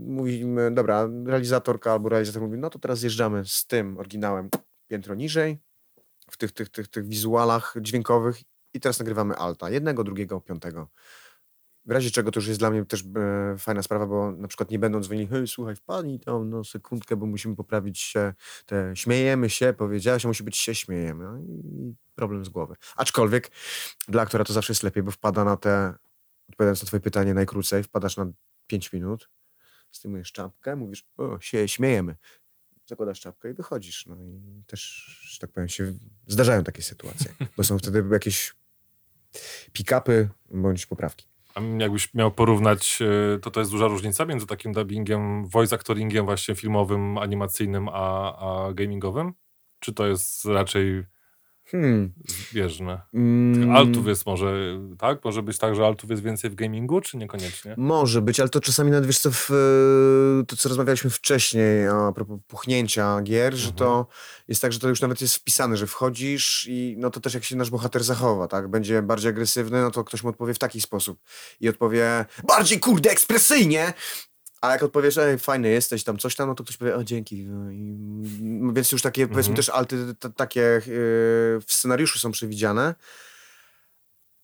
mówimy, dobra, realizatorka albo realizator mówi, no to teraz zjeżdżamy z tym oryginałem piętro niżej, w tych, tych, tych, tych wizualach dźwiękowych i teraz nagrywamy alta, jednego, drugiego, piątego. W razie czego to już jest dla mnie też e, fajna sprawa, bo na przykład nie będą dzwonili, hej, słuchaj, wpadnij tam no sekundkę, bo musimy poprawić się, te śmiejemy się, powiedziałeś, a musi być się śmiejemy. No i problem z głowy. Aczkolwiek dla aktora to zawsze jest lepiej, bo wpada na te, odpowiadając na twoje pytanie najkrócej, wpadasz na 5 minut, zdejmujesz czapkę, mówisz, o, się śmiejemy. Zakładasz czapkę i wychodzisz. No i też, że tak powiem, się zdarzają takie sytuacje, bo są wtedy jakieś pick-upy bądź poprawki. A jakbyś miał porównać, e, to to jest duża różnica między takim dubbingiem, voice actoringiem właśnie filmowym, animacyjnym, a, a gamingowym? Czy to jest raczej Hmm. zbieżne? Mm, Altów jest może, tak? Może być tak, że altów jest więcej w gamingu, czy niekoniecznie? Może być, ale to czasami nawet wiesz co, w, e, to co rozmawialiśmy wcześniej a propos puchnięcia gier, że to jest tak, że to już nawet jest wpisane, że wchodzisz i no to też jak się nasz bohater zachowa, tak? Będzie bardziej agresywny, no to ktoś mu odpowie w taki sposób i odpowie bardziej kurde ekspresyjnie, a jak odpowiesz, ej, fajny jesteś, tam coś tam, no to ktoś powie, o dzięki. No I, więc już takie, powiedzmy też alty t- takie yy, w scenariuszu są przewidziane.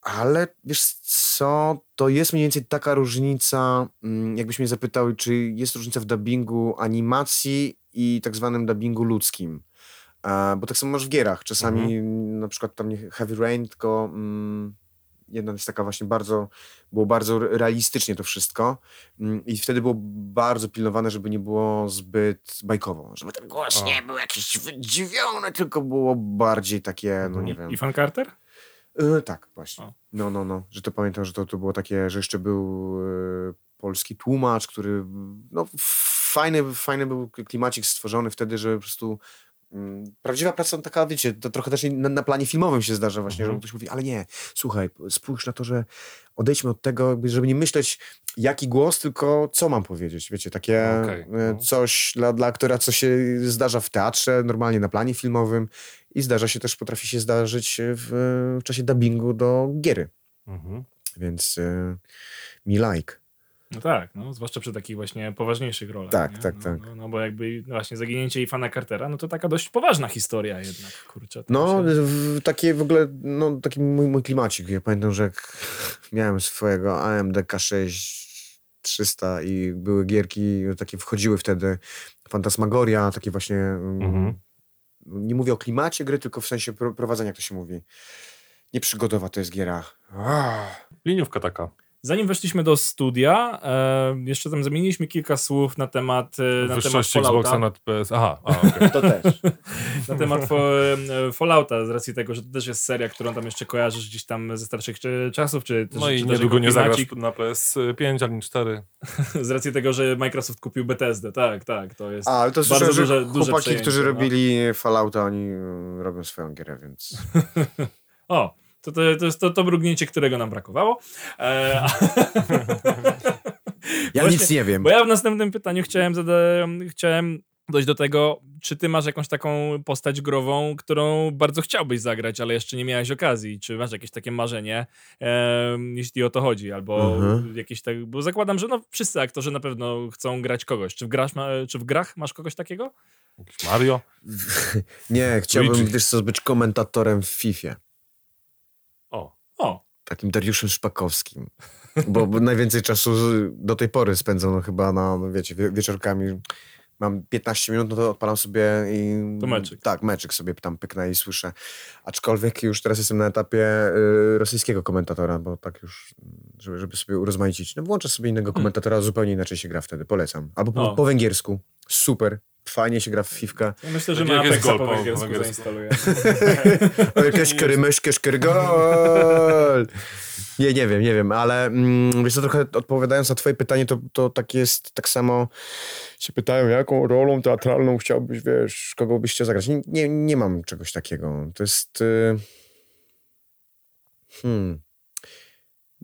Ale wiesz co, to jest mniej więcej taka różnica, mm, jakbyś mnie zapytał, czy jest różnica w dubbingu animacji i tak zwanym dubbingu ludzkim. E, bo tak samo masz w gierach. Czasami na przykład tam nie Heavy Rain, tylko mm, jedna jest taka właśnie bardzo, było bardzo realistycznie to wszystko mm, i wtedy było bardzo pilnowane, żeby nie było zbyt bajkowo, żeby ten głos nie był jakiś wydziwiony, tylko było bardziej takie, no nie wiem. I Fan Carter? E, tak, właśnie. O. No, no, no, że to pamiętam, że to, to było takie, że jeszcze był e, polski tłumacz, który, no fajny, fajny był klimacik stworzony wtedy, że po prostu prawdziwa praca taka, wiecie, to trochę też na, na planie filmowym się zdarza właśnie, Mhm. że ktoś mówi, ale nie, słuchaj, spójrz na to, że odejdźmy od tego, żeby nie myśleć jaki głos, tylko co mam powiedzieć, wiecie, takie Okej, e, no. coś dla, dla aktora, co się zdarza w teatrze, normalnie na planie filmowym i zdarza się też, potrafi się zdarzyć w, w czasie dubbingu do giery, Mhm. więc e, mi like. No tak, no, zwłaszcza przy takich właśnie poważniejszych rolach. Tak, nie? tak, no, tak. No, no bo jakby właśnie zaginięcie Ifana Cartera, no to taka dość poważna historia jednak, kurczę. No, się- w, takie w ogóle, no taki mój, mój klimacik. Ja pamiętam, że jak [LAUGHS] miałem swojego AMD K6 300 i były gierki, takie wchodziły wtedy, Fantasmagoria, takie właśnie, mm, Mhm. nie mówię o klimacie gry, tylko w sensie pro- prowadzenia, jak to się mówi. Nieprzygodowa to jest giera. Ah. Liniówka taka. Zanim weszliśmy do studia, e, jeszcze tam zamieniliśmy kilka słów na temat, e, na temat Wyższości. Xboxa nad PS. Aha, a, [LAUGHS] okej. To też. [LAUGHS] na temat fo, e, Fallouta, z racji tego, że to też jest seria, którą tam jeszcze kojarzysz gdzieś tam ze starszych czy, czasów, czy też, No czy i też niedługo nie zagrasz na PS5 ani 4. [LAUGHS] Z racji tego, że Microsoft kupił Bethesdę, tak, tak, to jest A, ale to bardzo duże, duże chłopaki, przejęcie, którzy no. robili Fallouta, oni mm, robią swoją gierę, więc... O, to, to, to jest to, to mrugnięcie, którego nam brakowało. E, [LAUGHS] Ja Właśnie- nic nie wiem. Bo ja w następnym pytaniu chciałem, zada- chciałem dojść do tego, czy ty masz jakąś taką postać grową, którą bardzo chciałbyś zagrać, ale jeszcze nie miałeś okazji. Czy masz jakieś takie marzenie, em, jeśli o to chodzi, albo Mhm. jakieś tak, bo zakładam, że no wszyscy aktorzy na pewno chcą grać kogoś. Czy w, grasz, ma, czy w grach masz kogoś takiego? Jakiś Mario. [LAUGHS] Nie, chciałbym, Luigi. wiesz co, być komentatorem w FIFA. O. Takim Dariuszem Szpakowskim. Bo, bo najwięcej czasu do tej pory spędzam no, chyba na, no, wiecie, wie, wieczorkami. Mam 15 minut, no to odpalam sobie i... To meczyk. Tak, meczyk sobie tam pyknę i słyszę. Aczkolwiek już teraz jestem na etapie y, rosyjskiego komentatora, bo tak już, żeby, żeby sobie urozmaicić. No włączę sobie innego komentatora, zupełnie inaczej się gra wtedy, polecam. Albo po, Hmm. Po węgiersku. Super. Fajnie się gra w fifkę. ja myślę, że Będzie ma Apexa po gol po węgiersku zainstaluję. Keszkery, mysz, keszkery, gol! Nie, nie wiem, nie wiem, ale mm, wiesz co, trochę odpowiadając na twoje pytanie, to, to tak jest, tak samo się pytają, jaką rolą teatralną chciałbyś, wiesz, kogo byś chciał zagrać. Nie, nie, nie mam czegoś takiego. To jest... Y... Hmm...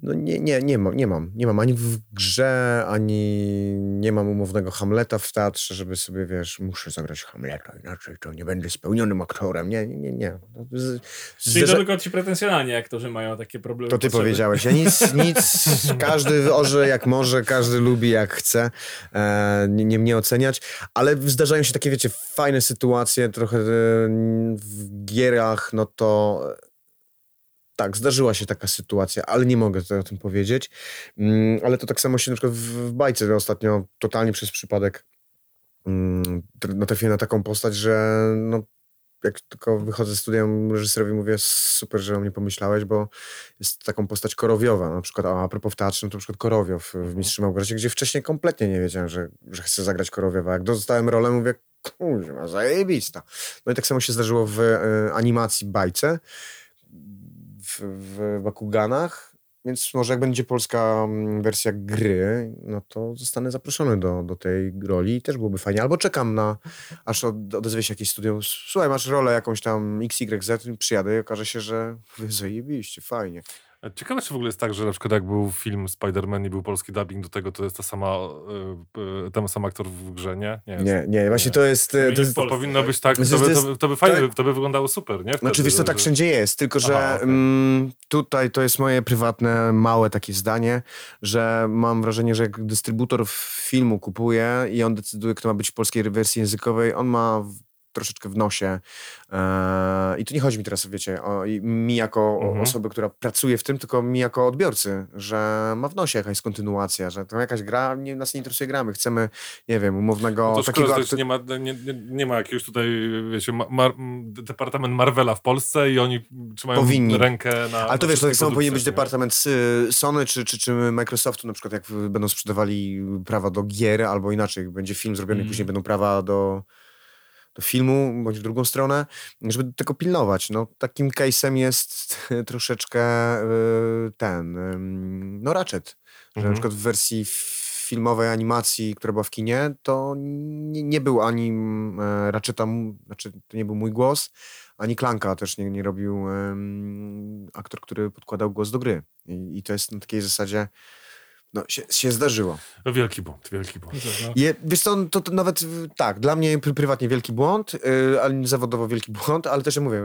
No nie, nie, nie mam, nie mam. Nie mam ani w grze, ani nie mam umownego Hamleta w teatrze, żeby sobie, wiesz, muszę zagrać Hamleta, inaczej to nie będę spełnionym aktorem. Nie, nie, nie. No, z, Czyli to tylko ci pretensjonalni aktorzy mają takie problemy. to ty potrzeby. powiedziałeś. Ja nic, [LAUGHS] nic, każdy orze jak może, każdy lubi jak chce. E, nie, nie mnie oceniać, ale zdarzają się takie, wiecie, fajne sytuacje, trochę e, w gierach, no to tak, zdarzyła się taka sytuacja, ale nie mogę tutaj o tym powiedzieć. Mm, ale to tak samo się na przykład w, w bajce ostatnio totalnie przez przypadek mm, tr- natrafiłem na taką postać, że no, jak tylko wychodzę z studium, reżyserowi mówię, super, że o mnie pomyślałeś, bo jest taką postać korowiowa. Na przykład, a, a propos w teatrze, no to na przykład Korowiow w Mistrzu Małgorzacie, gdzie wcześniej kompletnie nie wiedziałem, że, że chcę zagrać Korowiowa. Jak dostałem rolę, mówię, kurwa, zajebista. No i tak samo się zdarzyło w e, animacji bajce, w, Bakuganach, więc może jak będzie polska mm, wersja gry, no to zostanę zaproszony do, do tej roli i też byłoby fajnie. Albo czekam na, aż od, odezwie się jakieś studium. Słuchaj, masz rolę jakąś tam XYZ, przyjadę i okaże się, że [LAUGHS] zajebiście, fajnie. Ciekawe, czy w ogóle jest tak, że na przykład jak był film Spider-Man i był polski dubbing do tego, to jest ta sama, y, y, ten sam aktor w grze, nie? jest. Nie, nie, właśnie Nie. to jest... e, Nie To jest To Polsce, powinno być tak, to by, że to, to by, to by fajnie, tak. to by wyglądało super, nie? Znaczy, Wtedy, wiesz co, że- tak że- wszędzie jest, tylko że Aha, okej. mm, tutaj to jest moje prywatne, małe takie zdanie, że mam wrażenie, że jak dystrybutor filmu kupuje i on decyduje, kto ma być w polskiej wersji językowej, on ma troszeczkę w nosie. E, I tu nie chodzi mi teraz, wiecie, o mi jako Mhm. osoby, która pracuje w tym, tylko mi jako odbiorcy, że ma w nosie jakaś kontynuacja, że to jakaś gra, nie, nas nie interesuje gramy. Chcemy, nie wiem, umownego No to takiego... aktu- nie ma, nie, nie, nie ma jakiegoś tutaj, wiecie, ma, mar, departament Marvela w Polsce i oni trzymają Powinni. rękę na Ale to na wiesz, to tak samo powinien być nie? departament Sony czy, czy, czy Microsoftu, na przykład jak będą sprzedawali prawa do gier, albo inaczej, będzie film zrobiony, Mm. później będą prawa do, do filmu, bądź w drugą stronę, żeby tego pilnować. No, takim case'em jest [LAUGHS] troszeczkę y, ten, no Ratchet, że Mhm. na przykład w wersji filmowej animacji, która była w kinie, to nie, nie był ani mm, e, Ratcheta, znaczy to nie był mój głos, ani Klanka też nie, nie robił aktor, który podkładał głos do gry. I, i to jest na takiej zasadzie, no się, się zdarzyło. No, Wielki błąd, wielki błąd. No. Je, wiesz co, to, to nawet y, tak, dla mnie pr- prywatnie wielki błąd, y, ale zawodowo wielki błąd, ale też ja mówię,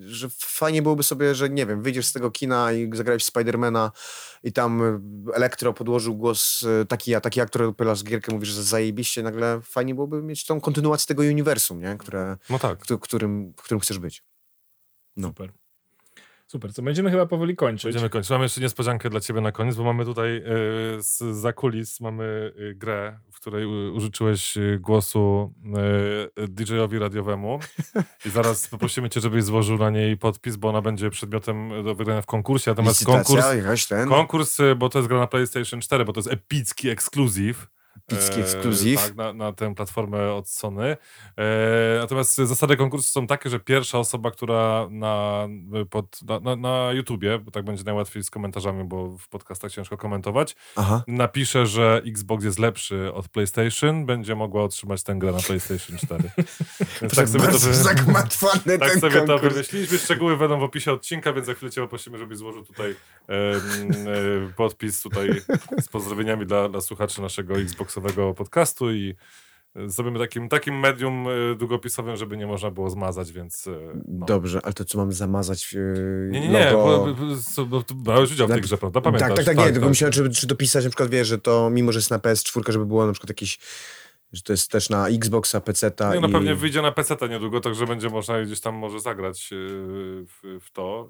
że fajnie byłoby sobie, że nie wiem, wyjdziesz z tego kina i zagrałeś w Spidermana i tam y, Elektro podłożył głos y, taki, a taki aktor odpylasz gierkę, mówisz, że zajebiście, nagle fajnie byłoby mieć tą kontynuację tego uniwersum, nie? Które, No tak. któ- którym, w którym chcesz być. No. Super. Super, co będziemy chyba powoli kończyć. Będziemy kończyć. Mamy jeszcze niespodziankę dla ciebie na koniec, bo mamy tutaj e, z, za kulis mamy e, grę, w której u, użyczyłeś e, głosu DJ-owi radiowemu i zaraz [LAUGHS] poprosimy cię, żebyś złożył na niej podpis, bo ona będzie przedmiotem do wygrania w konkursie, natomiast Licytacja, konkurs, konkurs, bo to jest gra na PlayStation 4, bo to jest epicki ekskluzyw. Epicki E. Tak, na, na tę platformę od Sony. E, natomiast zasady konkursu są takie, że pierwsza osoba, która na, pod, na, na, YouTubie, bo tak będzie najłatwiej z komentarzami, bo w podcastach ciężko komentować, Aha. napisze, że Xbox jest lepszy od PlayStation, będzie mogła otrzymać tę grę na PlayStation 4. [LAUGHS] Więc tak sobie to, wy... zagmatwany [LAUGHS] tak sobie to wymyśliliśmy. Szczegóły będą w opisie odcinka, więc za chwilę cię poprosimy, żebyś złożył tutaj podpis tutaj z pozdrowieniami dla, dla słuchaczy naszego Xboxowego podcastu i e, zrobimy takim, takim medium e, długopisowym, żeby nie można było zmazać, więc... e, No. Dobrze, ale to co mam zamazać yy, Nie, nie, nie, bo, bo, brałeś udział w tej grze, prawda? Pamiętasz? Tak, tak, tak, nie, tylko myślałem, czy, czy dopisać na przykład, wiesz, że to mimo, że jest na PS4, żeby było na przykład jakiś, że to jest też na Xboxa, PC-ta Nie, no i... pewnie wyjdzie na PC niedługo, także będzie można gdzieś tam może zagrać e, w, w to.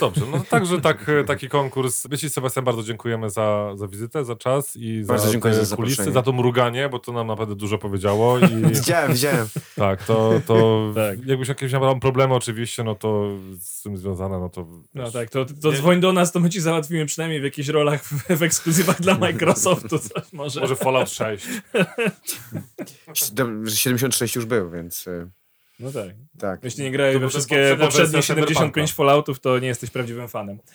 Dobrze, no także tak, e, taki konkurs. My Ci, Sebastian, bardzo dziękujemy za, za wizytę, za czas i Bardzo za dziękuję te za kulisy, zaproszenie. za to mruganie, bo to nam naprawdę dużo powiedziało i [LAUGHS] Widziałem, widziałem. tak, to, to [LAUGHS] Tak. jakbyś jakieś miał problemy oczywiście, no to z tym związane, no to No tak, to, to dzwoń do nas, to my ci załatwimy przynajmniej w jakichś rolach w, w ekskluzywach dla [LAUGHS] Microsoftu coś może. może Fallout 6. Dobrze, że 76 już był, więc y, No tak. tak. Jeśli nie grałeś we wszystkie poprzednie wersja 75 Cyberpunka. Falloutów, to nie jesteś prawdziwym fanem. [LAUGHS]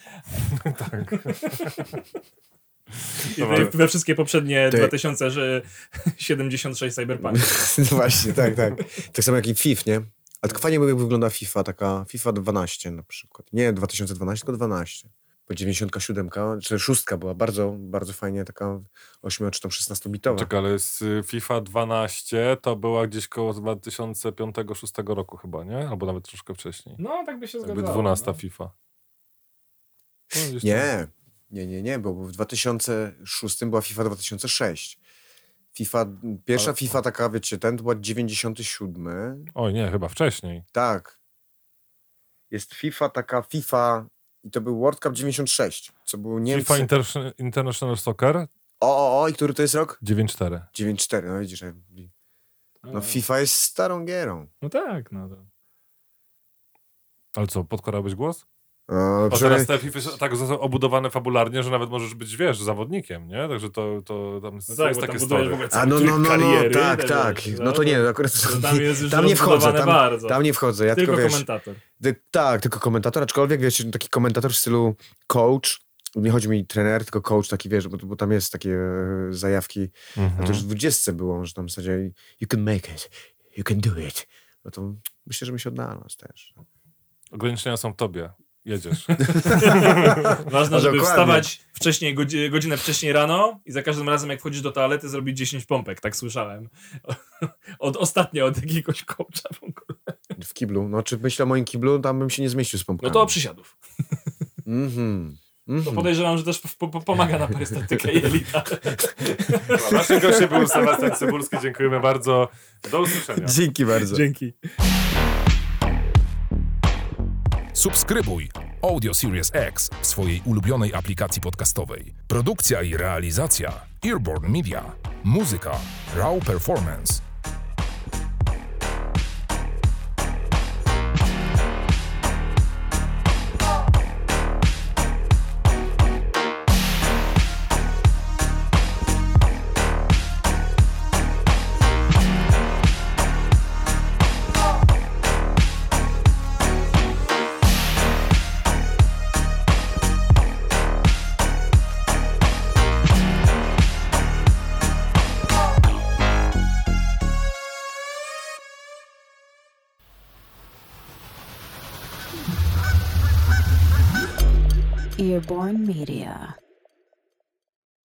I Dobra. we, wszystkie poprzednie Ty- 2076 [LAUGHS] Cyberpunk. [LAUGHS] No właśnie, tak, tak. Tak samo jak i FIF, nie? Ale tylko fajnie by jak wygląda FIFA, taka FIFA 12 na przykład. Nie 2012, tylko 12. Bo 97, czy 6 była bardzo, bardzo fajnie, taka 8 czy tam 16-bitowa. Czekaj, ale z y, FIFA 12 to była gdzieś koło 2005-2006 roku chyba, nie? Albo nawet troszkę wcześniej. No, tak by się Jakby zgadzało. 12 no. FIFA. No. Nie, nie, nie, nie, bo w 2006 była FIFA 2006. FIFA, pierwsza Ale- FIFA taka, wiecie, ten to była 97. Oj, nie, chyba wcześniej. Tak. Jest FIFA taka FIFA i to był World Cup 96, co było Niemcy. FIFA Inter- International Soccer O, o, o, i który to jest rok? 9-4. 9-4, no widzisz. No, FIFA jest starą gierą. no tak, no to. Ale co, podkładałbyś głos? Przynajmniej- teraz te FIFA są tak są obudowane fabularnie, że nawet możesz być, wiesz, zawodnikiem, nie? Także to, to tam No jest, tak, jest takie story. A no, tryb no, no, no, kariery. tak, wiesz, tak. No to nie, akurat to tam jest tam nie wchodzę, tam, bardzo. tam nie wchodzę. Ja tylko, Tylko wiesz, komentator. ty, tak, tylko komentator, aczkolwiek wiesz, taki komentator w stylu coach, nie chodzi mi trener, tylko coach taki, wiesz, bo, bo tam jest takie e, zajawki, a Mhm. to już w 20 było, że tam w zasadzie you can make it, you can do it. No to myślę, że mi się odnalazł też. Ograniczenia są w tobie. Jedziesz. [LAUGHS] Ważne, No żeby dokładnie. wstawać wcześniej, godzi- godzinę wcześniej rano i za każdym razem, jak wchodzisz do toalety, zrobić 10 pompek, tak słyszałem. [LAUGHS] Od, ostatnio od jakiegoś coacha. w ogóle. W kiblu, no czy myślę o moim kiblu, tam bym się nie zmieścił z No pompkami. to przysiadów. [LAUGHS] Mhm. To podejrzewam, że też po, po, pomaga na perystatykę jelita. Naszym gościem był Sebastian Cybulski. Dziękujemy bardzo. Do usłyszenia. Dzięki bardzo. Dzięki. Subskrybuj Audio Series X w swojej ulubionej aplikacji podcastowej. Produkcja i realizacja Earborn Media. Muzyka Raw Performance. Earborn Media.